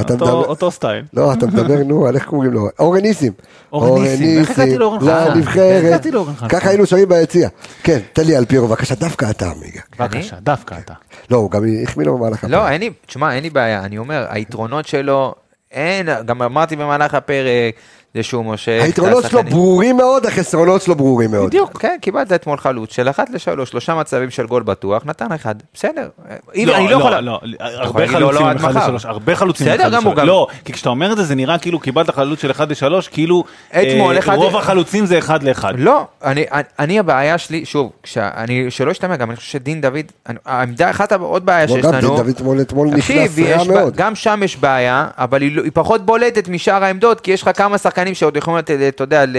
אתה אותו- מדבר... אותו סטייל. לא, אתה מדבר, נו, על איך קוראים לו? אורן ניסים. אורן ניסים. איך הגעתי לאורן? איך לנבחרת. ככה היינו שרים ביציע. כן, תן לי על פירו, בבקשה, דווקא אתה, עמיגה. בבקשה, דווקא אתה. לא, הוא גם החמיא לו במהלך לא, הפרק. אין לי, תשמע, אין לי בעיה, אני אומר, היתרונות שלו, אין, גם אמרתי במהלך הפרק, זה שהוא מושך. היתרונות שלו. ברורים מאוד, החסרונות שלו ברורים מאוד. בדיוק, כן, קיבלת אתמול חלוץ של אחת לשלוש, שלושה מצבים של גול בטוח, נתן אחד, בסדר. לא יכול... לא, לא, הרבה חלוצים לא, עד 1 מחר. ל-3, הרבה חלוצים בסדר עם 1 גמור, ל-3. גם- לא, כי כשאתה אומר את זה, זה נראה כאילו קיבלת חלוץ של 1 ל-3, כאילו אתמול, אה, אחד- רוב החלוצים זה 1 ל-1. לא, אני, אני, אני הבעיה שלי, שוב, כשאני, שלא ישתמע, גם אני חושב שדין דוד, אני, העמדה, אחת העוד בעיה שיש גם לנו, דוד אתמול אתמול נכנס רע מאוד. גם שם יש בעיה, אבל לא- היא פחות בולטת משאר העמדות, כי יש לך כמה שחקנים שעוד יכולים, לתת, אתה יודע, ל,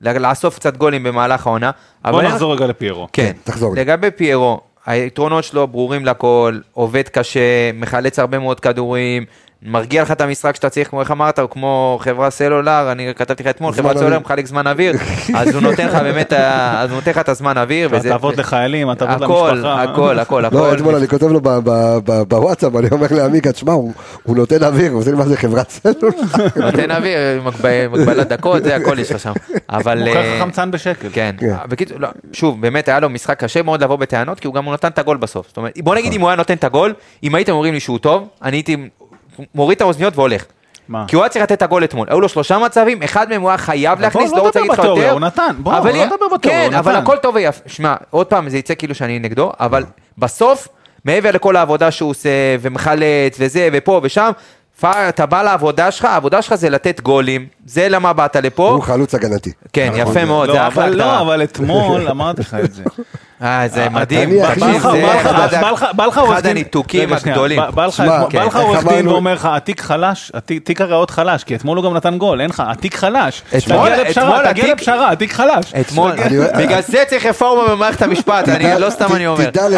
ל, ל, לאסוף קצת גולים במהלך העונה. בוא נחזור רגע לפיירו. כן, תחזור לי. לגבי פיירו, היתרונות שלו ברורים לכל, עובד קשה, מחלץ הרבה מאוד כדורים, מרגיע לך את המשחק שאתה צריך, כמו איך אמרת, הוא כמו חברה סלולר, אני כתבתי לך אתמול, חברת סלולר. מחלק זמן אוויר, אז הוא נותן לך באמת, ה- אז הוא נותן לך את הזמן אוויר. הטבות לחיילים, הטבות הכל, למשפחה. הכל, הכל, לא, הכל. אתמול אני כותב לו ב- ב- ב- בוואטסאפ, אני אומר לעמיקה, תשמע, הוא הוא נותן אוויר, הוא עושה לי מה זה חברת סלולר. נותן אוויר, מגב- מגבלת דקות, זה הכל יש לך שם. אבל... מוכר אה, לך חמצן בשקל. כן, כן. בקיצור, לא, שוב, באמת היה לו משחק קשה מאוד לבוא בטענות, כי הוא גם נתן את הגול בסוף. זאת אומרת, בוא נגיד אם הוא היה נותן את הגול, אם הייתם אומרים לי שהוא טוב, אני הייתי מוריד את האוזניות והולך. מה? כי הוא היה צריך לתת את הגול אתמול, היו לו שלושה מצבים, אחד מהם הוא היה חייב להכניס, לא לא רוצה להגיד לך יותר. הוא נתן, בוא, אבל לא היא- נדבר בתיאוריה, כן, הוא אבל נתן. הכל טוב ויפה. שמע, עוד פעם, זה יצא כאילו שאני נגדו, אבל בסוף, מעבר לכל העבודה שהוא עושה, ומחלץ, וזה, ופה ושם, פאר, אתה בא לעבודה שלך, העבודה שלך זה לתת גולים, זה למה באת לפה. הוא חלוץ הגנתי. כן, נכון. יפה מאוד, זה לא, אחלה אבל לא, הגדרה. אבל אתמול אמרתי לך את זה. אה, זה אני מדהים, בא לך- אחד עורך אחד דין- הניתוקים רגע, שנייה, הגדולים. בא- לך כן, עורך דין ואומר לך, התיק חלש, תיק הראיות חלש, כי אתמול הוא גם נתן גול, אין לך, התיק חלש. אתמול- תגיע לפשרה, אתמול תגיע התיק- לפשרה, התיק חלש. אתמול, בגלל זה צריך רפורמה במערכת המשפט, אני לא סתם אני אומר. תדע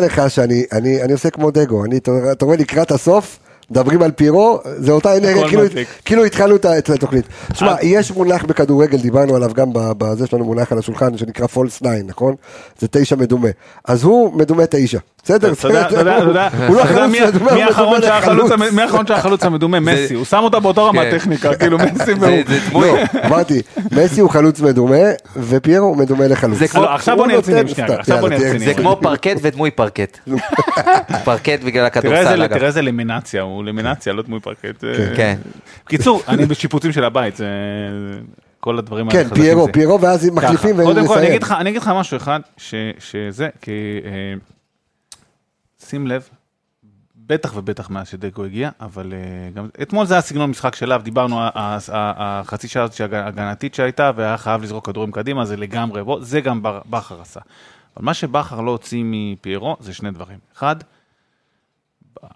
לך, שאני אני, אני עושה כמו דגו, אתה רואה לקראת הסוף, מדברים על פירו, זה אותה אנרגיה, כאילו. כאילו התחלנו את התוכנית. תשמע, יש מונח בכדורגל, דיברנו עליו גם בזה, יש לנו מונח על השולחן שנקרא פולס 9, נכון? זה תשע מדומה. אז הוא מדומה תשע, בסדר? אתה יודע, אתה יודע, אתה יודע, הוא אתה יודע חלוץ מי- האחרון שהחלוץ המדומה? מסי, הוא שם אותה באותו רמת כן. טכניקה, כאילו מסי והוא. לא, אמרתי, מסי הוא חלוץ מדומה, ופיירו הוא מדומה לחלוץ. זה כמו- לא, עכשיו בוא נהיה רציניים שנייה, סתם, עכשיו בוא יאללה, נהיה תהיה רציניים. זה כמו פרקט ודמוי פרקט. פרקט בגלל הכדורסל אגב. תראה איזה למינציה, הוא למינציה, לא דמוי פרקט. כן. בקיצור, אני בשיפוצים של הבית, זה... כל הדברים האלה כן, פיירו, זה. פיירו, ואז מחליפים ככה, קודם כל, אני ונסיים. אגיד לך, אני אגיד לך משהו אחד, ש, שזה, כי... אה, שים לב, בטח ובטח מאז שדגו הגיע, אבל אה, גם... אתמול זה היה סגנון משחק שלה, דיברנו, ה- החצי שעה הזאת ההגנתית שהייתה, והיה חייב לזרוק כדורים קדימה, זה לגמרי, בוא, זה גם בכר עשה. אבל מה שבכר לא הוציא מפיירו, זה שני דברים. אחד,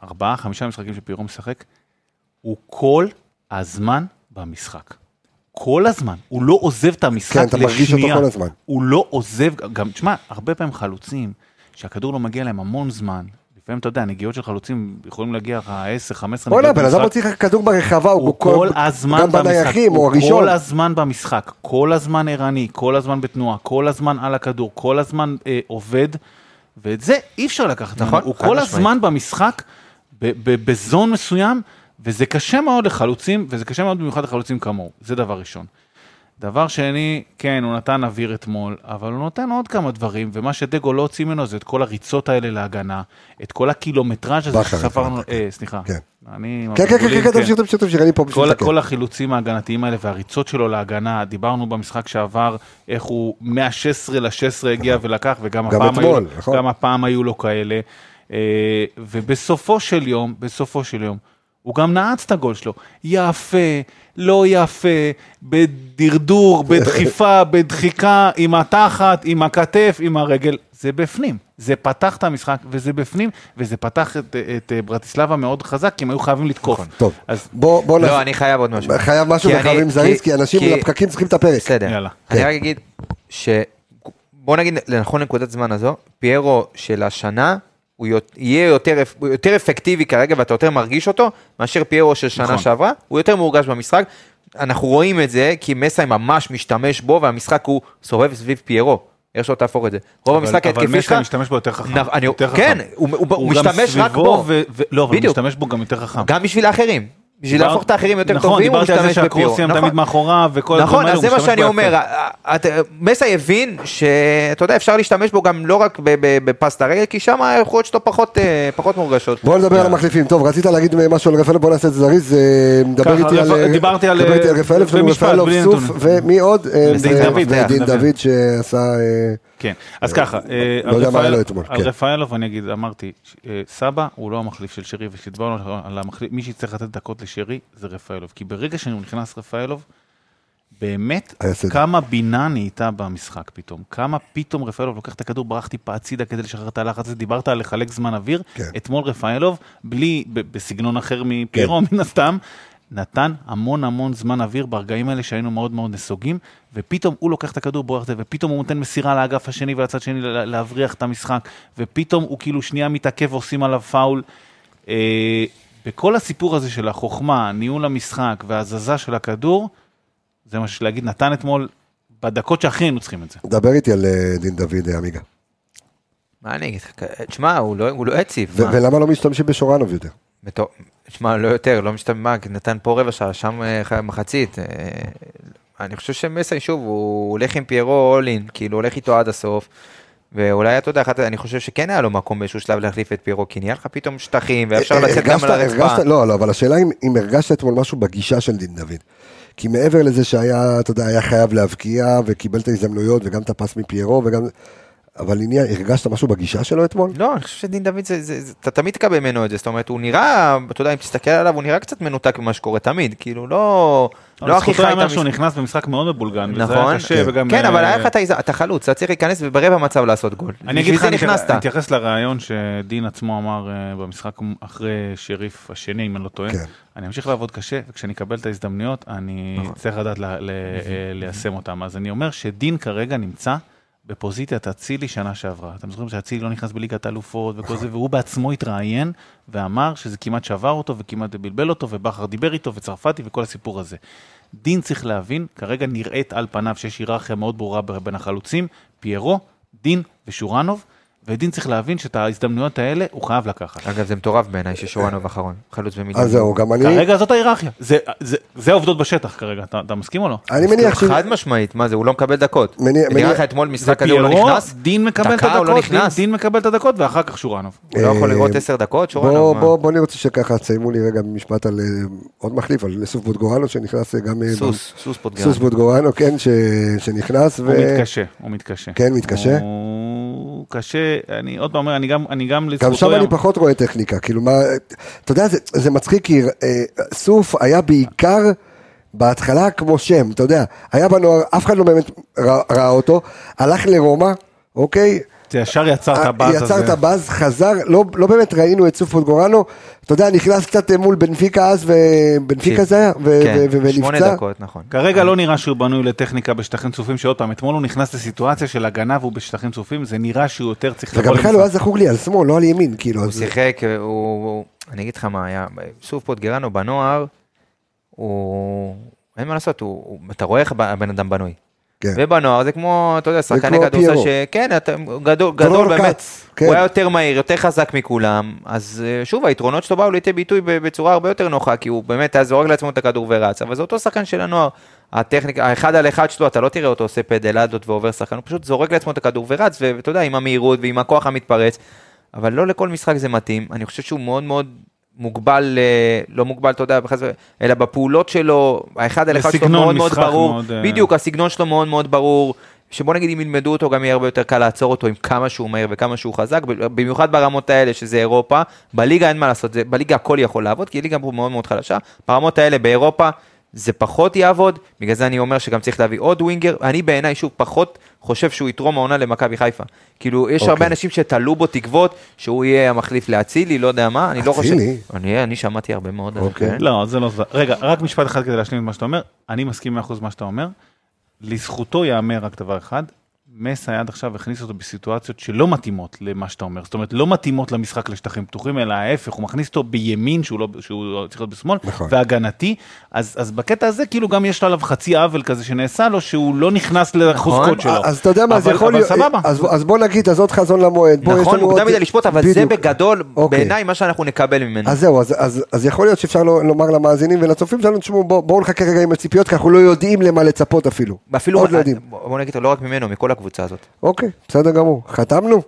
ארבעה, חמישה משחקים שפיירו משחק, הוא כל הזמן במשחק. כל הזמן. הוא לא עוזב את המשחק כן, לשנייה. אתה מרגיש אותו כל הזמן. הוא לא עוזב, גם, תשמע, הרבה פעמים חלוצים, שהכדור לא מגיע להם המון זמן, לפעמים, אתה יודע, נגיעות של חלוצים יכולים להגיע לך 10, 15 בוא'נה, נגיעות בן אדם במשחק. מוציא לך כדור ברחבה, הוא כל הזמן גם במשחק, בנייחים, הוא הוא הראשון. כל הזמן במשחק, כל הזמן ערני, כל הזמן בתנועה, כל הזמן על הכדור, כל הזמן אה, עובד, ואת זה אי אפשר לקחת. נכון, הוא כל. הזמן במשחק, בזון מסוים, וזה קשה מאוד לחלוצים, וזה קשה מאוד במיוחד לחלוצים כמוהו, זה דבר ראשון. דבר שני, כן, הוא נתן אוויר אתמול, אבל הוא נותן עוד כמה דברים, ומה שדגו לא הוציא ממנו זה את כל הריצות האלה להגנה, את כל הקילומטראז' הזה שספרנו. אה, סליחה, כן. אני... כן, כן, כן, כן, תמשיך, תמשיך, תמשיך, אני פה בשביל כל, לתקן. כל החילוצים ההגנתיים האלה והריצות שלו להגנה, דיברנו במשחק שעבר, איך הוא מה-16 ל-16 הגיע ולקח, וגם גם הפעם, אתמול, היו, נכון. גם הפעם היו לו כאלה. אה, ובסופו של יום, בסופו של יום, הוא גם נעץ את הגול שלו. יפה, לא יפה, בדרדור, בדחיפה, בדחיקה, עם התחת, עם הכתף, עם הרגל, זה בפנים. זה פתח את המשחק, וזה בפנים, וזה פתח את, את אה, ברטיסלבה מאוד חזק, כי הם היו חייבים לתקוף. טוב, אז בוא, בוא לא, נעשה- אני חייב עוד משהו. חייב משהו וחייבים זריז, כי אנשים כי- לפקקים צריכים את הפרק. בסדר. יאללה. אני כן. רק אגיד ש... בוא נגיד לנכון נקודת זמן הזו, פיירו של השנה, הוא יהיה יותר, יותר אפקטיבי כרגע ואתה יותר מרגיש אותו, מאשר פיירו של שנה נכון. שעברה, הוא יותר מורגש במשחק. אנחנו רואים את זה כי מסי ממש משתמש בו והמשחק הוא סובב סביב פיירו. איך שלא תהפוך את זה. רוב אבל- המשחק אבל ההתקפי שלך... מסי משתמש בו יותר חכם. נ- אני- יותר כן, חכם. הוא- הוא- הוא גם משתמש רק בו. ו- ו- לא, אבל הוא. משתמש בו גם יותר חכם. גם בשביל האחרים. בשביל להפוך את האחרים יותר נכון, טובים, הוא דיברתי על משתמש זה. שהקרוסים נכון. תמיד מאחוריו וכל נכון, הדברים אז זה האלו, מה הוא שאני משתמש בו אומר, מסי הבין שאתה יודע, אפשר להשתמש בו גם לא רק ב- ב- בפס הרגל, כי שם היכולות שלו פחות, אה, פחות מורגשות. בוא נדבר על המחליפים. טוב, רצית להגיד משהו על רפאלוב, בוא נעשה את זה זריז. אה, מדבר ככה, איתי על... דיברתי על, דבר איתי על אה, רפאלוב, סוף. ומי עוד? אה, ודין דוד. דוד שעשה... אה, כן, אז ככה, אה, לא על יודע מה היה לו אתמול, על כן. רפאלוב אני אגיד, אמרתי, אה, סבא הוא לא המחליף של שרי, וכשדיברנו על המחליף, מי שיצטרך לתת דקות לשרי זה רפאלוב, כי ברגע שהוא נכנס רפאלוב, באמת. כמה בינה נהייתה במשחק פתאום, כמה פתאום רפאלוב לוקח את הכדור, ברח טיפה הצידה כדי לשחרר את הלחץ הזה, דיברת על לחלק זמן אוויר, כן. אתמול רפאלוב, בלי, בסגנון אחר מפיירו מן הסתם, נתן המון המון זמן אוויר ברגעים האלה שהיינו מאוד מאוד נסוגים, ופתאום הוא לוקח את הכדור בורח את זה, ופתאום הוא נותן מסירה לאגף השני ולצד שני לה- להבריח את המשחק, ופתאום הוא כאילו שנייה מתעכב ועושים עליו פאול. אה, בכל הסיפור הזה של החוכמה, ניהול המשחק והזזה של הכדור, זה מה שיש להגיד, נתן אתמול בדקות שהכי היינו צריכים את זה. דבר איתי על אה, דין דוד, אה, עמיגה. מה אני אגיד לך, תשמע, הוא לא- הוא לא? ולמה לא משתמשים בשורנוב יותר? תשמע, לא יותר, לא משתמע, נתן פה רבע שעה, שם אה, מחצית. אה, אני חושב שמסי, שוב, הוא הולך עם פיירו אולין, כאילו הולך איתו עד הסוף. ואולי, אתה יודע, אחת- אני חושב שכן היה לו מקום באיזשהו שלב להחליף את פיירו, כי נהיה לך פתאום שטחים, ואפשר אה, לצאת גם על הרצפה. לא, לא, אבל השאלה אם- אם הרגשת אתמול משהו בגישה של דין דוד. כי מעבר לזה שהיה, אתה יודע, היה חייב להבקיע, וקיבל את ההזדמנויות, וגם את הפס מפיירו, וגם... אבל עניין, הרגשת משהו בגישה שלו אתמול? לא, אני חושב שדין דוד, זה, זה, זה, אתה תמיד תקבל ממנו את זה, זאת אומרת, הוא נראה, אתה יודע, אם תסתכל עליו, הוא נראה קצת מנותק ממה שקורה תמיד, כאילו, לא, לא הכי חי את המשחק. שהוא נכנס במשחק מאוד מבולגן, וזה נכון, היה קשה, כן. וגם... כן, אבל אה, היה לך את ההזדמנות, אתה חלוץ, אתה צריך להיכנס וברבע מצב לעשות גול. אני אגיד לך, אני אתייחס לרעיון שדין עצמו אמר אה, במשחק אחרי שריף השני, אם אני לא טועה. כן. אני אמשיך לעבוד קשה, וכשאני אקבל את ההזדמנויות, אני נכון. צריך לדעת ל- ל- ליישם אותם. אז אני אומר שדין כרגע נמצא בפוזיציית אצילי שנה שעברה. אתם זוכרים שאצילי לא נכנס בליגת האלופות וכל זה, והוא בעצמו התראיין ואמר שזה כמעט שבר אותו וכמעט בלבל אותו, ובכר דיבר איתו וצרפתי וכל הסיפור הזה. דין צריך להבין, כרגע נראית על פניו שיש היררכיה מאוד ברורה בין החלוצים, פיירו, דין ושורנוב, ודין צריך להבין שאת ההזדמנויות האלה הוא חייב לקחת. אגב, זה מטורף בעיניי ששורנוב אחרון, חלוץ במיליון. אז זהו, גם אני, כרגע זאת ההיררכיה, זה- זה- זה העובדות בשטח כרגע, אתה אתה מסכים או לא? אני מניח ש... חד משמעית, מה זה, הוא לא מקבל דקות. נראה לך אתמול משחק כזה, הוא לא נכנס? דין מקבל את לא הדקות, דין- מקבל את הדקות ואחר כך שורנוב. הוא לא יכול לראות עשר דקות, שורנוב? בוא, אני רוצה שככה תסיימו לי רגע משפט על אה, עוד מחליף, על סוף בוטגורנו שנכנס אה, גם... אה, סוס, סוס פוטגרן. סוס בוטגורנו, כן, ש... שנכנס. הוא מתקשה, הוא מתקשה. כן, מתקשה? קשה, אני עוד פעם אומר, אני גם, אני גם גם לזכותו שם אני פחות רואה טכניקה, כאילו מה, אתה יודע, זה, זה מצחיק כי אה, סוף היה בעיקר בהתחלה כמו שם, אתה יודע, היה בנוער, אף אחד לא באמת ראה אותו, הלך לרומא, אוקיי? ישר יצר את הבאז הזה. יצר את הבאז, חזר, לא, לא באמת ראינו את סוף פוטגורנו, אתה יודע, נכנס קצת מול בנפיקה אז, ובנפיקה זה היה, ו- כן, ו- ו- שמונה ונפצע. דקות, נכון. כרגע לא נראה שהוא בנוי לטכניקה בשטחים צפופים, שעוד פעם, אתמול הוא נכנס לסיטואציה של הגנה והוא בשטחים צפופים, זה נראה שהוא יותר צריך וגם בכלל הוא. היה זכור לי על שמאל, לא על ימין, כאילו. הוא שיחק, הוא, הוא- אני אגיד לך מה היה, סוף פוטגרנו בנוער, הוא, אין מה לעשות, הוא, הוא- אתה רואה איך הבן אדם בנוי. כן. ובנוער זה כמו, אתה יודע, שחקני כדורסל פיירו. שכן, אתה, גדול, גדול באמת, כן. הוא היה יותר מהיר, יותר חזק מכולם, אז אה, שוב, היתרונות שלו באו לידי ביטוי בצורה הרבה יותר נוחה, כי הוא באמת היה זורק לעצמו את הכדור ורץ, אבל זה אותו שחקן של הנוער, הטכניקה, האחד על אחד שלו, אתה לא תראה אותו עושה פדלדות ועובר שחקן, הוא פשוט זורק לעצמו את הכדור ורץ, ואתה יודע, עם המהירות ועם הכוח המתפרץ, אבל לא לכל משחק זה מתאים, אני חושב שהוא מאוד מאוד מוגבל, אה, לא מוגבל, אתה יודע, אלא בפעולות שלו, האחד על אחד שלו מאוד מאוד ברור, מאוד, אה, בדיוק, הסגנון שלו מאוד מאוד ברור, שבוא נגיד אם ילמדו אותו גם יהיה הרבה יותר קל לעצור אותו עם כמה שהוא מהיר וכמה שהוא חזק, במיוחד ברמות האלה שזה אירופה, בליגה אין מה לעשות, זה, בליגה הכל יכול לעבוד, כי הליגה פה מאוד מאוד חלשה, ברמות האלה באירופה זה פחות יעבוד, בגלל זה אני אומר שגם צריך להביא עוד ווינגר, אני בעיניי שוב פחות חושב שהוא יתרום העונה למכבי חיפה, כאילו יש הרבה אוקיי. אנשים שתלו בו תקוות שהוא יהיה המחליף לאצילי, לא יודע מה, אני לא חושב, אצילי? אני, אני שמעתי הרבה מאוד, על זה, אוקיי. לא, זה לא זה. רגע, רק משפט אחד כדי להשלים את מה שאתה אומר. אני מסכים 100% מה שאתה אומר. לזכותו ייאמר רק דבר אחד, מסי עד עכשיו הכניס אותו בסיטואציות שלא מתאימות למה שאתה אומר. זאת אומרת, לא מתאימות למשחק לשטחים פתוחים, אלא ההפך, הוא מכניס אותו בימין, שהוא, לא, שהוא צריך להיות בשמאל, נכון. והגנתי. אז, אז בקטע הזה, כאילו גם יש לו עליו חצי עוול כזה שנעשה לו, שהוא לא נכנס לחוזקות שלו. אז אתה יודע מה, זה אבל- יכול אבל להיות. אז אז בוא נגיד, אז עוד חזון למועד. בוא, נכון, מוקדם מדי לשפוט, אבל זה בדיוק. בגדול, אוקיי. בעיניי, מה שאנחנו נקבל ממנו. אז זהו, אז, אז, אז יכול להיות שאפשר לא- לומר למאזינים ולצופים שלנו, תשמעו, בואו בוא נחכה רגע עם הציפיות, כי אנחנו לא יודעים למה לצפות אפילו. אפילו, עוד לא יודעים. בוא נגיד, לא רק ממנו, מכל הקבוצה הזאת. אוקיי, בסדר גמור. חתמנו?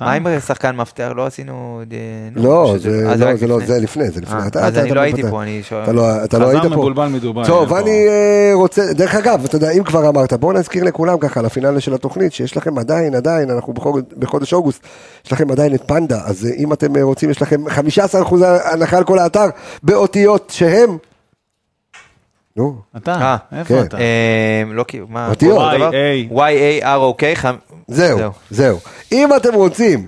מה עם שחקן מפתח? לא עשינו... אה, לא, שזה- זה אה, לא, זה לא, לפני. זה לפני, זה לפני. אה, אתה- אז אני לא הייתי. פה, אני שואל. אתה לא, אתה לא חזר היית פה. מבולבל מדובאי, טוב, פה. אני אה, רוצה, דרך אגב, אתה יודע, אם כבר אמרת, בואו נזכיר לכולם ככה, לפינאלה של התוכנית, שיש לכם עדיין, עדיין, אנחנו בחודש, בחודש אוגוסט, יש לכם עדיין את פנדה, אז אה, אם אתם אה, רוצים, יש לכם 15% הנחה על כל האתר, באותיות שהם... נו, אתה, אה, איפה כן. אתה? אה, לא כאילו, מה? אותיות. Y-A-R-O-K. חמ- זהו, זהו. אם אתם רוצים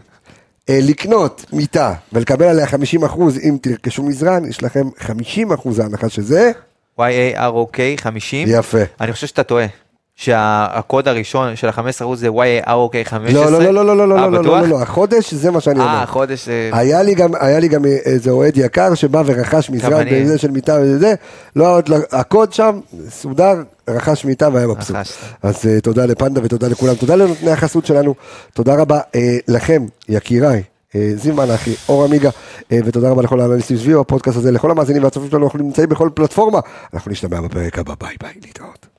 אה, לקנות מיטה ולקבל עליה 50% אם תרכשו מזרן, יש לכם 50% ההנחה שזה, Y-A-R-O-K 50. יפה. אני חושב שאתה טועה. שהקוד הראשון של ה-15% זה Y-A-R-O-K 15. לא, לא, לא, לא, לא, לא, אה, לא, לא? לא, לא, החודש זה מה שאני אומר. אה, חודש... אה, היה לי גם, היה לי גם איזה אוהד יקר שבא ורכש מזרן בזה של מיטה וזה, לא, לא- הקוד שם סודר, רכש מיטה והיה מבסוט. אז אה, תודה לפנדה ותודה לכולם, תודה לנותני החסות שלנו, תודה רבה אה, לכם, יקיריי. אה, זיו מלאכי, אור עמיגה, אה, ותודה רבה לכל האנליסטים סביב הפודקאסט הזה, לכל המאזינים והצופים שלנו, אנחנו נמצאים בכל פלטפורמה, אנחנו נשתמע בפרק הבא, ביי ביי, להתראות.